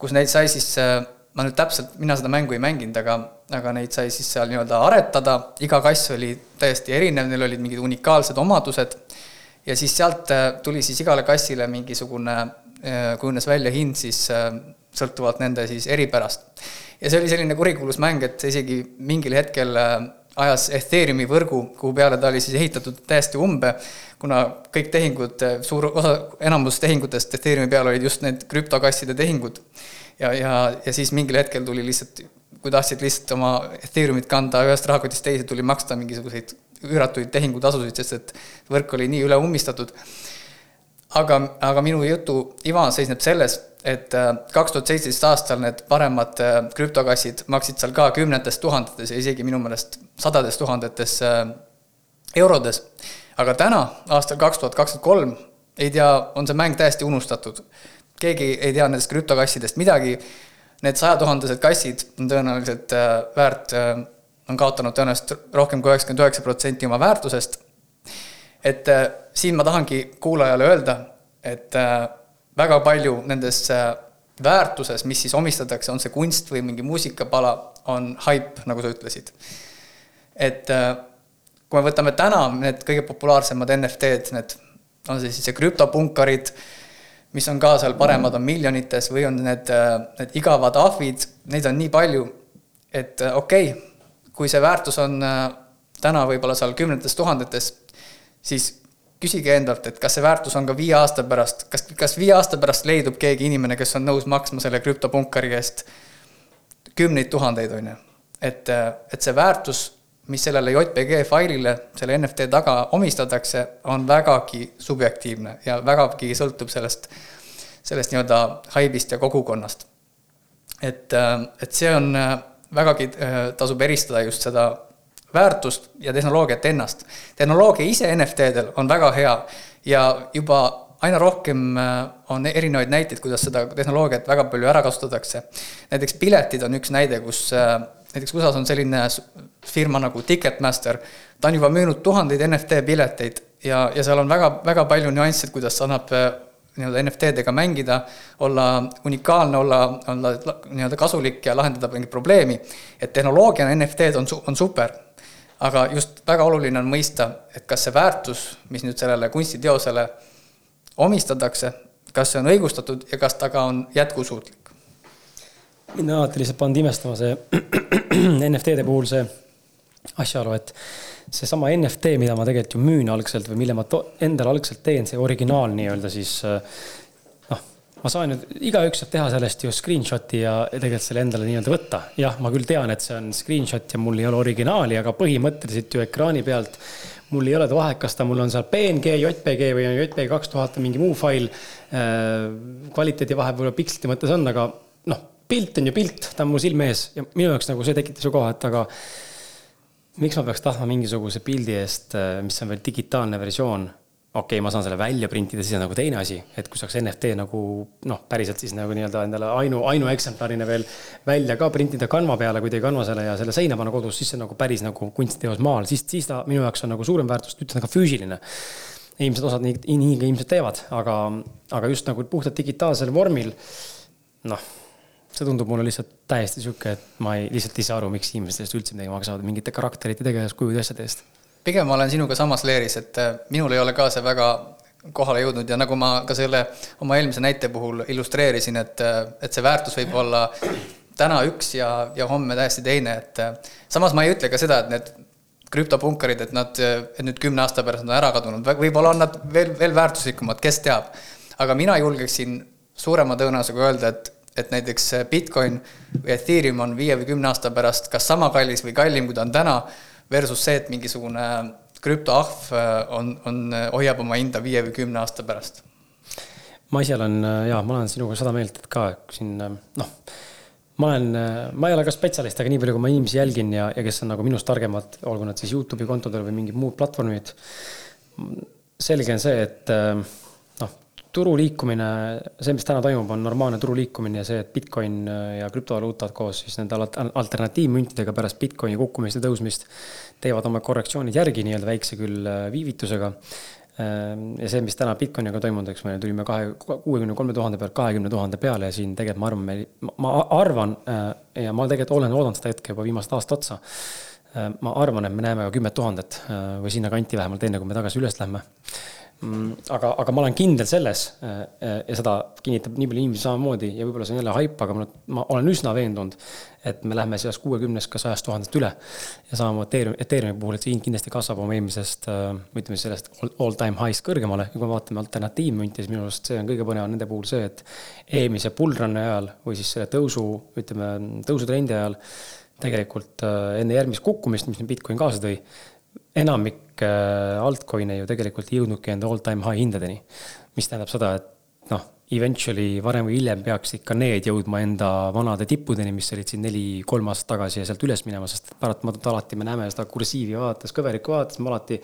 Speaker 2: kus neid sai siis, äh, ma nüüd täpselt, mina seda mängu ei mänginud, aga, aga neid sai siis seal nii-öelda aretada, iga kass oli täiesti erinev, neil olid mingid unikaalsed omadused ja siis sealt äh, tuli siis igale kassile mingisugune, äh, kujunes välja hind siis sõltuvalt nende siis eripärast. ja see oli selline kurikuulus mäng, et isegi mingil hetkel ajas Ethereumi võrgu, kuhu peale ta oli siis ehitatud täiesti umbe, kuna kõik tehingud, suur osa, enamus tehingutest Ethereumi peal olid just need krüptokasside tehingud. ja, ja, ja siis mingil hetkel tuli lihtsalt, kui tahtsid lihtsalt oma Ethereumit kanda ühest rahakotist teise, tuli maksta mingisuguseid üüratuid tehingutasusid, sest et võrk oli nii üle ummistatud. Aga, aga minu jutu iva seisneb selles, et äh, kaks tuhat seitseteist aastal need paremad äh, krüptokassid maksid seal ka kümnetes tuhandetes ja isegi minu meelest sadades tuhandetes äh, eurodes. aga täna, aastal kaks tuhat kakskümmend kolm, ei tea, on see mäng täiesti unustatud. keegi ei tea nendest krüptokassidest midagi. Need sajatuhandesed kassid on tõenäoliselt väärt, on kaotanud tõenäoliselt rohkem kui üheksakümmend üheksa protsenti oma väärtusest. Et siin ma tahangi kuulajale öelda, et väga palju nendes väärtuses, mis siis omistatakse, on see kunst või mingi muusikapala, on haip, nagu sa ütlesid. et äh, kui me võtame täna need kõige populaarsemad NFT-d, need, on see siis see krüptopunkarid, mis on ka seal paremad, on miljonites või on need, äh, need igavad ahvid, neid on nii palju, et äh, okei okay,, kui see väärtus on täna võib-olla seal kümnetes tuhandetes, siis küsige endalt, et kas see väärtus on ka viie aasta pärast, kas, kas viie aasta pärast leidub keegi inimene, kes on nõus maksma selle krüptopunkari eest kümneid tuhandeid, on ju. et, et see väärtus, mis sellele JPG failile selle NFT taga omistatakse, on vägagi subjektiivne ja vägagi sõltub sellest, sellest nii-öelda haibist ja kogukonnast. et, et see on vägagi, tasub eristada just seda väärtust ja tehnoloogiat ennast. tehnoloogia ise NFT-del on väga hea ja juba aina rohkem äh, on erinevaid näiteid, kuidas seda tehnoloogiat väga palju ära kasutatakse. näiteks piletid on üks näide, kus äh, näiteks USA-s on selline firma nagu Ticketmaster, ta on juba müünud tuhandeid NFT pileteid ja, ja seal on väga, väga palju nüansse, kuidas annab äh, nii-öelda NFT-dega mängida, olla unikaalne, olla, olla nii-öelda kasulik ja lahendada mingit probleemi. et tehnoloogiana NFT-d on, on super aga just väga oluline on mõista, et kas see väärtus, mis nüüd sellele kunstiteosele omistatakse, kas see on õigustatud ja kas ta ka on jätkusuutlik?
Speaker 1: mind on alati lihtsalt pannud imestama see NFT-de puhul see asjaolu, et seesama NFT, mida ma tegelikult ju müün algselt või mille ma endale algselt teen, see originaal nii-öelda siis noh, ma saan ju, igaüks saab teha sellest ju screenshot'i ja tegelikult selle endale nii-öelda võtta. jah, ma küll tean, et see on screenshot ja mul ei ole originaali, aga põhimõtteliselt ju ekraani pealt mul ei ole vahet, kas ta mul on seal PNG, JPG või on JPG kaks tuhat või mingi muu fail. Äh, kvaliteedi vahe võib-olla pikslite mõttes on, aga noh, pilt on ju pilt, ta on mu silme ees ja minu jaoks nagu see tekitas ju kohe, et aga miks ma peaks tahtma mingisuguse pildi eest, äh, mis on veel digitaalne versioon, okei okay,, ma saan selle välja printida, siis on nagu teine asi, et kui saaks NFT nagu noh, päriselt siis nagu nii-öelda endale ainu, ainueksemplarina veel välja ka printida kanva peale, kuidagi kanvasele ja selle seina panna kodus, siis see on nagu päris nagu kunstiteos maal, siis, siis ta minu jaoks on nagu suurem väärtus, ütlen ka füüsiline. ilmselt osad nii, nii ka ilmselt teevad, aga, aga just nagu puhtalt digitaalsel vormil, noh see tundub mulle lihtsalt täiesti sihuke, et ma ei, lihtsalt ei saa aru, miks inimesed sellest üldse midagi maksavad mingite karakterite, tegelaskujude, asjade eest.
Speaker 2: Pigem ma olen sinuga samas leeris, et äh, minul ei ole ka see väga kohale jõudnud ja nagu ma ka selle oma eelmise näite puhul illustreerisin, et, äh, et see väärtus võib olla täna üks ja, ja homme täiesti teine, et äh, samas ma ei ütle ka seda, et need krüptopunkarid, et nad, et nüüd kümne aasta pärast on ära kadunud, võib-olla on nad veel, veel väärtuslikumad, kes teab. aga mina julgeksin suurema tõenäosusega öelda, et et näiteks Bitcoin või Ethereum on viie või kümne aasta pärast kas sama kallis või kallim, kui ta on täna, versus see, et mingisugune krüptoahv äh, on, on, hoiab oma hinda viie või kümne aasta pärast.
Speaker 1: ma ise olen jaa, ma olen sinuga seda meelt, et ka siin noh, ma olen, ma ei ole ka spetsialist, aga nii palju, kui ma inimesi jälgin ja, ja kes on nagu minust targemad, olgu nad siis Youtube'i kontodel või mingid muud platvormid. selge on see, et turu liikumine, see, mis täna toimub, on normaalne turu liikumine ja see, et Bitcoin ja krüptovaluutad koos siis nende alternatiivmüntidega pärast Bitcoini kukkumist ja tõusmist teevad oma korrektsioonid järgi nii-öelda väikse küll äh, viivitusega. Ähm, ja see, mis täna Bitcoiniga toimunud, eks me tulime kahe, kuuekümne kolme tuhande pealt kahekümne tuhande peale ja siin tegelikult ma arvan, ma arvan äh, ja ma tegelikult olen oodanud seda hetke juba viimast aasta otsa. Äh, ma arvan, et me näeme ka kümmet tuhandet või sinnakanti vähemalt, enne kui me tagasi üles lähme aga, aga ma olen kindel selles äh, äh, ja seda kinnitab nii palju inimesi samamoodi ja võib-olla see on jälle haip, aga ma, ma olen üsna veendunud, et me lähme sellest kuuekümnest ka sajast tuhandest üle. ja samamoodi Ethereum, Ethereumi puhul, et see hind kindlasti kasvab oma eelmisest, äh, ütleme sellest all time high'st kõrgemale ja kui me vaatame alternatiivmünti, siis minu arust see on kõige põnevam nende puhul see, et eelmise bullrun'i ajal või siis selle tõusu, ütleme tõusutrendi ajal tegelikult enne järgmist kukkumist, mis nüüd Bitcoin kaasa tõi enamik äh, altcoin'e ju tegelikult ei jõudnudki enda all time high hindadeni. mis tähendab seda, et noh, eventually varem või hiljem peaks ikka need jõudma enda vanade tippudeni, mis olid siin neli-kolm aastat tagasi ja sealt üles minema, sest paratamatult alati me näeme seda kursiivi vaadates, kõverikku vaadates, me alati,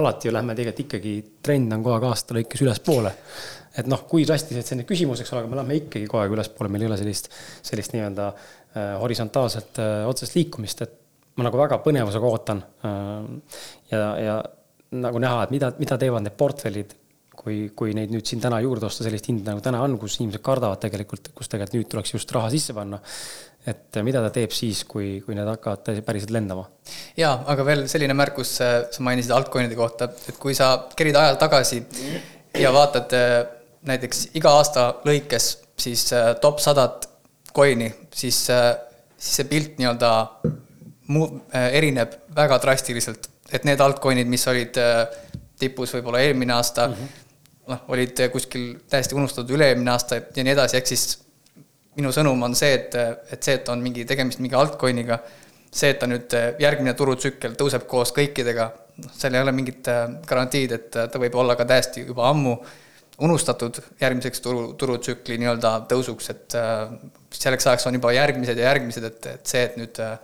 Speaker 1: alati ju lähme tegelikult ikkagi, trend on kogu aeg aasta lõikes ülespoole. et noh, kui drastiliselt see nüüd küsimus, eks ole, aga me lähme ikkagi kogu aeg ülespoole, meil ei ole sellist, sellist nii-öelda äh, horisontaalset äh, otsest liikumist, et ma nagu väga põnevusega ootan. Äh, ja, ja nagu näha, et mida, mida teevad need portfellid, kui, kui neid nüüd siin täna juurde osta sellist hinda nagu täna on, kus inimesed kardavad tegelikult, kus tegelikult nüüd tuleks just raha sisse panna. et mida ta teeb siis, kui, kui need hakkavad päriselt lendama?
Speaker 2: jaa, aga veel selline märkus, äh, sa mainisid altcoin'ide kohta, et kui sa kerid ajal tagasi ja vaatad äh, näiteks iga aasta lõikes siis top sadat coin'i, siis, siis see pilt nii-öelda mu-, äh, erineb väga drastiliselt, et need altcoin'id, mis olid äh, tipus võib-olla eelmine aasta mm, -hmm. noh, olid kuskil täiesti unustatud üle-eelmine aasta ja nii edasi, ehk siis minu sõnum on see, et, et see, et on mingi tegemist mingi altcoin'iga, see, et ta nüüd äh, järgmine turutsükkel tõuseb koos kõikidega, noh, seal ei ole mingit garantiid, et ta võib olla ka täiesti juba ammu unustatud järgmiseks turu, turutsükli nii-öelda tõusuks, et selleks ajaks on juba järgmised ja järgmised, et, et see, et nüüd äh,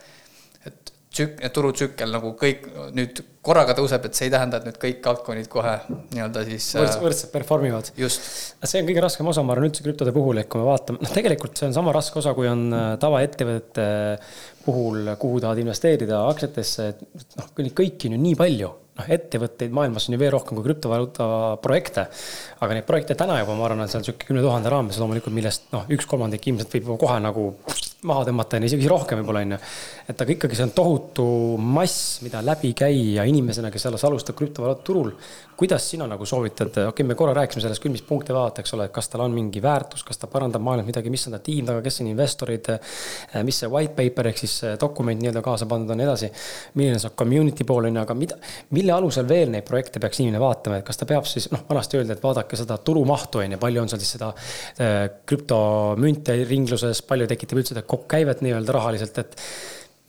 Speaker 2: tsük-, turutsükkel nagu kõik nüüd korraga tõuseb, et see ei tähenda, et nüüd kõik altcoin'id kohe nii-öelda siis
Speaker 1: võrdselt, äh, võrdselt perform ivad. see on kõige raskem osa, ma arvan, üldse krüptode puhul, et kui me vaatame, noh, tegelikult see on sama raske osa, kui on äh, tavaettevõtete puhul, kuhu tahad investeerida aktsiatesse, et noh, kõiki on ju nii palju noh, ettevõtteid maailmas on ju veel rohkem kui krüptovaluuta projekte. aga neid projekte täna juba, ma arvan, on seal sihuke kümne tuhande raames loomulikult, millest noh, üks kolmandik ilmselt võib kohe nagu maha tõmmata, on isegi rohkem võib-olla, on ju. et aga ikkagi see on tohutu mass, mida läbi käia inimesena, kes alles alustab krüptovaluutaturul. kuidas sina nagu soovitad, okei okay,, me korra rääkisime sellest küll, mis punkte vaadata, eks ole, et kas tal on mingi väärtus, kas ta parandab maailmas midagi, mis on ta tiim taga, kes on investorid, mis see white paper ehk siis dokument nii-öelda kaasa pandud on ja nii edasi. milline see community pool on ju, aga mida, mille alusel veel neid projekte peaks inimene vaatama, et kas ta peab siis, noh, vanasti öeldi, et vaadake seda turumahtu, on ju, palju on seal siis seda äh, krüptomünte ringluses, palju tekitab üldse seda käivet nii-öelda rahaliselt, et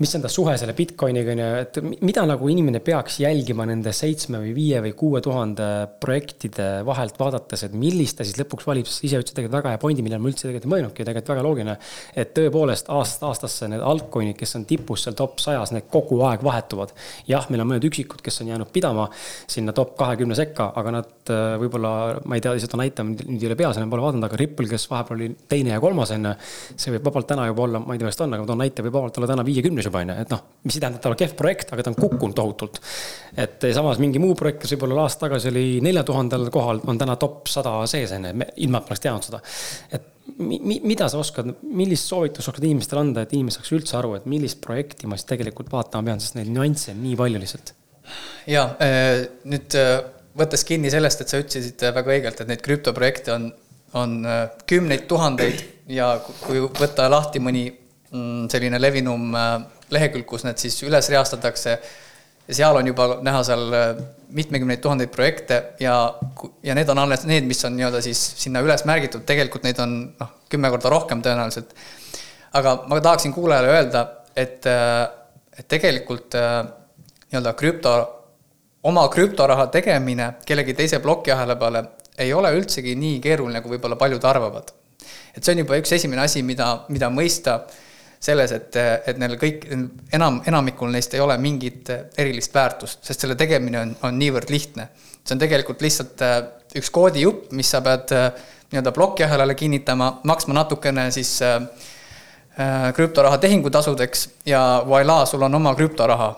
Speaker 1: mis on ta suhe selle Bitcoiniga, on ju, et mida nagu inimene peaks jälgima nende seitsme või viie või kuue tuhande projektide vahelt vaadates, et millist ta siis lõpuks valib, sest ise ütlesid tegelikult väga hea pointi, millele ma üldse tegelikult ei mõelnudki, tegelikult väga loogiline. et tõepoolest aastast aastasse need altcoin'id, kes on tipus seal top sajas, need kogu aeg vahetuvad. jah, meil on mõned üksikud, kes on jäänud pidama sinna top kahekümne sekka, aga nad äh, võib-olla, ma ei tea, lihtsalt näitan nüüd ei ole peas, enam pole vaadanud, aga Ripple, kes vahepeal oli teine ja kolmas on ju. see võib vabalt täna juba olla, ma ei tea, kas ta on, aga ma toon näite, võib vabalt olla täna viiekümnes juba on ju, et noh, mis ei tähenda, et ta on kehv projekt, aga ta on kukkunud tohutult. et samas mingi muu projekt, kes võib-olla aasta tagasi oli nelja tuhandel kohal, on täna top sada sees on ju, ilma et ma oleks teadnud seda. et mi, mi, mida sa oskad, millist soovitust oskad inimestele anda, et inimesed saaks üldse aru, et millist projekti ma siis tegelikult vaatama pean, sest neid nüansse on nii palju lihtsalt.
Speaker 2: ja äh, nüüd äh, võttes kinni sellest, et sa ütlesid väga õigelt, et neid krüptoprojekte on, on äh, kümneid tuhandeid ja kui võtta lahti mõni Mm, selline levinum äh, lehekülg, kus need siis üles reastatakse. ja seal on juba näha seal äh, mitmekümneid tuhandeid projekte ja, ja need on alles need, mis on nii-öelda siis sinna üles märgitud, tegelikult neid on noh, kümme korda rohkem tõenäoliselt. aga ma tahaksin kuulajale öelda, et, äh, et tegelikult nii-öelda krüpto, oma krüptoraha tegemine kellegi teise plokiahela peale ei ole üldsegi nii keeruline, kui võib-olla paljud arvavad. et see on juba üks esimene asi, mida, mida mõista selles, et, et neil kõik, enam, enamikul neist ei ole mingit erilist väärtust, sest selle tegemine on, on niivõrd lihtne. see on tegelikult lihtsalt äh, üks koodijupp, mis sa pead äh, nii-öelda plokiahelale kinnitama, maksma natukene siis äh, krüptoraha tehingutasudeks ja voilà, sul on oma krüptoraha,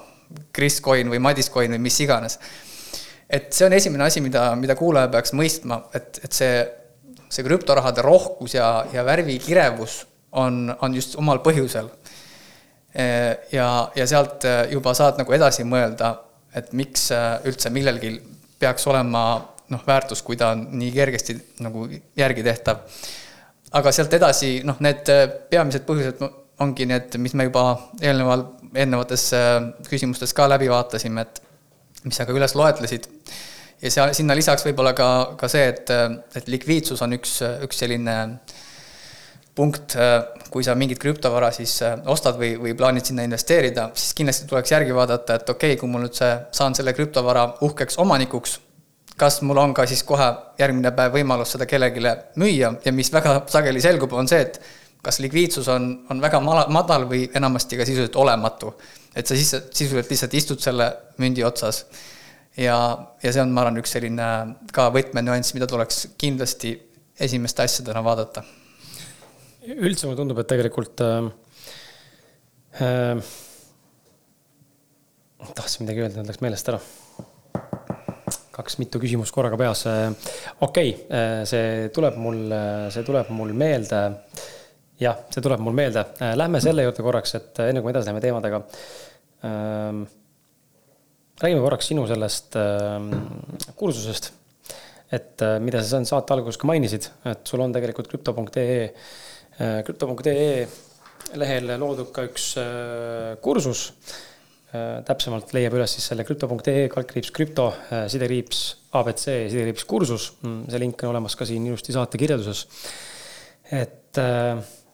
Speaker 2: Kris-coin või Madis-coin või mis iganes. et see on esimene asi, mida, mida kuulaja peaks mõistma, et, et see, see krüptorahade rohkus ja, ja värvikirevus on, on just omal põhjusel. ja, ja sealt äh, juba saad nagu edasi mõelda, et miks äh, üldse millelgi peaks olema noh, väärtus, kui ta on nii kergesti nagu järgi tehtav. aga sealt edasi, noh, need peamised põhjused ongi need, mis me juba eelneval, eelnevates küsimustes ka läbi vaatasime, et mis sa ka üles loetlesid. ja seal, sinna lisaks võib-olla ka, ka see, et, et likviidsus on üks, üks selline äh, punkt, äh, kui sa mingit krüptovara siis äh, ostad või, või plaanid sinna investeerida, siis kindlasti tuleks järgi vaadata, et okei okay,, kui mul nüüd see, saan selle krüptovara uhkeks omanikuks, kas mul on ka siis kohe järgmine päev võimalus seda kellelegi müüa ja mis väga sageli selgub, on see, et kas likviidsus on, on väga mala, madal või enamasti ka sisuliselt olematu. et sa siis sisuliselt lihtsalt istud selle mündi otsas. ja, ja see on, ma arvan, üks selline ka võtmenüanss, mida tuleks kindlasti esimeste asjadena vaadata
Speaker 1: üldse mulle tundub, et tegelikult äh, äh, tahtsin midagi öelda, läks meelest ära. kaks mitu küsimust korraga peas. Äh, okei okay,, äh, see tuleb mul, äh, see tuleb mul meelde. jah, see tuleb mul meelde. Lähme selle juurde korraks, et enne kui me edasi läheme teemadega ähm,. räägime korraks sinu sellest ähm, kursusest et mida sa saate alguses ka mainisid, et sul on tegelikult krüpto.ee krüpto.ee lehel loodud ka üks äh, kursus. Äh, täpsemalt leiab üles siis selle krüpto.ee kaldkriips krüpto, äh, sidekriips abc, sidekriips kursus. Mm, see link on olemas ka siin ilusti saate kirjelduses. et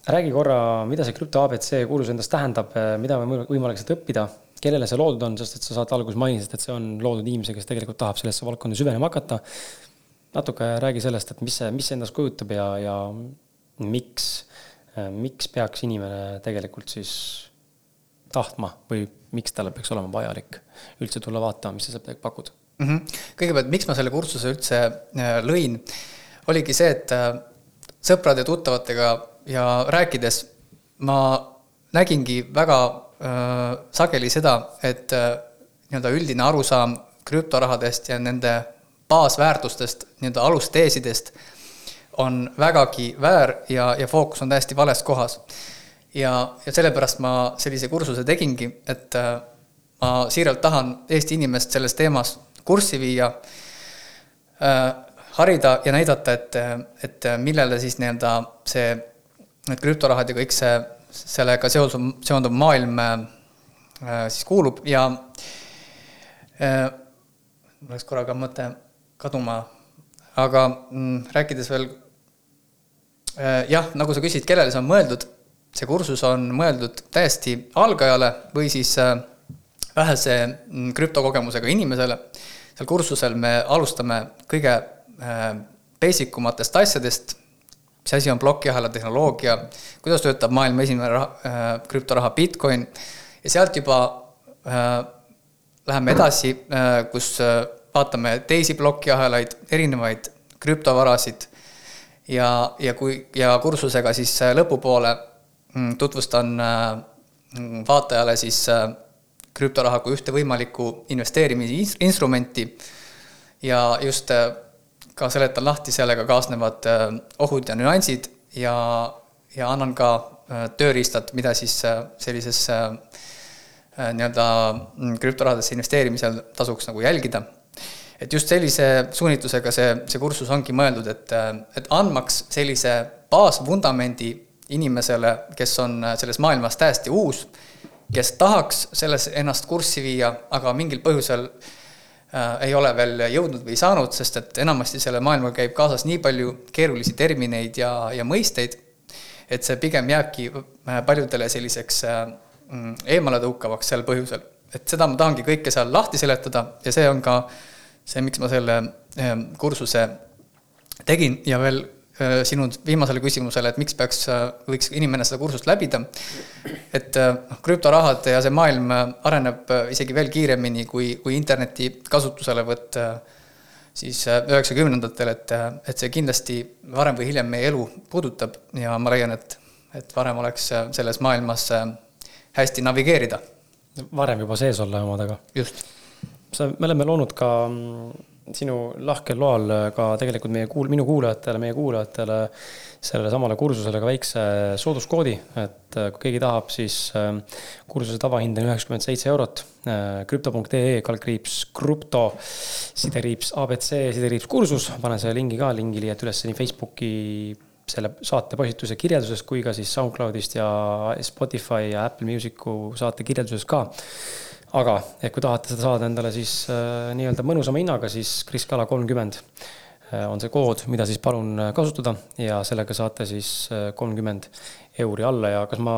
Speaker 1: räägi korra, mida see krüpto abc kursus endast tähendab, mida on võimalik sealt õppida, kellele see loodud on, sest et sa saate alguses mainisid, et see on loodud inimesele, kes tegelikult tahab sellesse valdkonda süvenema hakata. natuke räägi sellest, et mis see, mis see endast kujutab ja, ja miks miks peaks inimene tegelikult siis tahtma või miks talle peaks olema vajalik üldse tulla vaatama, mis sa sealt pakud
Speaker 2: mm? -hmm. kõigepealt, miks ma selle kursuse üldse äh, lõin, oligi see, et äh, sõprade tuttavatega ja rääkides ma nägingi väga äh, sageli seda, et äh, nii-öelda üldine arusaam krüptorahadest ja nende baasväärtustest, nii-öelda alusteesidest on vägagi väär ja, ja fookus on täiesti vales kohas. ja, ja sellepärast ma sellise kursuse tegingi, et äh, ma siiralt tahan Eesti inimest selles teemas kurssi viia äh,, harida ja näidata, et, et millele siis nii-öelda see, need krüptorahad ja kõik see, sellega seosuv, seonduv maailm äh, siis kuulub ja äh, mul läks korraga mõte kaduma, aga mm, rääkides veel äh, jah, nagu sa küsid, kellele see on mõeldud, see kursus on mõeldud täiesti algajale või siis äh, vähese mm, krüptokogemusega inimesele. seal kursusel me alustame kõige äh, basic umatest asjadest, mis asi on plokiahela tehnoloogia, kuidas töötab maailma esimene raha, äh, krüptoraha Bitcoin? Ja sealt juba äh, läheme edasi äh,, kus äh, vaatame teisi plokiahelaid, erinevaid krüptovarasid ja, ja kui, ja kursusega siis äh, lõpupoole mm, tutvustan äh, vaatajale siis äh, krüptoraha kui ühte võimalikku investeerimisinstrumenti ja just ka seletan lahti sellega kaasnevad ohud ja nüansid ja, ja annan ka tööriistad, mida siis sellises nii-öelda mm, krüptorahadesse investeerimisel tasuks nagu jälgida. Et just sellise suunitlusega see, see kursus ongi mõeldud, et, et andmaks sellise baasvundamendi inimesele, kes on selles maailmas täiesti uus kes tahaks selles ennast kurssi viia, aga mingil põhjusel äh, ei ole veel jõudnud või saanud, sest et enamasti selle maailmaga käib kaasas nii palju keerulisi termineid ja, ja mõisteid, et see pigem jääbki äh, paljudele selliseks äh, mm, eemaletõukavaks sel põhjusel. et seda ma tahangi kõike seal lahti seletada ja see on ka see, miks ma selle äh, kursuse tegin ja veel Äh, sinu viimasele küsimusele, et miks peaks, äh, võiks inimene seda kursust läbida. et äh, noh, krüptorahad ja see maailm areneb isegi veel kiiremini kui, kui interneti kasutuselevõtt siis üheksakümnendatel, et, et see kindlasti varem või hiljem meie elu puudutab ja ma leian, et, et varem oleks selles maailmas hästi navigeerida.
Speaker 1: varem juba sees olla omadega.
Speaker 2: just.
Speaker 1: Sa, me oleme loonud ka mm, sinu lahkel loal ka tegelikult meie kuul-, minu kuulajatele, meie kuulajatele sellele samale kursusele ka väikse sooduskoodi, et äh, kui keegi tahab, siis äh, kursuse tavahind on üheksakümmend seitse eurot. Äh, krüpto.ee kaldkriips krüpto, sidekriips abc, sidekriips kursus, panen selle lingi ka, lingi leiad üles nii Facebooki selle saate postituse kirjelduses kui ka siis SoundCloudist ja Spotify ja Apple Musicu saate kirjelduses ka aga ehk kui tahate seda saada endale siis äh, nii-öelda mõnusama hinnaga, siis Kris Kala kolmkümmend äh, on see kood, mida siis palun äh, kasutada ja sellega saate siis äh, kolmkümmend euri alla ja kas ma,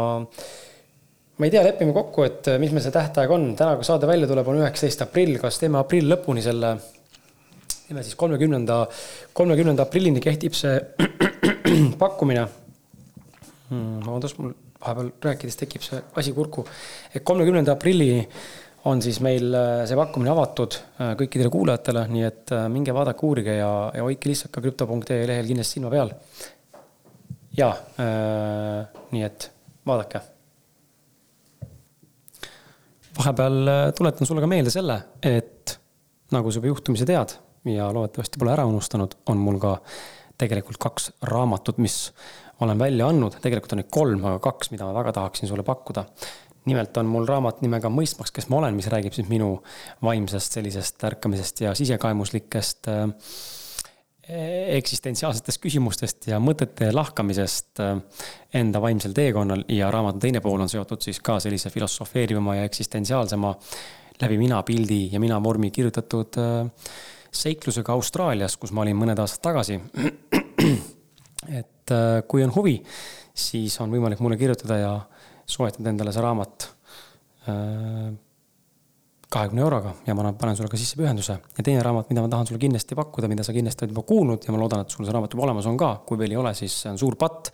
Speaker 1: ma ei tea, lepime kokku, et mis meil see tähtaeg on, täna, kui saade välja tuleb, on üheksateist aprill, kas teeme aprill lõpuni selle, teeme siis kolmekümnenda, kolmekümnenda aprillini kehtib see pakkumine hmm,. vabandust, mul vahepeal rääkides tekib see asi kurku. et kolmekümnenda aprillini on siis meil äh, see pakkumine avatud äh, kõikidele kuulajatele, nii et äh, minge vaadake, uurige ja, ja hoidke lihtsalt ka krüpto.ee lehel kindlasti silma peal. ja äh, nii et vaadake. vahepeal tuletan sulle ka meelde selle, et nagu sa juba juhtumisi tead ja loodetavasti pole ära unustanud, on mul ka tegelikult kaks raamatut, mis olen välja andnud, tegelikult on neid kolm, aga kaks, mida ma väga tahaksin sulle pakkuda nimelt on mul raamat nimega Mõistmaks, kes ma olen, mis räägib siis minu vaimsest sellisest ärkamisest ja sisekaemuslikest äh, eksistentsiaalsetest küsimustest ja mõtete lahkamisest äh, enda vaimsel teekonnal ja raamatu teine pool on seotud siis ka sellise filosofeerivama ja eksistentsiaalsema läbi mina pildi ja mina vormi kirjutatud äh, seiklusega Austraalias, kus ma olin mõned aastad tagasi. et kui on huvi, siis on võimalik mulle kirjutada ja soetad endale see raamat äh, kahekümne euroga ja ma panen sulle ka sisse pühenduse. ja teine raamat, mida ma tahan sulle kindlasti pakkuda, mida sa kindlasti oled juba kuulnud ja ma loodan, et sul see raamat juba olemas on ka, kui veel ei ole, siis see on suur patt.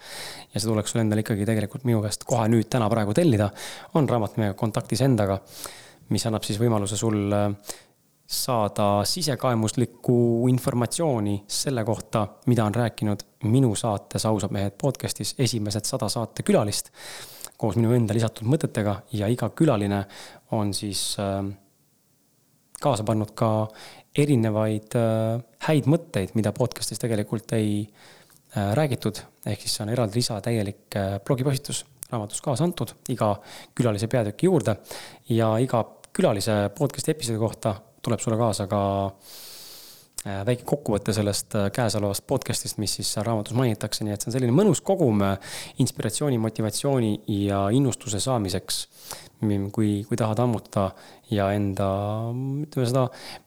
Speaker 1: ja see tuleks sul endale ikkagi tegelikult minu käest kohe nüüd, täna, praegu tellida. on raamat nimega Kontaktis endaga, mis annab siis võimaluse sul äh, saada sisekaemuslikku informatsiooni selle kohta, mida on rääkinud minu saates Ausad mehed podcast'is esimesed sada saatekülalist koos minu enda lisatud mõtetega ja iga külaline on siis äh, kaasa pannud ka erinevaid äh, häid mõtteid, mida podcast'is tegelikult ei äh, räägitud. ehk siis see on eraldi lisa, täielik blogipostitus raamatus kaasa antud iga külalise peatüki juurde ja iga külalise podcast'i episoodi kohta tuleb sulle kaasa ka äh, väike kokkuvõte sellest äh, käesolevast podcast'ist, mis siis raamatus mainitakse, nii et see on selline mõnus kogum inspiratsiooni, motivatsiooni ja innustuse saamiseks. kui, kui tahad ammutada ja enda, ütleme seda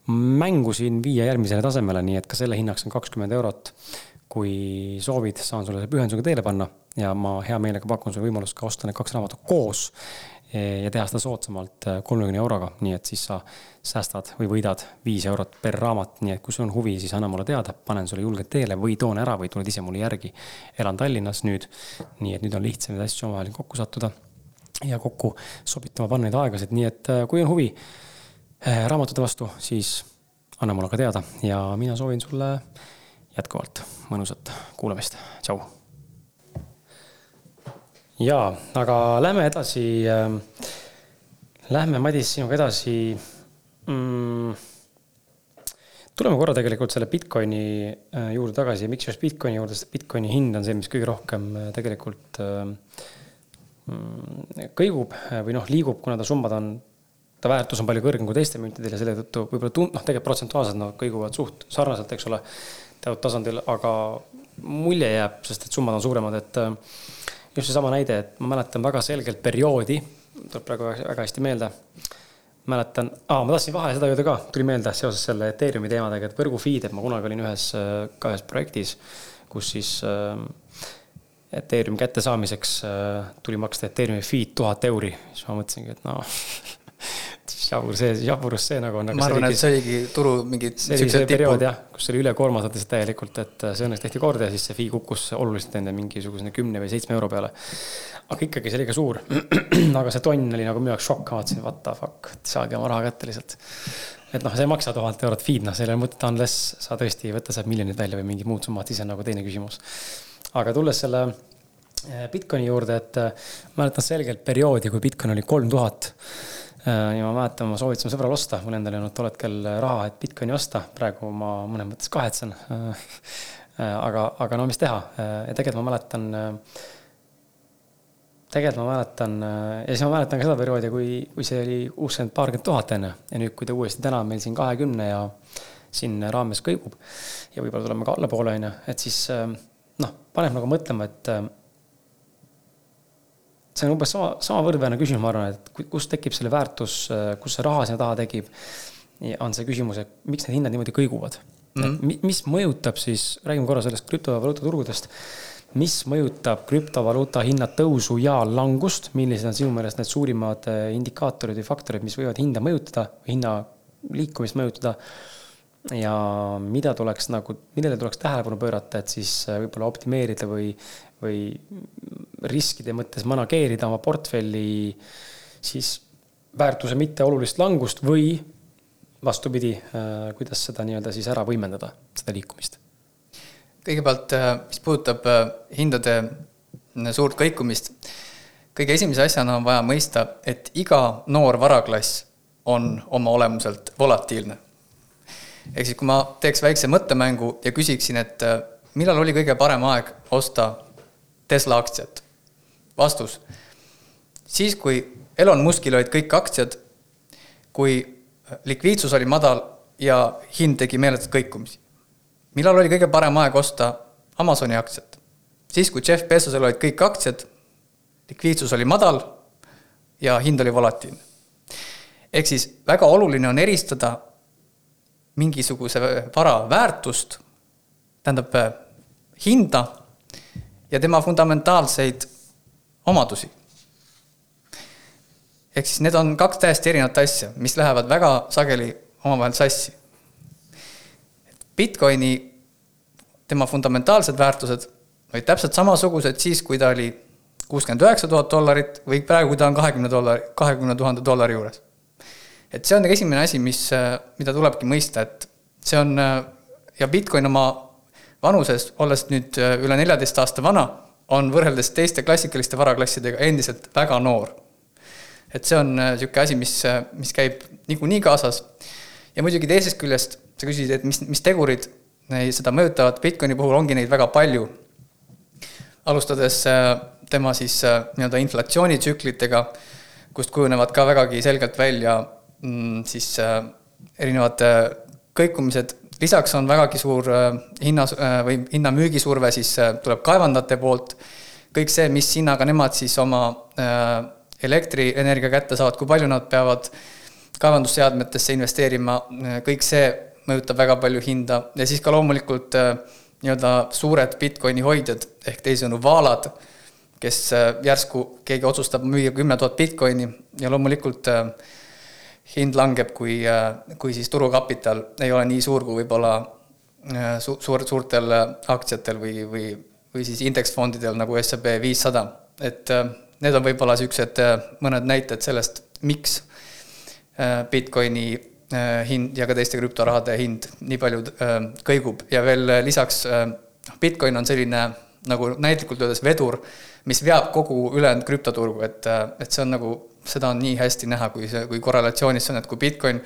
Speaker 1: mängu siin viia järgmisele tasemele, nii et ka selle hinnaks on kakskümmend eurot kui soovid, saan sulle pühendusega teele panna ja ma hea meelega pakun sulle võimalust ka osta need kaks raamatut koos ja teha seda soodsamalt äh, kolmekümne euroga, nii et siis sa säästad või võidad viis eurot per raamat, nii et kui sul on huvi, siis anna mulle teada, panen sulle julgelt teele või toon ära või tuled ise mulle järgi. elan Tallinnas nüüd, nii et nüüd on lihtsam neid asju omavahel kokku sattuda ja kokku sobitama panna neid aegasid, nii et äh, kui on huvi raamatute vastu, siis anna mulle ka teada. Ja mina soovin sulle jätkuvalt mõnusat kuulamist, tšau jaa, aga lähme edasi äh,. Lähme, Madis, sinuga edasi mm,. tuleme korra tegelikult selle Bitcoini äh, juurde tagasi ja miks just Bitcoini juurde, sest Bitcoini hind on see, mis kõige rohkem äh, tegelikult äh, mm, kõigub või noh, liigub, kuna ta summad on ta väärtus on palju kõrgem kui teistel müntidel ja selle tõttu võib-olla tund-, noh, tegelikult protsentuaalselt nad no, kõiguvad suht sarnaselt, eks ole, teatud tasandil, aga mulje jääb, sest et summad on suuremad, et just seesama näide, et ma mäletan väga selgelt perioodi, tuleb praegu väga hästi meelde. mäletan ah,, ma tahtsin vahele seda öelda ka, tuli meelde seoses selle Ethereumi teemadega, et võrgu feed, et ma kunagi olin ühes, ka ühes projektis, kus siis äh, Ethereumi kättesaamiseks äh, tuli maksta Ethereumi feed tuhat euri, siis ma mõtlesingi, et noh jabur see, jaburus see nagu on.
Speaker 2: ma arvan, et see oligi turu mingid.
Speaker 1: see oli see periood jah, kus oli ülekoormatud lihtsalt täielikult, et äh, see õnneks tehti korda ja siis see fee kukkus oluliselt enne mingisuguse kümne või seitsme euro peale. aga ikkagi see oli ka suur. aga see tonn oli nagu minu jaoks šokk, ma vaatasin, what the fuck, saage oma raha kätte lihtsalt. et noh, see ei maksa tuhat eurot feed, noh, seal ei ole mõtet unless sa tõesti ei võta sealt miljonit välja või mingid muud summad, siis on nagu teine küsimus. aga tulles selle äh, Bitcoini juurde, et äh, mäletan selgelt perioodi, kui Bitcoin oli kolm tuhat ja ma mäletan, ma soovitasin sõbral osta, mul endal ei olnud tol hetkel raha, et Bitcoini osta, praegu ma mõnes mõttes kahetsen. Äh, aga, aga no mis teha? Ja tegelikult ma mäletan, tegelikult ma mäletan ja siis ma mäletan ka seda perioodi, kui, kui see oli kuuskümmend, paarkümmend tuhat enne. Ja nüüd, kui ta uuesti täna meil siin kahekümne ja siin raames kõigub ja võib-olla tuleme ka allapoole, on ju, et siis noh, paneb nagu mõtlema, et see on umbes sama, sama võrdväärne küsimus, ma arvan, et kust tekib selle väärtus, kus see raha sinna taha tekib. on see küsimus, et miks need hinnad niimoodi kõiguvad mm. -hmm. mis mõjutab siis, räägime korra sellest krüptovaluuta turgudest. mis mõjutab krüptovaluuta hinna tõusu ja langust, millised on sinu meelest need suurimad eh, indikaatorid või faktorid, mis võivad hinda mõjutada, hinna liikumist mõjutada ja mida tuleks nagu, millele tuleks tähelepanu pöörata, et siis eh, võib-olla optimeerida või, või riskide mõttes manageerida oma portfelli siis väärtuse mitteolulist langust või vastupidi, äh, kuidas seda nii-öelda siis ära võimendada, seda liikumist?
Speaker 2: kõigepealt, äh, mis puudutab äh, hindade suurt kõikumist, kõige esimese asjana on vaja mõista, et iga noor varaklass on oma olemuselt volatiilne. ehk siis, kui ma teeks väikse mõttemängu ja küsiksin, et millal oli kõige parem aeg osta Tesla aktsiat? vastus. siis, kui Elon Muskil olid kõik aktsiad, kui likviidsus oli madal ja hind tegi meeletut kõikumisi. millal oli kõige parem aeg osta Amazoni aktsiat? siis, kui Jeff Bezosel olid kõik aktsiad, likviidsus oli madal ja hind oli volatiilne. ehk siis väga oluline on eristada mingisuguse vara väärtust, tähendab hinda ja tema fundamentaalseid omadusi. ehk siis need on kaks täiesti erinevat asja, mis lähevad väga sageli omavahel sassi. Bitcoini, tema fundamentaalsed väärtused olid täpselt samasugused siis, kui ta oli kuuskümmend üheksa tuhat dollarit või praegu, kui ta on kahekümne dollari, kahekümne tuhande dollari juures. et see on esimene asi, mis, mida tulebki mõista, et see on ja Bitcoin oma vanuses, olles nüüd üle neljateist aasta vana on võrreldes teiste klassikaliste varaklassidega endiselt väga noor. et see on niisugune äh, asi, mis, äh, mis käib niikuinii kaasas. ja muidugi teisest küljest sa küsisid, et mis, mis tegurid seda mõjutavad, Bitcoini puhul ongi neid väga palju. alustades äh, tema siis nii-öelda inflatsioonitsüklitega, kust kujunevad ka vägagi selgelt välja mm, siis erinevad kõikumised lisaks on vägagi suur hinna või hinna müügisurve siis tuleb kaevandajate poolt. kõik see, mis hinnaga nemad siis oma elektrienergia kätte saavad, kui palju nad peavad kaevandusseadmetesse investeerima, kõik see mõjutab väga palju hinda ja siis ka loomulikult äh, nii-öelda suured Bitcoini hoidjad ehk teisisõnu vaalad, kes äh, järsku keegi otsustab müüa kümme tuhat Bitcoini ja loomulikult äh, hind langeb, kui, kui siis turukapital ei ole nii suur kui võib-olla su-, suur, suurtel aktsiatel või, või, või siis indeksfondidel nagu SEB viissada, et need on võib-olla niisugused mõned näited sellest, miks Bitcoini Äh, hind ja ka teiste krüptorahade hind nii palju äh, kõigub. Ja veel äh, lisaks Bitcoin on selline nagu näitlikult öeldes vedur, mis veab kogu ülejäänud krüptoturgu, et, et see on nagu, seda on nii hästi näha, kui see, kui korrelatsioonis see on, et kui Bitcoin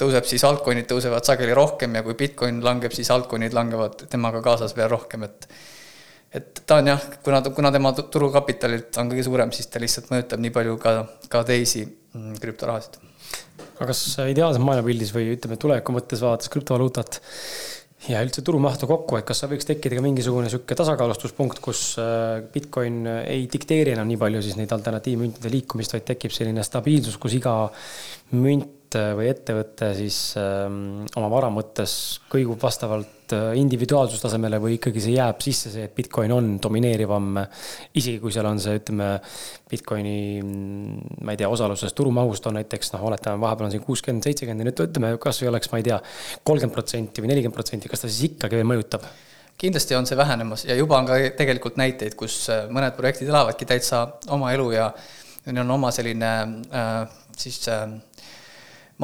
Speaker 2: tõuseb, siis altcoin'id tõusevad sageli rohkem ja kui Bitcoin langeb, siis altcoin'id langevad temaga kaasas veel rohkem, et et ta on jah, kuna, kuna tema turukapitalilt on kõige suurem, siis ta lihtsalt mõjutab nii palju ka, ka teisi mm, krüptorahasid.
Speaker 1: Aga kas ideaalses maailmapildis või ütleme, tuleviku mõttes vaadates krüptovaluutat ja üldse turumahtu kokku, et kas võiks tekkida ka mingisugune niisugune tasakaalustuspunkt, kus äh, Bitcoin ei dikteeri enam nii palju siis neid alternatiivmüntide liikumist, vaid tekib selline stabiilsus, kus iga münt või ettevõte siis ähm, oma vara mõttes kõigub vastavalt Äh, individuaalsustasemele või ikkagi see jääb sisse, see, et Bitcoin on domineerivam, isegi kui seal on see, ütleme, Bitcoini, mm, ma ei tea, osaluses turumahust on näiteks noh, oletame, vahepeal on siin kuuskümmend, seitsekümmend nüüd ütleme, kas või oleks, ma ei tea, kolmkümmend protsenti või nelikümmend protsenti, kas ta siis ikkagi veel mõjutab?
Speaker 2: kindlasti on see vähenemas ja juba on ka tegelikult näiteid, kus äh, mõned projektid elavadki täitsa oma elu ja neil on oma selline äh, siis äh,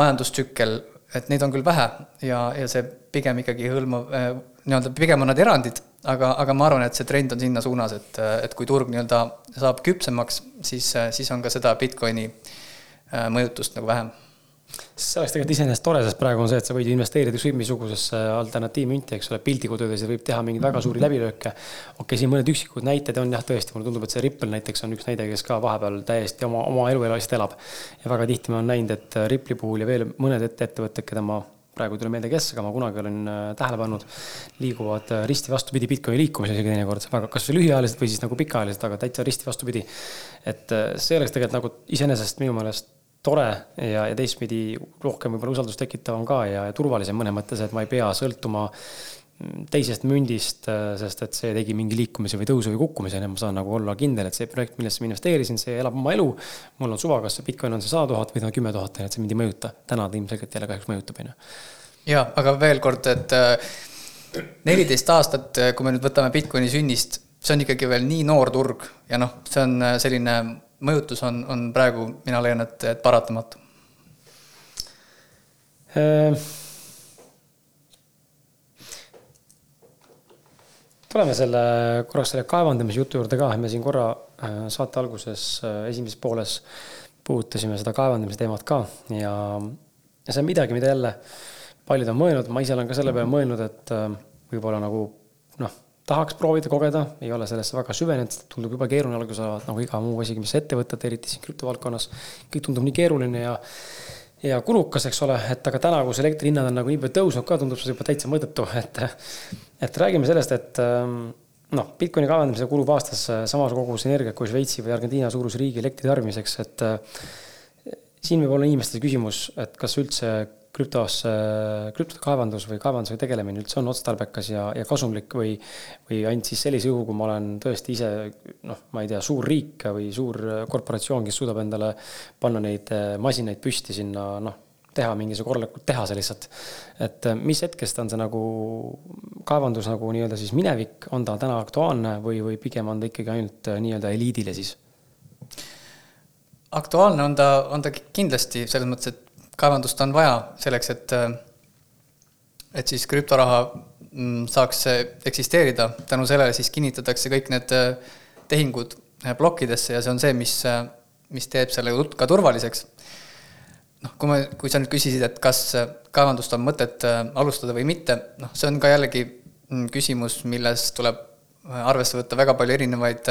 Speaker 2: majandustsükkel et neid on küll vähe ja, ja see pigem ikkagi hõlmab äh, nii-öelda, pigem on nad erandid, aga, aga ma arvan, et see trend on sinna suunas, et, et kui turg nii-öelda saab küpsemaks, siis, siis on ka seda Bitcoini äh, mõjutust nagu vähem
Speaker 1: see oleks tegelikult iseenesest tore, sest praegu on see, et sa võid investeerida ükskõik missugusesse alternatiivmünti, eks ole, ja võib teha mingeid väga suuri läbilööke. okei okay,, siin mõned üksikud näited on jah, tõesti, mulle tundub, et see Ripple näiteks on üks näide, kes ka vahepeal täiesti oma, oma elu lihtsalt elab. ja väga tihti ma olen näinud, et Ripple'i puhul ja veel mõned ettevõtted, keda ma praegu ei tule meelde, kes, aga ma kunagi olen äh, tähele pannud, liiguvad äh, risti vastupidi Bitcoini liikumisel isegi teinekord, väga kas lühiajaliselt või siis nagu pikaajaliselt, aga täitsa risti vastupidi. et äh, see oleks tegelikult nagu iseenesest minu meelest tore ja, ja teistpidi rohkem võib-olla usaldust tekitavam ka ja, ja turvalisem mõnes mõttes, et ma ei pea sõltuma teisest mündist, sest et see tegi mingi liikumise või tõusu või kukkumise, ma saan nagu olla kindel, et see projekt, millesse ma investeerisin, see elab oma elu. mul on suva, kas see Bitcoin on see sada tuhat või kümme tuhat, et see mind ei mõjuta. täna ta ilmselgelt jälle kahjuks mõjutab, on ju.
Speaker 2: ja, aga veel kord, et äh, neliteist aastat, kui me nüüd võtame Bitcoini sünnist, see on ikkagi veel nii noor turg ja noh, see on äh, selline mõjutus on, on praegu, mina leian, et, et paratamatu
Speaker 1: äh,. tuleme selle korraks selle kaevandamise jutu juurde ka, me siin korra äh, saate alguses äh, esimeses pooles puudutasime seda kaevandamise teemat ka ja, ja see on midagi, mida jälle paljud on mõelnud, ma ise olen ka selle peale mõelnud, et äh, võib-olla nagu noh tahaks proovida kogeda, ei ole sellesse väga süvenenud, tundub jube keeruline alguses olevat, nagu iga muu asi, mis ette võtad, eriti siin krüptovaldkonnas. kõik tundub nii keeruline ja, ja kulukas, eks ole, et aga täna, kus elektrihinnad on nagu nii palju tõusnud ka, tundub see juba täitsa mõttetu, et, et räägime sellest, et ähm, noh, Bitcoini kaevandamisele kulub aastas samas kogus energiat kui Šveitsi või Argentiina suuruse riigi elektri tarbimiseks, et äh, siin võib olla inimestel küsimus, et kas üldse krüptosse, krüptokaevandus või kaevandusega tegelemine üldse on otstarbekas ja, ja kasumlik või, või ainult siis sellisel juhul, kui ma olen tõesti ise noh, ma ei tea, suur riik või suur korporatsioon, kes suudab endale panna neid eh, masinaid püsti sinna noh, teha mingisugune korralikult tehase lihtsalt. et eh, mis hetkest on see nagu kaevandus nagu nii-öelda siis minevik, on ta täna aktuaalne või, või pigem on ta ikkagi ainult nii-öelda eliidile siis?
Speaker 2: aktuaalne on ta, on ta kindlasti selles mõttes, et kaevandust on vaja selleks, et, et siis krüptoraha mm, saaks eksisteerida, tänu sellele siis kinnitatakse kõik need tehingud plokkidesse ja see on see, mis, mis teeb selle ka turvaliseks. noh, kui me, kui sa nüüd küsisid, et kas kaevandust on mõtet alustada või mitte, noh, see on ka jällegi mm, küsimus, milles tuleb arvesse võtta väga palju erinevaid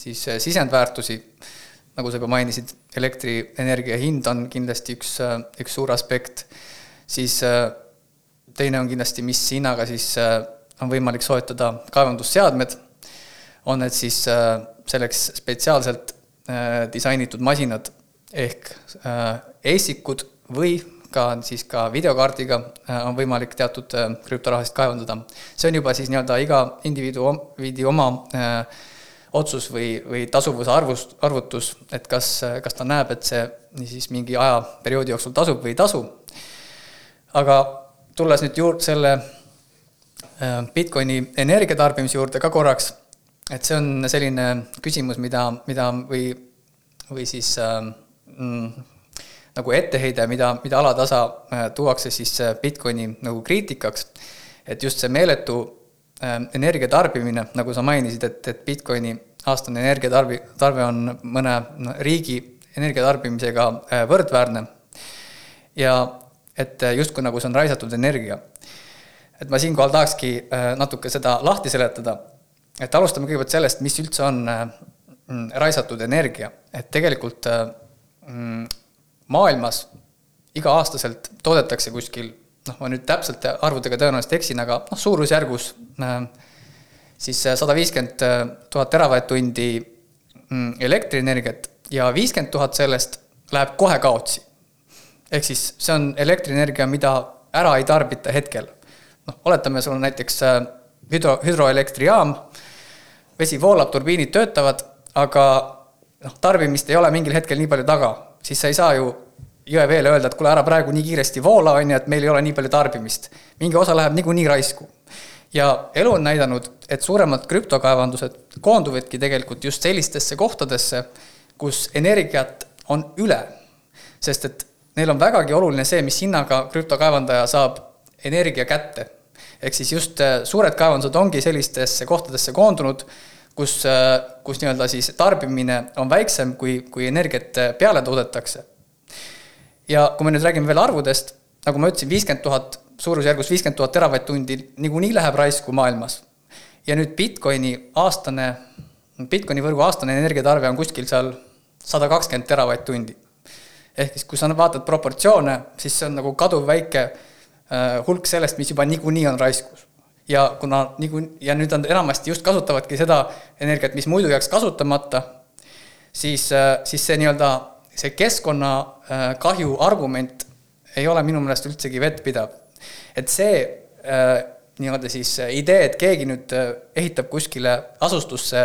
Speaker 2: siis sisendväärtusi, nagu sa juba mainisid, elektrienergia hind on kindlasti üks, üks suur aspekt, siis teine on kindlasti, mis hinnaga siis on võimalik soetada kaevandusseadmed, on need siis selleks spetsiaalselt disainitud masinad ehk ASIC-ud või ka siis ka videokaardiga äh, on võimalik teatud äh, krüptorahasid kaevandada. see on juba siis nii-öelda iga indiviidi oma äh, otsus või, või tasuvuse arvust, arvutus, et kas, kas ta näeb, et see niisiis mingi ajaperioodi jooksul tasub või ei tasu. aga tulles nüüd juurde selle Bitcoini energiatarbimise juurde ka korraks, et see on selline küsimus, mida, mida või, või siis mm, nagu etteheide, mida, mida alatasa äh, tuuakse siis äh, Bitcoini nagu kriitikaks, et just see meeletu äh, energia tarbimine, nagu sa mainisid, et, et Bitcoini aastane energiatarbi, tarve on mõne riigi energiatarbimisega võrdväärne. Ja et justkui nagu see on raisatud energia. et ma siinkohal tahakski natuke seda lahti seletada, et alustame kõigepealt sellest, mis üldse on mm, raisatud energia, et tegelikult mm, maailmas iga-aastaselt toodetakse kuskil noh, ma nüüd täpselt arvudega tõenäoliselt eksin, aga noh, suurusjärgus äh, siis sada viiskümmend äh, tuhat teravatt-tundi mm, elektrienergiat ja viiskümmend tuhat sellest läheb kohe kaotsi. ehk siis see on elektrienergia, mida ära ei tarbita hetkel. noh, oletame, sul on näiteks äh, hüdro, hüdroelektrijaam, vesi voolab, turbiinid töötavad, aga noh, tarbimist ei ole mingil hetkel nii palju taga siis sa ei saa ju jõeveele öelda, et kuule, ära praegu nii kiiresti voola, on ju, et meil ei ole nii palju tarbimist. mingi osa läheb niikuinii raisku. ja elu on näidanud, et suuremad krüptokaevandused koonduvadki tegelikult just sellistesse kohtadesse, kus energiat on üle. sest et neil on vägagi oluline see, mis hinnaga krüptokaevandaja saab energia kätte. ehk siis just äh, suured kaevandused ongi sellistesse kohtadesse koondunud kus, äh, kus nii-öelda siis tarbimine on väiksem, kui, kui energiat äh, peale toodetakse. Ja kui me nüüd räägime veel arvudest, nagu ma ütlesin, viiskümmend tuhat, suurusjärgus viiskümmend tuhat teravatt-tundi niikuinii läheb raisku maailmas. ja nüüd Bitcoini aastane, Bitcoini võrgu aastane energiatarve on kuskil seal sada kakskümmend teravatt-tundi. ehk siis, kui sa vaatad proportsioone, siis see on nagu kaduvväike äh, hulk sellest, mis juba niikuinii on raiskus ja kuna niiku- ja nüüd nad enamasti just kasutavadki seda energiat, mis muidu jääks kasutamata, siis, äh, siis see nii-öelda, see keskkonnakahju äh, argument ei ole minu meelest üldsegi vettpidav. et see äh, nii-öelda siis idee, et keegi nüüd ehitab kuskile asustusse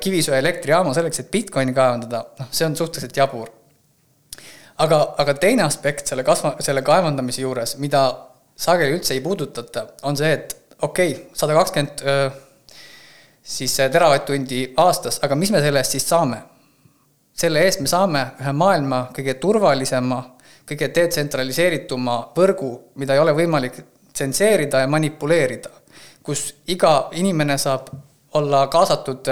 Speaker 2: kivisöe elektrijaama selleks, et Bitcoini kaevandada, noh, see on suhteliselt jabur. aga, aga teine aspekt selle kasva, selle kaevandamise juures, mida sageli üldse ei puudutata, on see, et okei okay,, sada kakskümmend siis teravatt-tundi aastas, aga mis me selle eest siis saame? Selle eest me saame ühe maailma kõige turvalisema, kõige detsentraliseerituma võrgu, mida ei ole võimalik tsenseerida ja manipuleerida, kus iga inimene saab olla kaasatud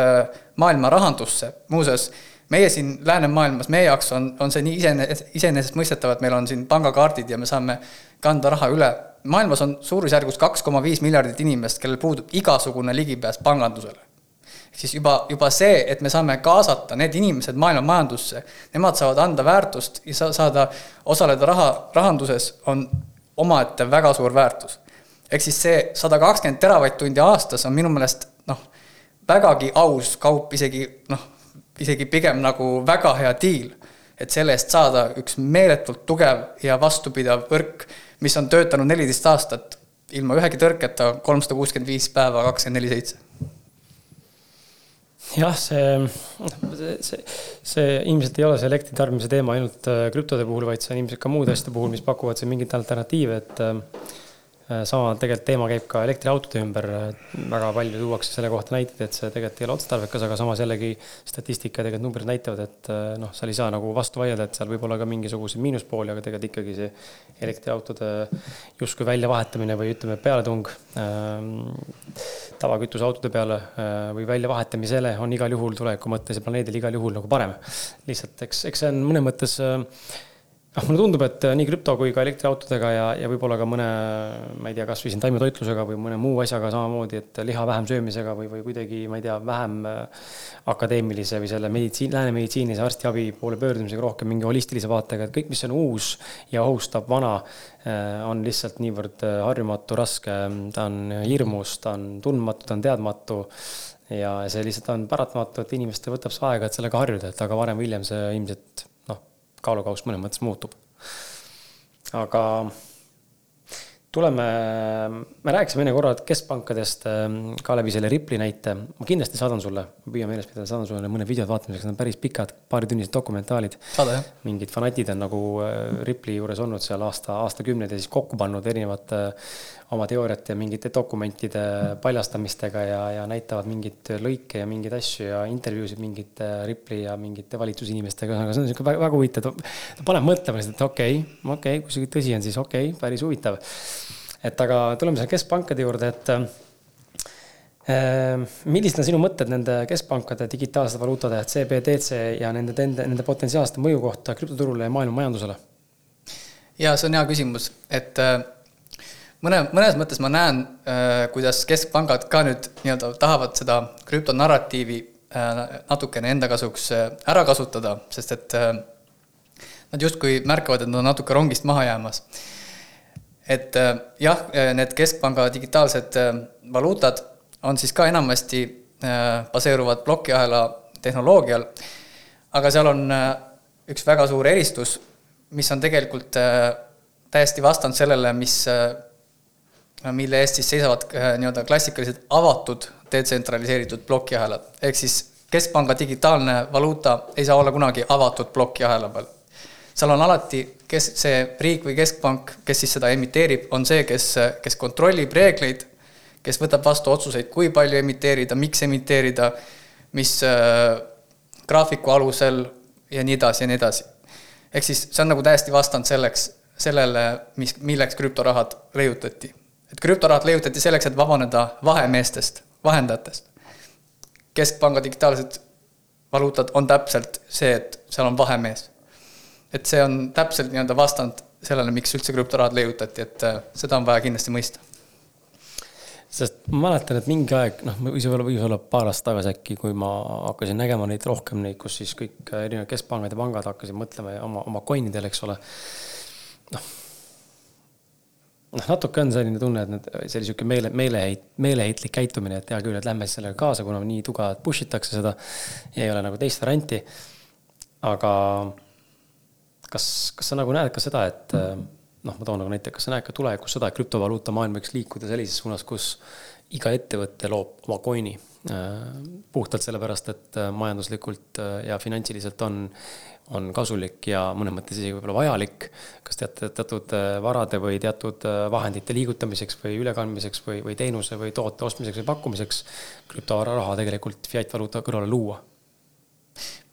Speaker 2: maailma rahandusse, muuseas, meie siin läänemaailmas, meie jaoks on, on see nii iseenes-, iseenesestmõistetav, et meil on siin pangakaardid ja me saame kanda raha üle maailmas on suurusjärgus kaks koma viis miljardit inimest, kellel puudub igasugune ligipääs pangandusele. Siis juba, juba see, et me saame kaasata need inimesed maailma majandusse, nemad saavad anda väärtust ja sa-, saada osaleda raha, rahanduses, on omaette väga suur väärtus. ehk siis see sada kakskümmend teravatt-tundi aastas on minu meelest noh, vägagi aus kaup, isegi noh, isegi pigem nagu väga hea diil, et selle eest saada üks meeletult tugev ja vastupidav võrk mis on töötanud neliteist aastat ilma ühegi tõrketa, kolmsada kuuskümmend viis päeva, kakskümmend neli seitse
Speaker 1: jah, see, see, see ilmselt ei ole see elektri tarbimise teema ainult äh, krüptode puhul, vaid see on ilmselt ka muude asjade puhul, mis pakuvad siin mingeid alternatiive, et Äh, sama tegelikult teema käib ka elektriautode ümber, väga palju tuuakse selle kohta näiteid, et see tegelikult ei ole otstarbekas, aga samas jällegi statistika tegelikult numbrid näitavad, et äh, noh, seal ei saa nagu vastu vaielda, et seal võib olla ka mingisuguseid miinuspooli, aga tegelikult ikkagi see elektriautode justkui väljavahetamine või ütleme, pealetung äh, tavakütuseautode peale äh, või väljavahetamisele on igal juhul tuleviku mõttes ja planeedil igal juhul nagu parem. lihtsalt eks, eks see on mõnes mõttes äh, noh, mulle tundub, et nii krüpto kui ka elektriautodega ja, ja võib-olla ka mõne, ma ei tea, kasvõi siin taimetoitlusega või mõne muu asjaga samamoodi, et liha vähem söömisega või, või kuidagi, ma ei tea, vähem äh, akadeemilise või selle meditsiin, lääne meditsiinilise arstiabi poole pöördumisega rohkem mingi holistilise vaatega, et kõik, mis on uus ja ohustab vana, äh, on lihtsalt niivõrd äh, harjumatu, raske, ta on hirmus, ta on tundmatu, ta on teadmatu ja see lihtsalt on paratamatu, et inimestel võtab see aega, et sellega harjuda, et aga varem või hiljem see ilmselt kaalukauss mõnes mõttes muutub. aga tuleme, me rääkisime enne korra keskpankadest ähm, ka läbi selle Ripli näite. ma kindlasti saadan sulle, ma püüan meeles pidada, saadan sulle mõned videod vaatamiseks, need on päris pikad, paaritunnised dokumentaalid. mingid fanatid on nagu äh, Ripli juures olnud seal aasta, aastakümneid ja siis kokku pannud erinevate oma teooriate ja mingite dokumentide paljastamistega ja, ja näitavad mingeid lõike ja mingeid asju ja intervjuusid mingite Ripli ja mingite valitsusinimestega, ühesõnaga see on niisugune väga, väga huvitav, ta paneb mõtlema lihtsalt, et okei okay,, okei okay,, kui see tõsi on, siis okei okay,, päris huvitav. et aga tuleme selle keskpankade juurde, et äh, millised on sinu mõtted nende keskpankade digitaalsete valuutade CBDC ja nende, nende, nende potentsiaalsete mõju kohta krüptoturule ja maailma majandusele?
Speaker 2: ja see on hea küsimus, et äh, mõne, mõnes mõttes ma näen, äh, kuidas keskpangad ka nüüd nii-öelda tahavad seda krüptonarratiivi äh, natukene enda kasuks äh, ära kasutada, sest et nad justkui märkavad, et nad on natuke rongist maha jäämas. et jah, need keskpanga digitaalsed valuutad on siis ka enamasti baseeruvad plokiahela tehnoloogial, aga seal on üks väga suur eristus, mis on tegelikult täiesti vastand sellele, mis mille eest siis seisavad äh, nii-öelda klassikalised avatud detsentraliseeritud plokiahelad. ehk siis keskpanga digitaalne valuuta ei saa olla kunagi avatud plokiahela peal. seal on alati, kes see riik või keskpank, kes siis seda emiteerib, on see, kes, kes kontrollib reegleid, kes võtab vastu otsuseid, kui palju emiteerida, miks emiteerida, mis äh, graafiku alusel ja nii edasi ja nii edasi. ehk siis see on nagu täiesti vastand selleks, sellele, mis, milleks krüptorahad leiutati et krüptorahad leiutati selleks, et vabaneda vahemeestest, vahendajatest. keskpanga digitaalsed valuutad on täpselt see, et seal on vahemees. et see on täpselt nii-öelda vastand sellele, miks üldse krüptorahad leiutati, et äh, seda on vaja kindlasti mõista
Speaker 1: sest ma mäletan, et mingi aeg, noh, võis olla, võis olla paar aastat tagasi äkki, kui ma hakkasin nägema neid rohkem neid, kus siis kõik erinevad keskpangad ja pangad hakkasid mõtlema oma, oma coin'idele, eks ole. noh, noh, natuke on selline tunne, et need, see oli sihuke meele, meeleheit-, meeleheitlik käitumine, et hea küll, et lähme siis sellega kaasa, kuna nii tugevalt push itakse seda ja ei ole nagu teist varianti. aga kas, kas sa nagu näed ka seda, et noh, ma toon nagu näite, kas sa näed ka tulevikus seda, et krüptovaluuta maailm võiks liikuda sellises suunas, kus iga ettevõte loob oma coin'i puhtalt sellepärast, et majanduslikult ja finantsiliselt on on kasulik ja mõnes mõttes isegi võib-olla vajalik. kas teate, teatud äh, varade või teatud äh, vahendite liigutamiseks või ülekandmiseks või, või teenuse või toote ostmiseks või pakkumiseks krüptovaraha tegelikult fiat valuuta kõrvale luua?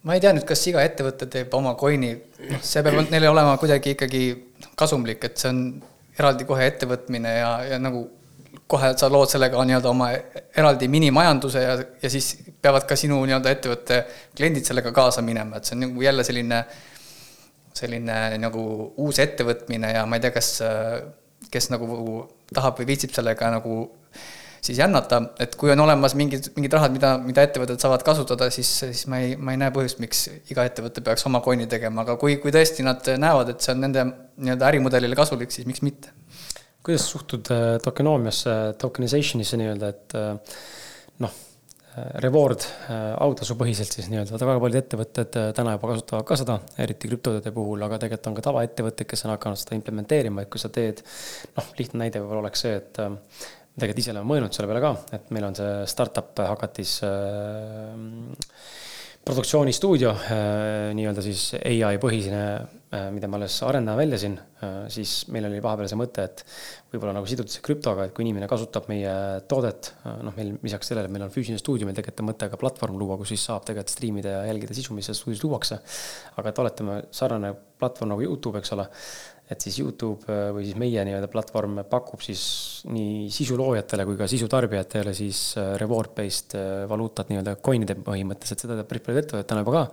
Speaker 2: ma ei tea nüüd, kas iga ettevõte teeb oma coin'i, noh, see peab neile olema kuidagi ikkagi kasumlik, et see on eraldi kohe ettevõtmine ja, ja nagu kohe sa lood sellega nii-öelda oma eraldi minimajanduse ja, ja siis peavad ka sinu nii-öelda ettevõtte kliendid sellega kaasa minema, et see on nagu jälle selline, selline nagu uus ettevõtmine ja ma ei tea, kas, kes nagu tahab või viitsib sellega nagu siis jännata, et kui on olemas mingid, mingid rahad, mida, mida ettevõtted saavad kasutada, siis, siis ma ei, ma ei näe põhjust, miks iga ettevõte peaks oma coin'i tegema, aga kui, kui tõesti nad näevad, et see on nende nii-öelda ärimudelile kasulik, siis miks mitte
Speaker 1: kuidas suhtud äh, tokenoomiasse, tokenization'isse nii-öelda, et äh, noh, äh, reward autasupõhiselt siis nii-öelda, väga paljud ettevõtted täna juba kasutavad ka seda, eriti krüptodede puhul, aga tegelikult on ka tavaettevõtted, kes on hakanud seda implementeerima, et kui sa teed, noh, lihtne näide võib-olla oleks see, et tegelikult ise oleme mõelnud selle peale ka, et meil on see startup hakatis äh, produktsioonistuudio, nii-öelda siis ai põhisene Äh, mida me alles arendame välja siin, äh, siis meil oli vahepeal see mõte, et võib-olla nagu siduda see krüptoga, et kui inimene kasutab meie toodet, äh, noh, meil lisaks sellele, meil on füüsiline stuudio, meil tegelikult on mõte ka platvorm luua, kus siis saab tegelikult striimida ja jälgida sisu, mis selles stuudios luuakse. aga et oletame, sarnane platvorm nagu Youtube, eks ole, et siis Youtube või siis meie nii-öelda platvorm pakub siis nii sisuloojatele kui ka sisutarbijatele siis reward-based valuutat nii-öelda coin'ide põhimõttes, et seda teeb päris paljud ettevõtted täna juba ka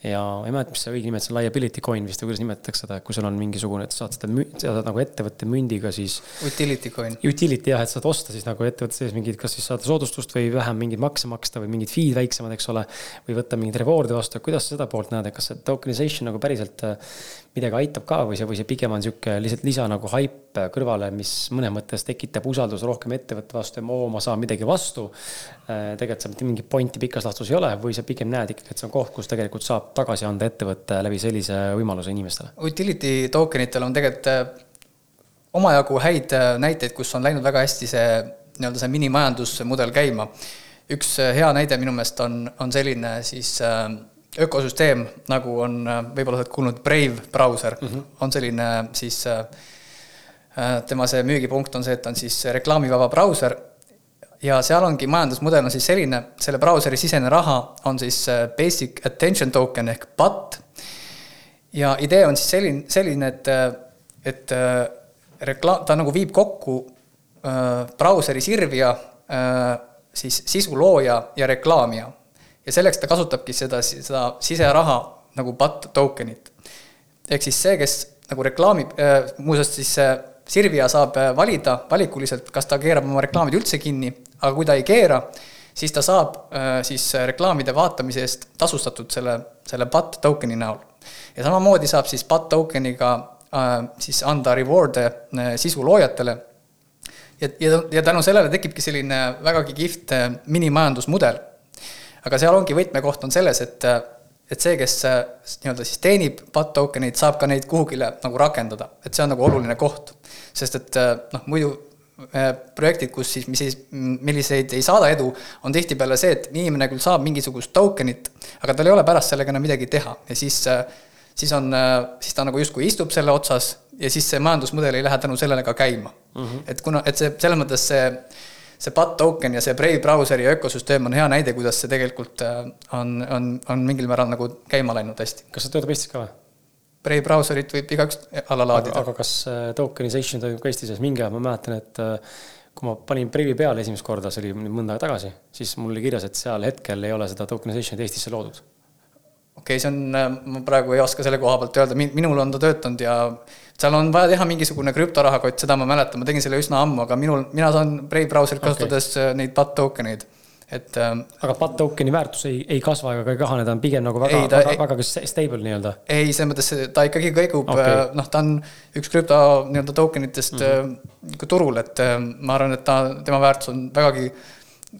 Speaker 1: ja ma ei mäleta, mis see õige nimi, et see on liability coin vist või kuidas nimetatakse seda, kui sul on mingisugune, et saad seda, saad nagu ettevõtte mündiga siis.
Speaker 2: Utility coin.
Speaker 1: Utility jah, et saad osta siis nagu ettevõtte sees mingeid, kas siis saada soodustust või vähem mingeid makse maksta või mingid fee'd väiksemad, eks ole. või võtta mingeid reward'e vastu, kuidas sa seda poolt näed, et kas see tokenization nagu päriselt äh, midagi aitab ka või see, või see pigem on sihuke lihtsalt lisa nagu haip kõrvale, mis mõnes mõttes tekitab usalduse rohkem ettevõtte vastu ja oo, ma saan midagi vastu. Äh, tegelikult seal mitte mingit pointi pikas laastus ei ole või sa pigem näed ikkagi, et see on koht, kus tegelikult saab tagasi anda ettevõtte läbi sellise võimaluse inimestele?
Speaker 2: Utility token itel on tegelikult äh, omajagu häid äh, näiteid, kus on läinud väga hästi see nii-öelda see minimajandusmudel käima. üks hea näide minu meelest on, on selline siis ökosüsteem, nagu on, võib-olla oled kuulnud, Brave brauser mm, -hmm. on selline siis tema see müügipunkt on see, et on siis reklaamivaba brauser ja seal ongi majandusmudel on siis selline, selle brauseri sisene raha on siis äh, basic attention token ehk BAT. ja idee on siis selline, selline, et, äh, et äh, reklaam, ta nagu viib kokku brauseri sirvija siis sisu looja ja reklaamija. ja selleks ta kasutabki seda, seda siseraha nagu BAT tokenit. ehk siis see, kes nagu reklaamib muuseas siis Sirvija saab valida valikuliselt, kas ta keerab oma reklaamid üldse kinni aga kui ta ei keera, siis ta saab äh, siis reklaamide vaatamise eest tasustatud selle, selle BAT token'i näol. ja samamoodi saab siis BAT token'iga äh, siis anda reward'e äh, sisu loojatele. ja, ja, ja tänu sellele tekibki selline vägagi kihvt minimajandusmudel. aga seal ongi võtmekoht on selles, et et see, kes nii-öelda siis teenib BAT token'eid, saab ka neid kuhugile nagu rakendada, et see on nagu oluline koht. sest et noh, muidu Äh, projektid, kus siis, mis siis, milliseid ei saada edu, on tihtipeale see, et inimene küll saab mingisugust token'it, aga tal ei ole pärast sellega enam midagi teha ja siis, äh, siis on, äh, siis ta nagu justkui istub selle otsas ja siis see majandusmudel ei lähe tänu sellele ka käima mm. -hmm. et kuna, et see, selles mõttes see, see BAT token ja see Brave brauseri ökosüsteem on hea näide, kuidas see tegelikult on, on, on mingil määral nagu käima läinud hästi.
Speaker 1: kas see töötab Eestis ka või?
Speaker 2: Brave brauserit võib igaüks alla laadida.
Speaker 1: aga kas äh, tokenization toimub ka Eesti sees, mingi aeg ma mäletan, et äh, kui ma panin Brave'i peale esimest korda, see oli mõnda aega tagasi, siis mul oli kirjas, et seal hetkel ei ole seda tokenization'it Eestisse loodud.
Speaker 2: okei okay,, see on, äh, ma praegu ei oska selle koha pealt öelda, minul on ta töötanud ja seal on vaja teha mingisugune krüptorahakott, seda ma mäletan, ma tegin selle üsna ammu, aga minul, mina saan Brave brauserit kasutades okay. neid BAT token eid et ähm,.
Speaker 1: aga BAT tokeni väärtus ei, ei kasva ega ka ei kahane, ta on pigem nagu väga, väga, väga, stable nii-öelda.
Speaker 2: ei, selles mõttes ta ikkagi kõigub okay., äh, noh, ta on üks krüpto nii-öelda tokenitest mm -hmm. turul, et äh, ma arvan, et ta, tema väärtus on vägagi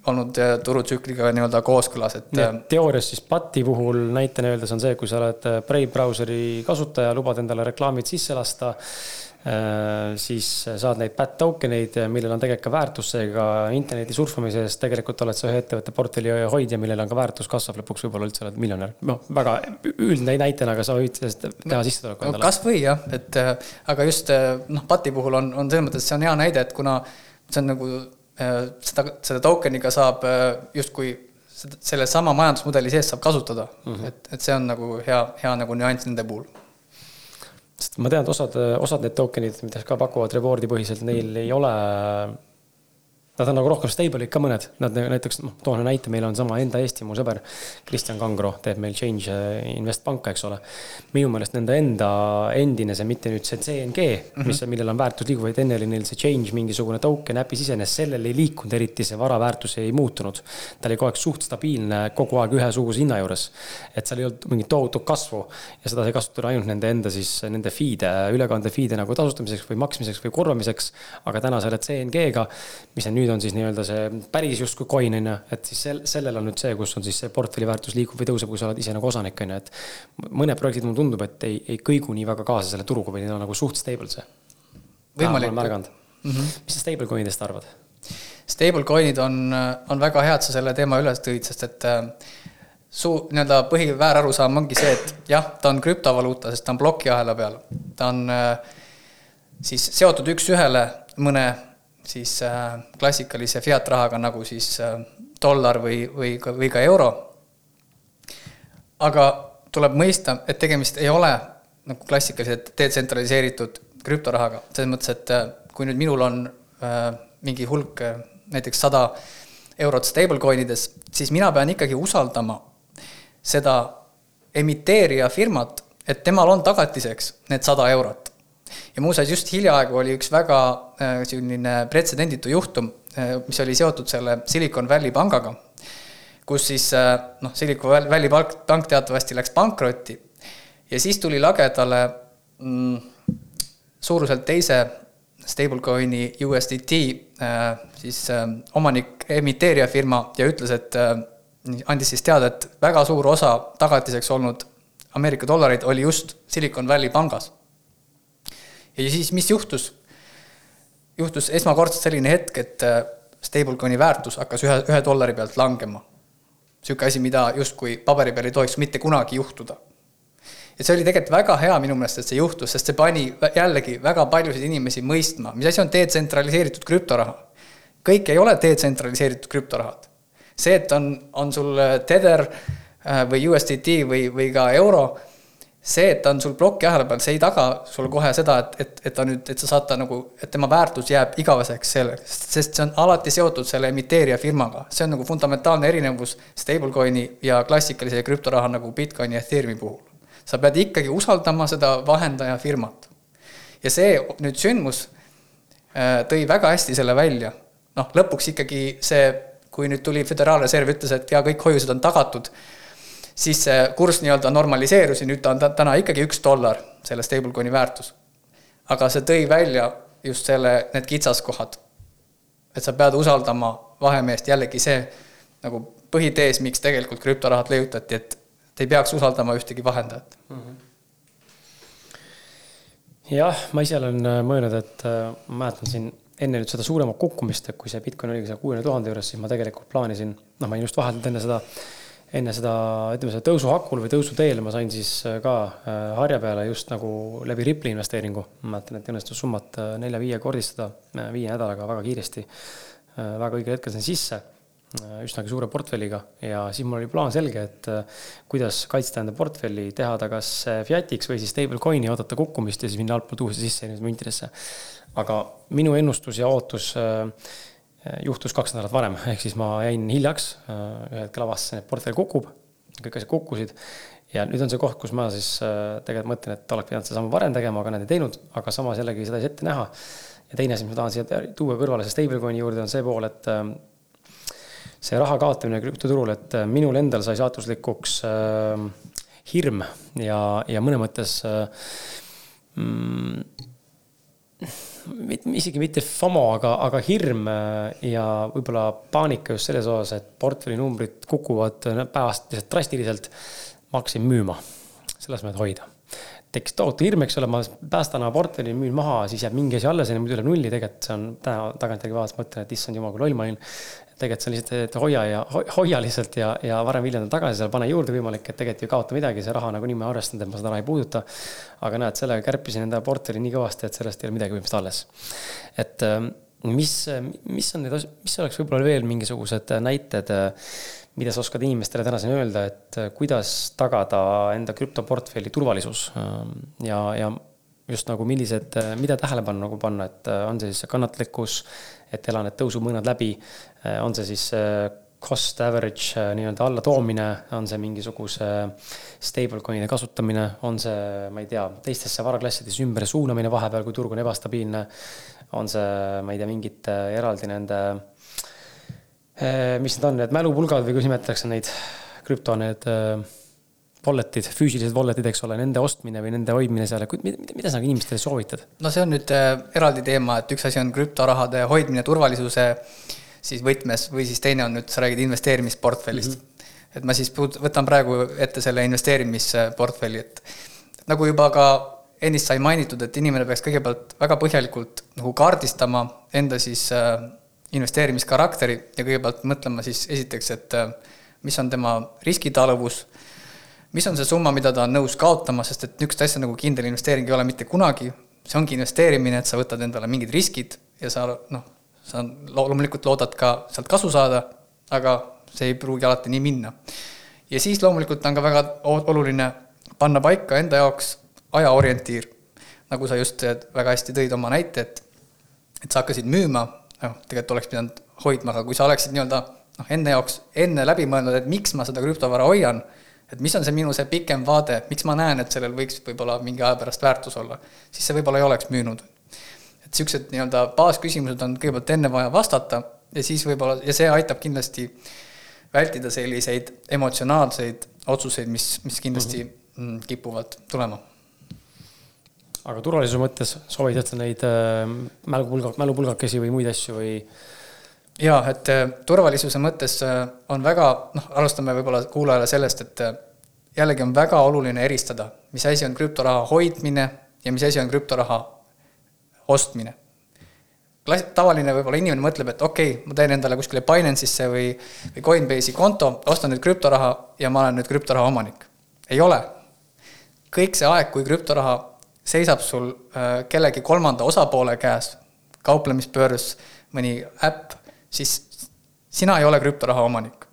Speaker 2: olnud turutsükliga nii-öelda kooskõlas, et.
Speaker 1: teoorias siis BAT-i puhul näitena öeldes on see, kui sa oled Brave brauseri kasutaja, lubad endale reklaamid sisse lasta Äh, siis saad neid BAT token eid, millel on tegelikult ka väärtus, seega interneti surfamise eest tegelikult oled sa ühe ettevõtte portfelli hoidja, millel on ka väärtus, kasvab lõpuks võib-olla üldse oled miljonär. noh, väga üldine näitena, aga sa võid sellest teha sissetuleku
Speaker 2: endale. kasvõi jah, et äh, aga just äh, noh, BAT-i puhul on, on selles mõttes, see on hea näide, et kuna see on nagu seda, selle token'iga saab justkui selle sama majandusmudeli sees saab kasutada mm, -hmm. et, et see on nagu hea, hea nagu nüanss nende puhul
Speaker 1: sest ma tean, et osad, osad need token'id, mida ka pakuvad reward'i põhiselt, neil ei ole Nad on nagu rohkem stable'id ka mõned, nad näiteks, noh, toon näite, meil on sama enda Eesti, mu sõber Kristjan Kangro teeb meil Change Invest panka, eks ole. minu meelest nende enda, endine see, mitte nüüd see CNG mm, -hmm. mis, millel on väärtus liiguv, vaid enne oli neil see Change mingisugune token äpis iseenesest, sellel ei liikunud eriti, see vara väärtus ei muutunud. ta oli kogu aeg suht stabiilne, kogu aeg ühesuguse hinna juures. et seal ei olnud mingit tohutut kasvu ja seda sai kasutada ainult nende enda siis, nende feed'e, ülekande feed'e nagu tasustamiseks või maksmiseks või korvamiseks. aga täna selle CNG-ga, mis on nüüd nüüd on siis nii-öelda see päris justkui coin on ju, et siis sel, sellel on nüüd see, kus on siis see portfelli väärtus liigub või tõuseb, kui sa oled ise nagu osanik on ju, et. mõned projektid mulle tundub, et ei, ei kõigu nii väga kaasa selle turuga või neil on nagu suht stable see.
Speaker 2: võimalik.
Speaker 1: mm. -hmm. mis sa stable coin'idest arvad?
Speaker 2: Stable coin'id on, on väga head, sa selle teema üles tõid, sest et äh, su nii-öelda põhiväärarusaam ongi see, et jah, ta on krüptovaluuta, sest ta on plokiahela peal. ta on äh, siis seotud üks-ühele mõne siis äh, klassikalise fiat rahaga, nagu siis äh, dollar või, või ka, või ka euro. aga tuleb mõista, et tegemist ei ole nagu klassikaliselt detsentraliseeritud krüptorahaga, selles mõttes, et äh, kui nüüd minul on mingi hulk, näiteks sada eurot stablecoin ides, siis mina pean ikkagi usaldama seda emiteerija firmat, et temal on tagatiseks need sada eurot. Ja muuseas, just hiljaaegu oli üks väga äh, selline pretsedenditu juhtum, äh, mis oli seotud selle Silicon Valley pangaga, kus siis äh, noh, Silicon Valley pank, pank teatavasti läks pankrotti ja siis tuli lagedale mm, suuruselt teise stablecoin'i USDT siis omanik, emiteerija firma ja ütles, et andis siis teada, et väga suur osa tagatiseks olnud Ameerika dollareid oli just Silicon Valley pangas. Ja siis, mis juhtus? juhtus esmakordselt selline hetk, et äh, stablecoin'i väärtus hakkas ühe, ühe dollari pealt langema. niisugune asi, mida justkui paberi peal ei tohiks mitte kunagi juhtuda. ja see oli tegelikult väga hea minu meelest, et see juhtus, sest see pani jällegi väga paljusid inimesi mõistma, mis asi on detsentraliseeritud krüptoraha. kõik ei ole detsentraliseeritud krüptorahad see, et on, on sul Tether äh, või USDT või, või ka euro, see, et ta on sul plokiahela peal, see ei taga sulle kohe seda, et, et, et ta nüüd, et sa saad ta nagu, et tema väärtus jääb igaveseks selleks, sest see on alati seotud selle emiteerija firmaga. see on nagu fundamentaalne erinevus stablecoin'i ja klassikalise krüptoraha nagu Bitcoini ja Ethereumi puhul. sa pead ikkagi usaldama seda vahendaja firmat. ja see nüüd sündmus äh, tõi väga hästi selle välja. noh, lõpuks ikkagi see kui nüüd tuli Föderaalreserv, ütles, et jaa, kõik hoiused on tagatud, siis see kurss nii-öelda normaliseerus ja nüüd ta on täna ikkagi üks dollar, selle stablecoin'i väärtus. aga see tõi välja just selle, need kitsaskohad. et sa pead usaldama vahemeest, jällegi see nagu põhitees, miks tegelikult krüptorahad leiutati, et te ei peaks usaldama ühtegi vahendajat mm. -hmm
Speaker 1: jah, ma ise olen äh, mõelnud, et äh, ma mäletan siin enne nüüd seda suuremat kukkumist, et kui see Bitcoin oligi seal kuuekümne tuhande juures, siis ma tegelikult plaanisin, noh, ma just vahetult enne seda, enne seda, ütleme, seda tõusuhakul või tõusuteel ma sain siis äh, ka äh, harja peale just nagu läbi Ripple'i investeeringu. ma mäletan, et õnnestus summat äh, nelja-viiekordistada viie nädalaga väga kiiresti. väga õigel hetkel sain sisse üsnagi suure portfelliga ja siis mul oli plaan selge, et kuidas kaitsta enda portfelli, teha ta kas fiat'iks või siis stablecoin'i, oodata kukkumist ja siis minna altpoolt uuesti sisse müntidesse aga minu ennustus ja ootus äh, juhtus kaks nädalat varem, ehk siis ma jäin hiljaks, äh, ühel hetkel avastasin, et portfell kukub, kõik asjad kukkusid. ja nüüd on see koht, kus ma siis äh, tegelikult mõtlen, et oleks pidanud sedasama varem tegema, aga nad ei teinud, aga samas jällegi seda ei saa ette näha. ja teine asi, mis ma tahan siia tuua kõrvale, see stablecoin'i juurde on see pool, et see raha kaotamine krüptoturul, et minul endal sai saatuslikuks hirm ja, ja mõne mõttes mm, isegi mitte FOMO, aga, aga hirm äh, ja võib-olla paanika just selles osas, et portfelli numbrid kukuvad äh, päevast lihtsalt drastiliselt. ma hakkasin müüma, selle asemel, et hoida. tekkis tohutu hirm, eks ole, ma päästan oma portfelli, müün maha, siis jääb mingi asi alles, enne muidu läheb nulli, tegelikult see on täna tagantjärgi vaadates mõtlen, et issand jumal, kui loll ma olin tegelikult see on lihtsalt, et hoia ja hoia lihtsalt ja, ja varem hiljem ta tagasi seal, pane juurde võimalik, et tegelikult ei kaota midagi, see raha nagunii ma arvestanud, et ma seda raha ei puuduta. aga näed, sellega kärpisin enda portfelli nii kõvasti, et sellest ei ole midagi põhimõtteliselt alles. et ähm, mis, mis on need, mis oleks võib-olla veel mingisugused näited, mida sa oskad inimestele täna siin öelda, et kuidas tagada enda krüptoportfelli turvalisus ähm, ja, ja just nagu millised, mida tähelepanu nagu panna, et on see siis kannatlikkus, et ela need tõusumõõnad läbi, Äh, on see siis äh, cost average äh, nii-öelda allatoomine, on see mingisuguse stablecoin'ide kasutamine, on see, ma ei tea, teistesse varaklassidesse ümber suunamine vahepeal, kui turg on ebastabiilne, on see, ma ei tea, mingite eraldi nende, mis need on, need mälupulgad või kuidas nimetatakse neid, krüpto need wallet'id, füüsilised wallet'id, eks ole, nende ostmine või nende hoidmine seal, mida, mida sa nagu inimestele soovitad?
Speaker 2: no see on nüüd eraldi teema, et üks asi on krüptorahade hoidmine turvalisuse äh, siis võtmes või siis teine on nüüd, sa räägid investeerimisportfellist mm. -hmm. et ma siis võtan praegu ette selle investeerimisportfelli, et nagu juba ka ennist sai mainitud, et inimene peaks kõigepealt väga põhjalikult nagu kaardistama enda siis äh, investeerimiskarakteri ja kõigepealt mõtlema siis esiteks, et äh, mis on tema riskitaluvus, mis on see summa, mida ta on nõus kaotama, sest et niisugust asja nagu kindel investeering ei ole mitte kunagi, see ongi investeerimine, et sa võtad endale mingid riskid ja sa noh, sa loomulikult loodad ka sealt kasu saada, aga see ei pruugi alati nii minna. ja siis loomulikult on ka väga oluline panna paika enda jaoks ajaorientiir. nagu sa just väga hästi tõid oma näite, et, et sa hakkasid müüma, noh, tegelikult oleks pidanud hoidma, aga kui sa oleksid nii-öelda noh, enda jaoks enne läbi mõelnud, et miks ma seda krüptovara hoian, et mis on see minu see pikem vaade, miks ma näen, et sellel võiks võib-olla mingi aja pärast väärtus olla, siis see võib-olla ei oleks müünud. et niisugused nii-öelda baasküsimused on kõigepealt enne vaja vastata ja siis võib-olla, ja see aitab kindlasti vältida selliseid emotsionaalseid otsuseid, mis, mis kindlasti mm -hmm. kipuvad tulema
Speaker 1: aga turvalisuse mõttes soovitad sa neid äh, mälupulga, mälupulgakesi või muid asju või?
Speaker 2: Jaa, et äh, turvalisuse mõttes äh, on väga, noh, alustame võib-olla kuulajale sellest, et jällegi on väga oluline eristada, mis asi on krüptoraha hoidmine ja mis asi on krüptoraha ostmine klass-, tavaline võib-olla inimene mõtleb, et okei okay,, ma teen endale kuskile Binance'isse või, või Coinbase'i konto, ostan nüüd krüptoraha ja ma olen nüüd krüptoraha omanik. ei ole. kõik see aeg, kui krüptoraha seisab sul äh, kellegi kolmanda osapoole käes, kauplemispöörs, mõni äpp, siis sina ei ole krüptoraha omanik.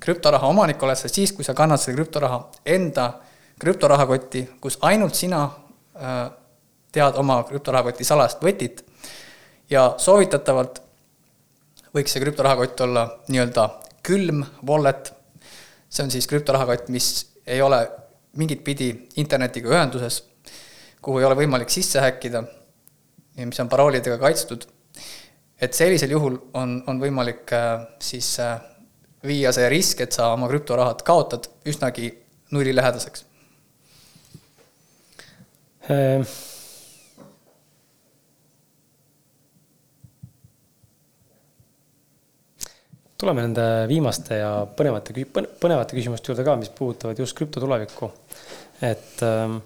Speaker 2: krüptoraha omanik oled sa siis, kui sa kannad selle krüptoraha enda krüptorahakotti, kus ainult sina äh, tead oma krüptorahakoti salajast võtit ja soovitatavalt võiks see krüptorahakott olla nii-öelda külm wallet, see on siis krüptorahakott, mis ei ole mingit pidi internetiga ühenduses, kuhu ei ole võimalik sisse häkkida ja mis on paroolidega kaitstud, et sellisel juhul on, on võimalik äh, siis äh, viia see risk, et sa oma krüptorahad kaotad, üsnagi nullilähedaseks
Speaker 1: ehm tuleme nende viimaste ja põnevate, põnevate küsimuste juurde ka, mis puudutavad just krüpto tulevikku. et äh,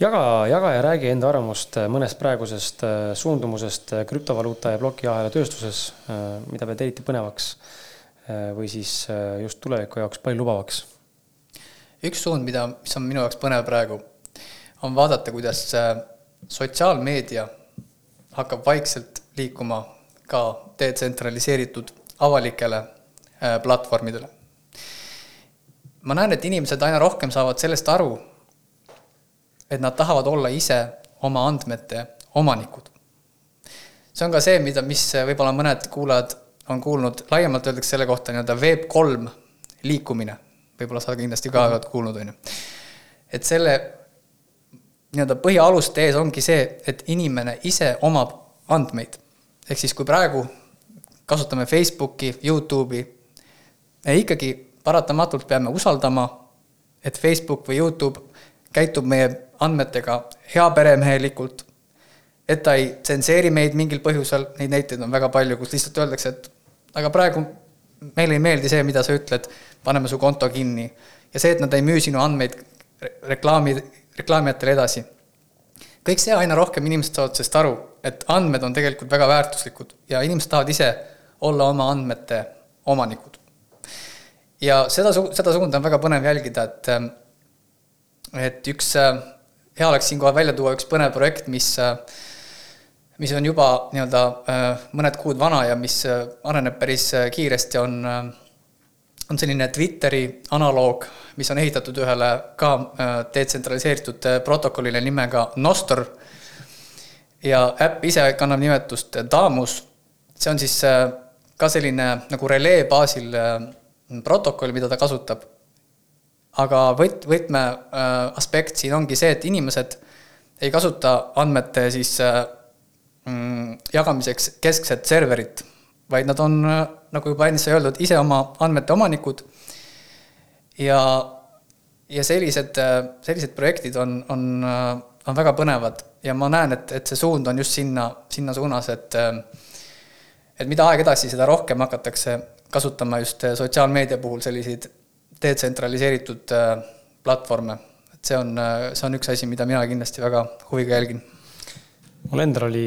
Speaker 1: jaga, jaga ja räägi enda arvamust mõnest praegusest äh, suundumusest krüptovaluuta ja plokiahela tööstuses äh,, mida pead eriti põnevaks äh, või siis äh, just tuleviku jaoks palju lubavaks?
Speaker 2: üks suund, mida, mis on minu jaoks põnev praegu, on vaadata, kuidas äh, sotsiaalmeedia hakkab vaikselt liikuma ka detsentraliseeritud avalikele äh, platvormidele. ma näen, et inimesed aina rohkem saavad sellest aru, et nad tahavad olla ise oma andmete omanikud. see on ka see, mida, mis võib-olla mõned kuulajad on kuulnud, laiemalt öeldakse selle kohta nii-öelda Web3 liikumine, võib-olla sa kindlasti ka oled kuulnud, on ju. et selle nii-öelda põhialuste ees ongi see, et inimene ise omab andmeid. ehk siis, kui praegu kasutame Facebooki, Youtube'i, ikkagi paratamatult peame usaldama, et Facebook või Youtube käitub meie andmetega heaperemehelikult, et ta ei tsenseeri meid mingil põhjusel, neid näiteid on väga palju, kus lihtsalt öeldakse, et aga praegu meile ei meeldi see, mida sa ütled, paneme su konto kinni. ja see, et nad ei müü sinu andmeid reklaami, reklaamijatele edasi. kõik see aina rohkem inimesed saavad sellest aru, et andmed on tegelikult väga väärtuslikud ja inimesed tahavad ise olla oma andmete omanikud. ja seda, seda suunda on väga põnev jälgida, et et üks, hea oleks siinkohal välja tuua üks põnev projekt, mis mis on juba nii-öelda mõned kuud vana ja mis areneb päris kiiresti, on, on selline Twitteri analoog, mis on ehitatud ühele ka detsentraliseeritud protokollile nimega Nostr ja äpp ise kannab nimetust Damus, see on siis ka selline nagu relee baasil äh, protokoll, mida ta kasutab. Aga võt-, võtme äh, siin ongi see, et inimesed ei kasuta andmete siis äh, mm, jagamiseks keskset serverit, vaid nad on, nagu juba enne sai öeldud, ise oma andmete omanikud. Ja, ja sellised, sellised projektid on, on, on väga põnevad. Ja ma näen, et, et see suund on just sinna, sinna suunas, et et mida aeg edasi, seda rohkem hakatakse kasutama just äh, sotsiaalmeedia puhul selliseid detsentraliseeritud äh, platvorme. et see on, äh, see on üks asi, mida mina kindlasti väga huviga jälgin.
Speaker 1: mul endal oli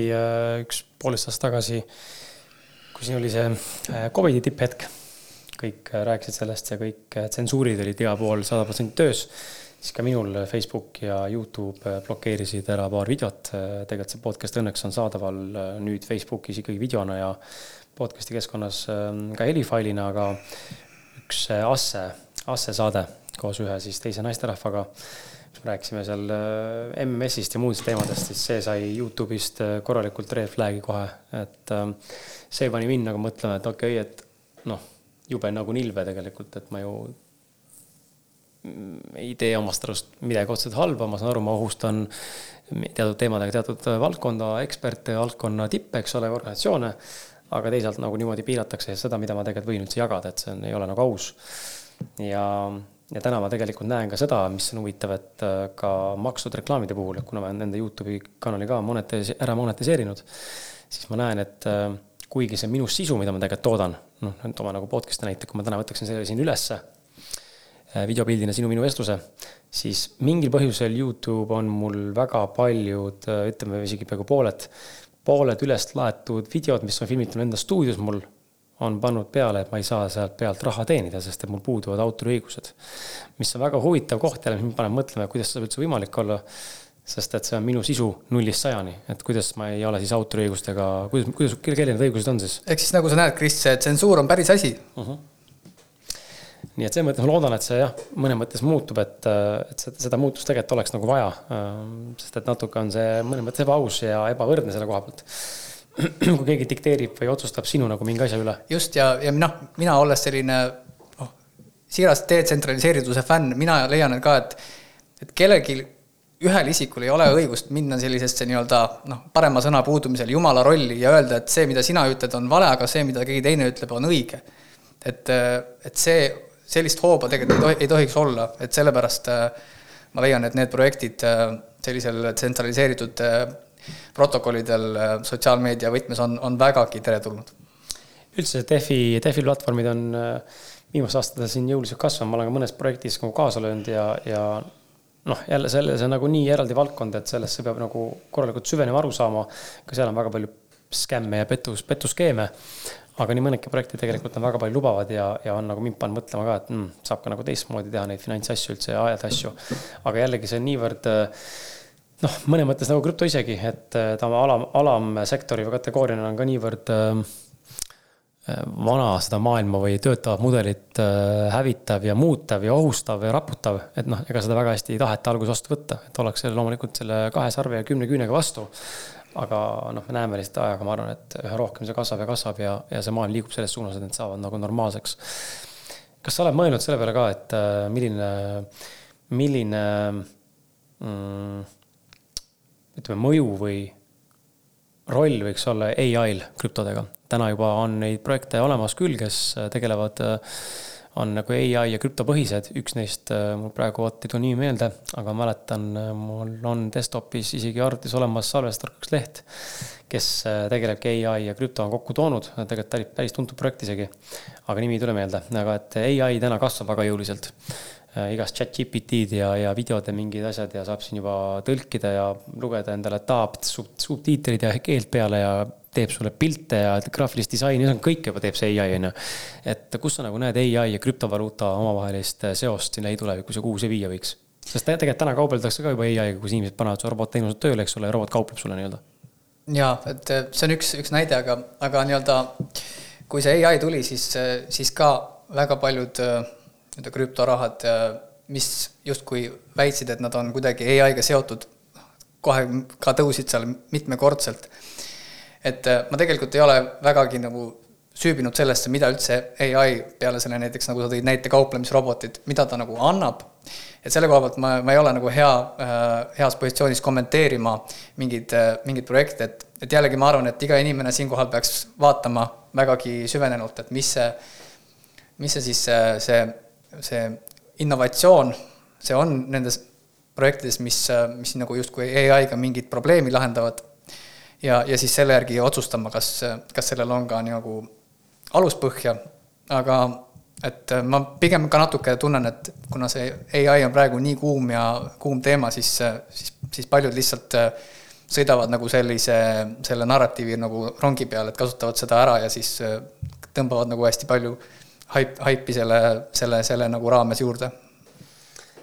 Speaker 1: üks poolteist aastat tagasi, kui siin oli see Covidi tipphetk, kõik rääkisid sellest ja kõik tsensuurid olid igal pool sada protsenti töös siis ka minul Facebook ja Youtube blokeerisid ära paar videot. tegelikult see podcast õnneks on saadaval äh, nüüd Facebookis ikkagi videona ja podcast'i keskkonnas ähm, ka helifailina, aga üks äh, Asse, Asse saade koos ühe siis teise naisterahvaga, kus me rääkisime seal äh, MMS-ist ja muudest teemadest, siis see sai Youtube'ist korralikult red flag'i kohe, et ähm, see pani mind nagu mõtlema, et okei okay,, et noh, jube nagu nilve tegelikult, et ma ju ei tee omast arust midagi otseselt halba, ma saan aru, ma ohustan teatud teemadega teatud valdkonda eksperte, valdkonna tippe, eks ole, organisatsioone. aga teisalt nagu niimoodi piiratakse seda, mida ma tegelikult võin üldse jagada, et see on, ei ole nagu aus. Ja, ja täna ma tegelikult näen ka seda, mis on huvitav, et äh, ka makstud reklaamide puhul, kuna ma olen nende Youtube'i kanali ka monetis-, ära monetiseerinud, siis ma näen, et äh, kuigi see on minu sisu, mida ma tegelikult toodan, noh, toome nagu podcast'i näite, kui ma täna võtaksin selle siin ülesse Äh, videopildina sinu minu vestluse, siis mingil põhjusel Youtube on mul väga paljud, ütleme isegi peaaegu pooled, pooled üles laetud videod, mis on filmitud enda stuudios mul, on pannud peale, et ma ei saa sealt pealt raha teenida, sest et mul puuduvad autoriõigused. mis on väga huvitav koht jälle, mis mind paneb mõtlema, kuidas see saab üldse võimalik olla sest et see on minu sisu nullist sajani, et kuidas ma ei ole siis autoriõigustega, kuidas, kuidas, kellel need õigused on siis?
Speaker 2: ehk siis nagu sa näed, Kris, see tsensuur on päris asi uh. Mhm. -huh
Speaker 1: nii et selles mõttes ma loodan, et see jah, mõnes mõttes muutub, et, et seda, seda muutust tegelikult oleks nagu vaja. sest et natuke on see mõnes mõttes ebaaus ja ebavõrdne selle koha pealt. kui keegi dikteerib või otsustab sinu nagu mingi asja üle.
Speaker 2: just ja, ja noh, mina olles selline noh, siiras detsentraliseerituse fänn, mina leian ka, et, et kellelgi ühel isikul ei ole õigust minna sellisesse nii-öelda noh, parema sõna puudumisel jumala rolli ja öelda, et see, mida sina ütled, on vale, aga see, mida keegi teine ütleb, on õige. et, et see sellist hooba tegelikult ei tohi, ei tohiks olla, et sellepärast äh, ma leian, et need projektid äh, sellisel tsentraliseeritud äh, protokollidel sotsiaalmeedia võtmes on, on vägagi teretulnud.
Speaker 1: üldse Defi, Defi platvormid on viimastel aastatel siin jõuliselt kasvanud, ma olen ka mõnes projektis nagu kaasa löönud ja, ja noh, jälle selle, see on nagu nii eraldi valdkond, et sellesse peab nagu korralikult süvenema, aru saama. ka seal on väga palju skämme ja pettus, pettuskeeme aga nii mõnedki projektid tegelikult on väga palju lubavad ja, ja on nagu mind pannud mõtlema ka, et mm, saab ka nagu teistmoodi teha neid finantsasju üldse ja ajada asju. aga jällegi see on niivõrd noh, mõnes mõttes nagu krüpto isegi, et äh, ta alam, alamsektori või kategooriana on ka niivõrd äh, vana seda maailma või töötavat mudelit äh, hävitav ja muutev ja ohustav ja raputav, et noh, ega seda väga hästi ei taheta alguses vastu võtta, et ollakse loomulikult selle kahe sarve ja kümne küünega vastu aga noh, me näeme lihtsalt ajaga, ma arvan, et üha rohkem see kasvab ja kasvab ja, ja see maailm liigub selles suunas, et need saavad nagu normaalseks. kas sa oled mõelnud selle peale ka, et äh, milline, milline mm, ütleme, mõju või roll võiks olla ai-l krüptodega? täna juba on neid projekte olemas küll, kes tegelevad äh, on nagu ai ja krüptopõhised, üks neist äh, mul praegu vot ei tule nimi meelde, aga mäletan, äh, mul on desktop'is isegi arvutis olemas salvestatud leht, kes äh, tegelebki ai ja krüpto on kokku toonud, tegelikult päris tuntud projekt isegi, aga nimi ei tule meelde, aga et ai täna kasvab väga jõuliselt igast chat GPT-d ja, ja videode mingid asjad ja saab siin juba tõlkida ja lugeda endale taab subtiitrid ja keelt peale ja teeb sulle pilte ja graafilist disaini, kõike juba teeb see ai, on ju. et kus sa nagu näed ai ja krüptovaluuta omavahelist seost siin lähitulevikus ja kuhu see viia võiks? sest tegelikult täna kaubeldakse ka juba ai-ga, kus inimesed panevad su robotteenused tööle, eks ole, ja robot kaupleb sulle nii-öelda.
Speaker 2: jaa, et see on üks, üks näide, aga, aga nii-öelda kui see ai tuli, siis, siis ka väga paljud eh, nii-öelda krüptorahad, mis justkui väitsid, et nad on kuidagi ai-ga seotud, kohe ka tõusid seal mitmekordselt. Et äh, ma tegelikult ei ole vägagi nagu süübinud sellesse, mida üldse ai peale selle näiteks, nagu sa tõid näite, kauplemisrobotid, mida ta nagu annab. et selle koha pealt ma, ma ei ole nagu hea äh,, heas positsioonis kommenteerima mingeid äh,, mingeid projekte, et, et jällegi ma arvan, et iga inimene siinkohal peaks vaatama vägagi süvenenult, et mis see, mis see siis see, see, see innovatsioon, see on nendes projektides, mis, äh, mis nagu justkui ai-ga mingit probleemi lahendavad. Ja, ja siis selle järgi otsustama, kas, kas sellel on ka nagu aluspõhja, aga et ma pigem ka natuke tunnen, et kuna see ai on praegu nii kuum ja kuum teema, siis, siis, siis paljud lihtsalt sõidavad nagu sellise, selle narratiivi nagu rongi peal, et kasutavad seda ära ja siis tõmbavad nagu hästi palju haip, haipi selle, selle, selle nagu raames juurde.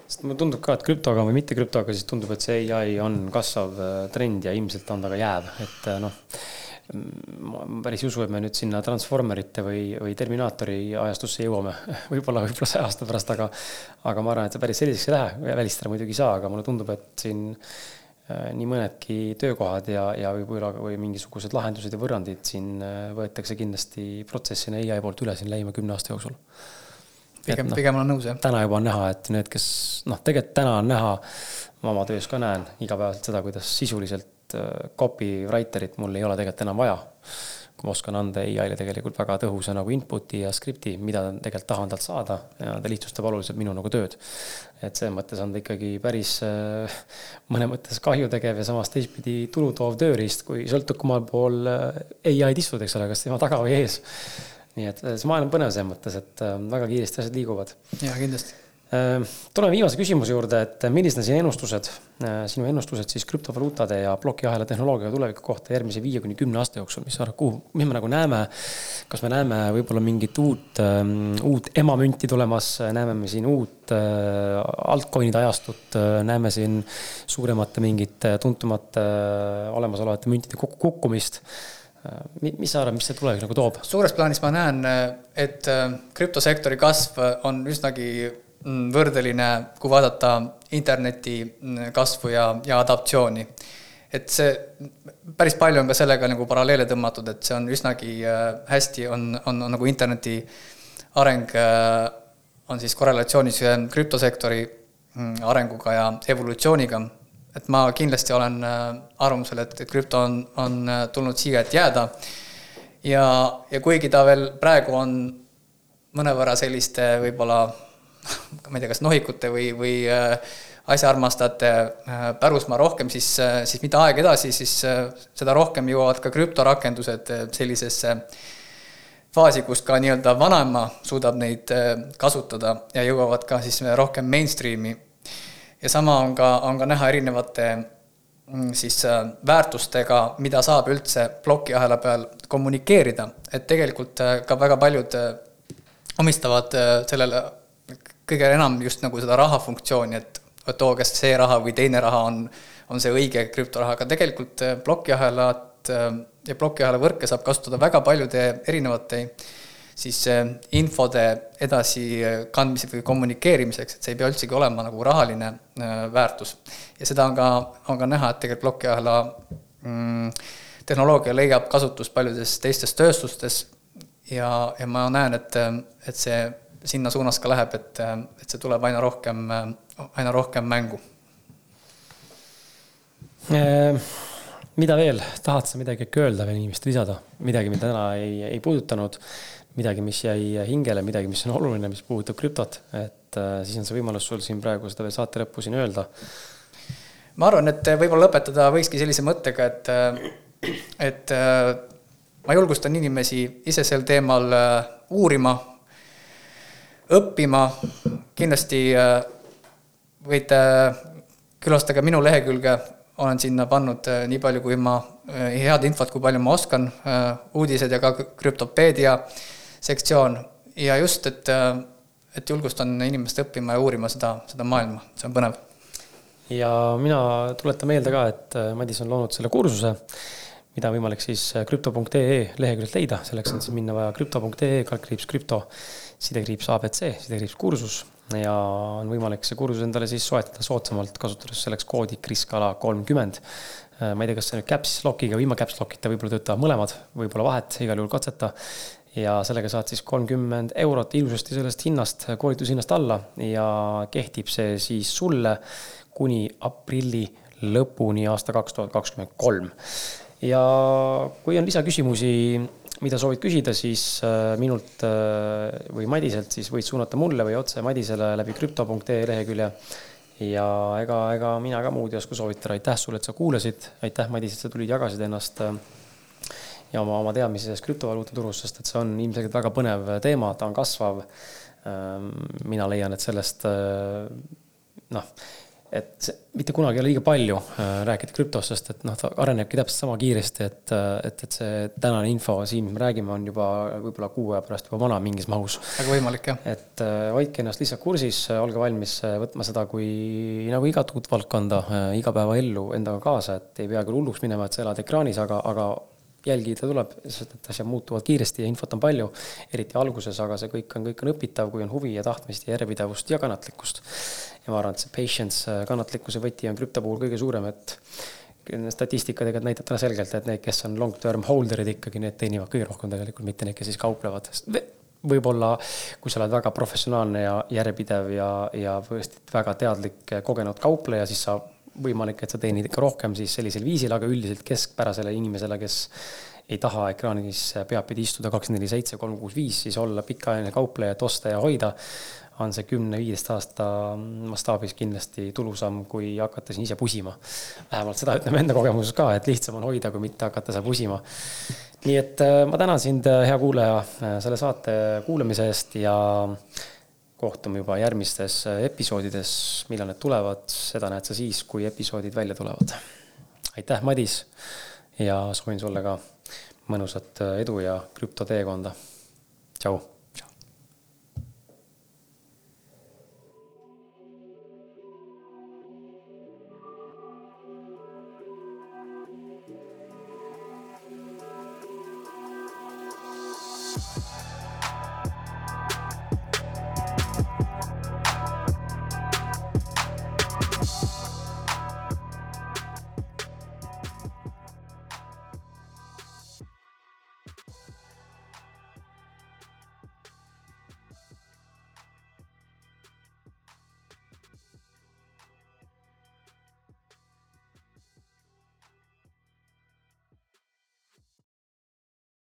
Speaker 1: Sest mulle tundub ka, et krüptoga või mitte krüptoga, siis tundub, et see ai on kasvav äh, trend ja ilmselt on ta ka jääv, et äh, noh. ma päris ei usu, et me nüüd sinna Transformerite või, või Terminaatori ajastusse jõuame. Võib-olla, võib-olla saja aasta pärast, aga, aga ma arvan, et see päris selliseks ei lähe, välistada muidugi ei saa, aga mulle tundub, et siin nii mõnedki töökohad ja, ja võib-olla või mingisugused lahendused ja võrrandid siin võetakse kindlasti protsessina ai poolt üle siin lähima kümne aasta jooksul
Speaker 2: pigem no,, pigem olen nõus, jah.
Speaker 1: täna juba on näha, et need, kes noh, tegelikult täna on näha, ma oma töös ka näen igapäevaselt seda, kuidas sisuliselt äh, copywriter'it mul ei ole tegelikult enam vaja ma oskan anda ai-le tegelikult väga tõhusa nagu input'i ja skripti, mida tegelikult tahan talt saada ja ta lihtsustab oluliselt minu nagu tööd. et selles mõttes on ta ikkagi päris äh, mõne mõttes kahju tegev ja samas teistpidi tulu toov tööriist, kui sõltub kummal pool äh, ai-d istud, eks ole, kas tema taga või ees. nii et see maailm on põnev selles mõttes, et äh, väga kiiresti asjad liiguvad.
Speaker 2: jaa, kindlasti
Speaker 1: Äh, tuleme viimase küsimuse juurde, et millised on sinu ennustused, äh, sinu ennustused siis krüptovaluutade ja plokiahela tehnoloogia tuleviku kohta järgmise viie kuni kümne aasta jooksul, mis sa arvad, kuhu, mis me nagu näeme? kas me näeme võib-olla mingit uut, ähm, uut emamünti tulemas, näeme me siin uut äh, altcoin'ide ajastut, näeme siin suuremate mingite tuntumate olemasolevate müntide kokkukukkumist mis sa arvad, mis see tulevik nagu toob?
Speaker 2: suures plaanis ma näen, et krüptosektori kasv on üsnagi võrdeline, kui vaadata interneti mm, kasvu ja, ja adaptatsiooni. et see, päris palju on ka sellega nagu paralleele tõmmatud, et see on üsnagi äh, hästi, on, on, on nagu interneti areng äh, on siis korrelatsioonis äh, krüptosektori mm, arenguga ja evolutsiooniga. et ma kindlasti olen arvamusel, et, et krüpto on, on tulnud siia, et jääda. ja, ja kuigi ta veel praegu on mõnevõrra selliste võib-olla ma ei tea, kas nohikute või, või äh, asjaarmastajate äh, pärusmaa rohkem, siis, äh, siis mida aeg edasi, siis seda rohkem jõuavad ka krüptorakendused sellisesse faasi, kus ka nii-öelda vanaema suudab neid kasutada ja jõuavad ka siis rohkem mainstream'i. ja sama on ka, on ka näha erinevate mm, siis väärtustega, mida saab üldse plokiahela peal kommunikeerida, et tegelikult ka väga paljud omistavad sellele kõige enam just nagu seda rahafunktsiooni, et vot oo, kas see raha või teine raha on, on see õige krüptoraha, aga tegelikult äh, plokiahelat äh, ja plokiahela võrke saab kasutada väga paljude erinevate siis äh, infode edasikandmiseks või kommunikeerimiseks, et see ei pea üldsegi olema nagu rahaline väärtus. ja seda on ka, on ka näha, et tegelikult plokiahela mm, tehnoloogia leiab kasutust paljudes teistes tööstustes ja, ja ma näen, et, et see sinna suunas ka läheb, et, et see tuleb aina rohkem, aina rohkem mängu.
Speaker 1: Äh, mida veel, tahad sa midagi äkki öelda veel inimestele lisada, midagi, mida täna ei, ei puudutanud, midagi, mis jäi hingele, midagi, mis on oluline, mis puudutab krüptot, et äh, siis on see võimalus sul siin praegu seda veel saate lõppu siin öelda.
Speaker 2: ma arvan, et võib-olla lõpetada võikski sellise mõttega, et, et ma julgustan inimesi ise sel teemal uurima õppima, kindlasti äh, võite külastage minu lehekülge, olen sinna pannud äh, nii palju, kui ma, äh, head infot, kui palju ma oskan, uudised ja ka krüptopeedia sektsioon. Ja just, et, et julgustan inimest õppima ja uurima seda, seda maailma, see on põnev.
Speaker 1: ja mina tuletan meelde ka, et Madis on loonud selle kursuse, mida on võimalik siis krüpto.ee leheküljelt leida, selleks on siis minna vaja krüpto.ee, kaldkriips krüpto sidekriips abc, sidekriips kursus ja on võimalik see kursus endale siis soetada soodsamalt, kasutades selleks koodi kriskala kolmkümmend. ma ei tea, kas see nüüd caps lock'iga või ilma caps lock'ita võib-olla töötavad mõlemad, võib-olla vahet, igal juhul katseta. ja sellega saad siis kolmkümmend eurot ilusasti sellest hinnast, koolitushinnast alla ja kehtib see siis sulle kuni aprilli lõpuni aasta kaks tuhat kakskümmend kolm. ja kui on lisaküsimusi mida soovid küsida, siis äh, minult äh, või Madiselt, siis võid suunata mulle või otse Madisele läbi krüpto.ee lehekülje. ja ega, ega mina ka muud ei oska soovitada, aitäh sulle, et sa kuulasid, aitäh, Madis, et sa tulid, jagasid ennast äh, ja oma, oma teadmisi sellest krüptovaluuta turust, sest et see on ilmselgelt väga põnev teema, ta on kasvav. Ähm, mina leian, et sellest noh et mitte kunagi ei ole liiga palju äh, rääkida krüptost, sest et noh, ta arenebki täpselt sama kiiresti, et, äh, et, et see tänane info siin, mis me räägime, on juba võib-olla kuu aja pärast juba vana mingis mahus.
Speaker 2: väga võimalik, jah.
Speaker 1: et äh, hoidke ennast lihtsalt kursis, olge valmis võtma seda kui nagu igat uut valdkonda, igapäevaellu endaga kaasa, et ei pea küll hulluks minema, et sa elad ekraanis, aga, aga jälgida tuleb, sest et asjad muutuvad kiiresti ja infot on palju, eriti alguses, aga see kõik on, kõik on õpitav, kui on huvi ja tahtmist ja järjepidevust ja kannatlikkust. Ja ma arvan, et see patience, kannatlikkuse võti on krüpto puhul kõige suurem, et statistika tegelikult näitab täna selgelt, et need, kes on long-term holder'id ikkagi, need teenivad kõige rohkem tegelikult, mitte need, kes siis kauplevad. võib-olla kui sa oled väga professionaalne ja järjepidev ja, ja tõesti väga teadlik kogenud kaupleja, siis sa võimalik, et sa teenid ikka rohkem siis sellisel viisil, aga üldiselt keskpärasele inimesele, kes ei taha ekraanis peadpidi istuda kakskümmend neli seitse, kolm kuus viis, siis olla pikaajaline kaupleja, et osta ja hoida, on see kümne-viieteist aasta mastaabis kindlasti tulusam, kui hakata siin ise pusima. vähemalt seda ütleme enda kogemuses ka, et lihtsam on hoida, kui mitte hakata seal pusima. nii et äh, ma tänan sind, äh, hea kuulaja, äh, selle saate kuulamise eest ja kohtume juba järgmistes episoodides, millal need tulevad, seda näed sa siis, kui episoodid välja tulevad. aitäh, Madis ja soovin sulle ka mõnusat edu ja krüptoteekonda. tšau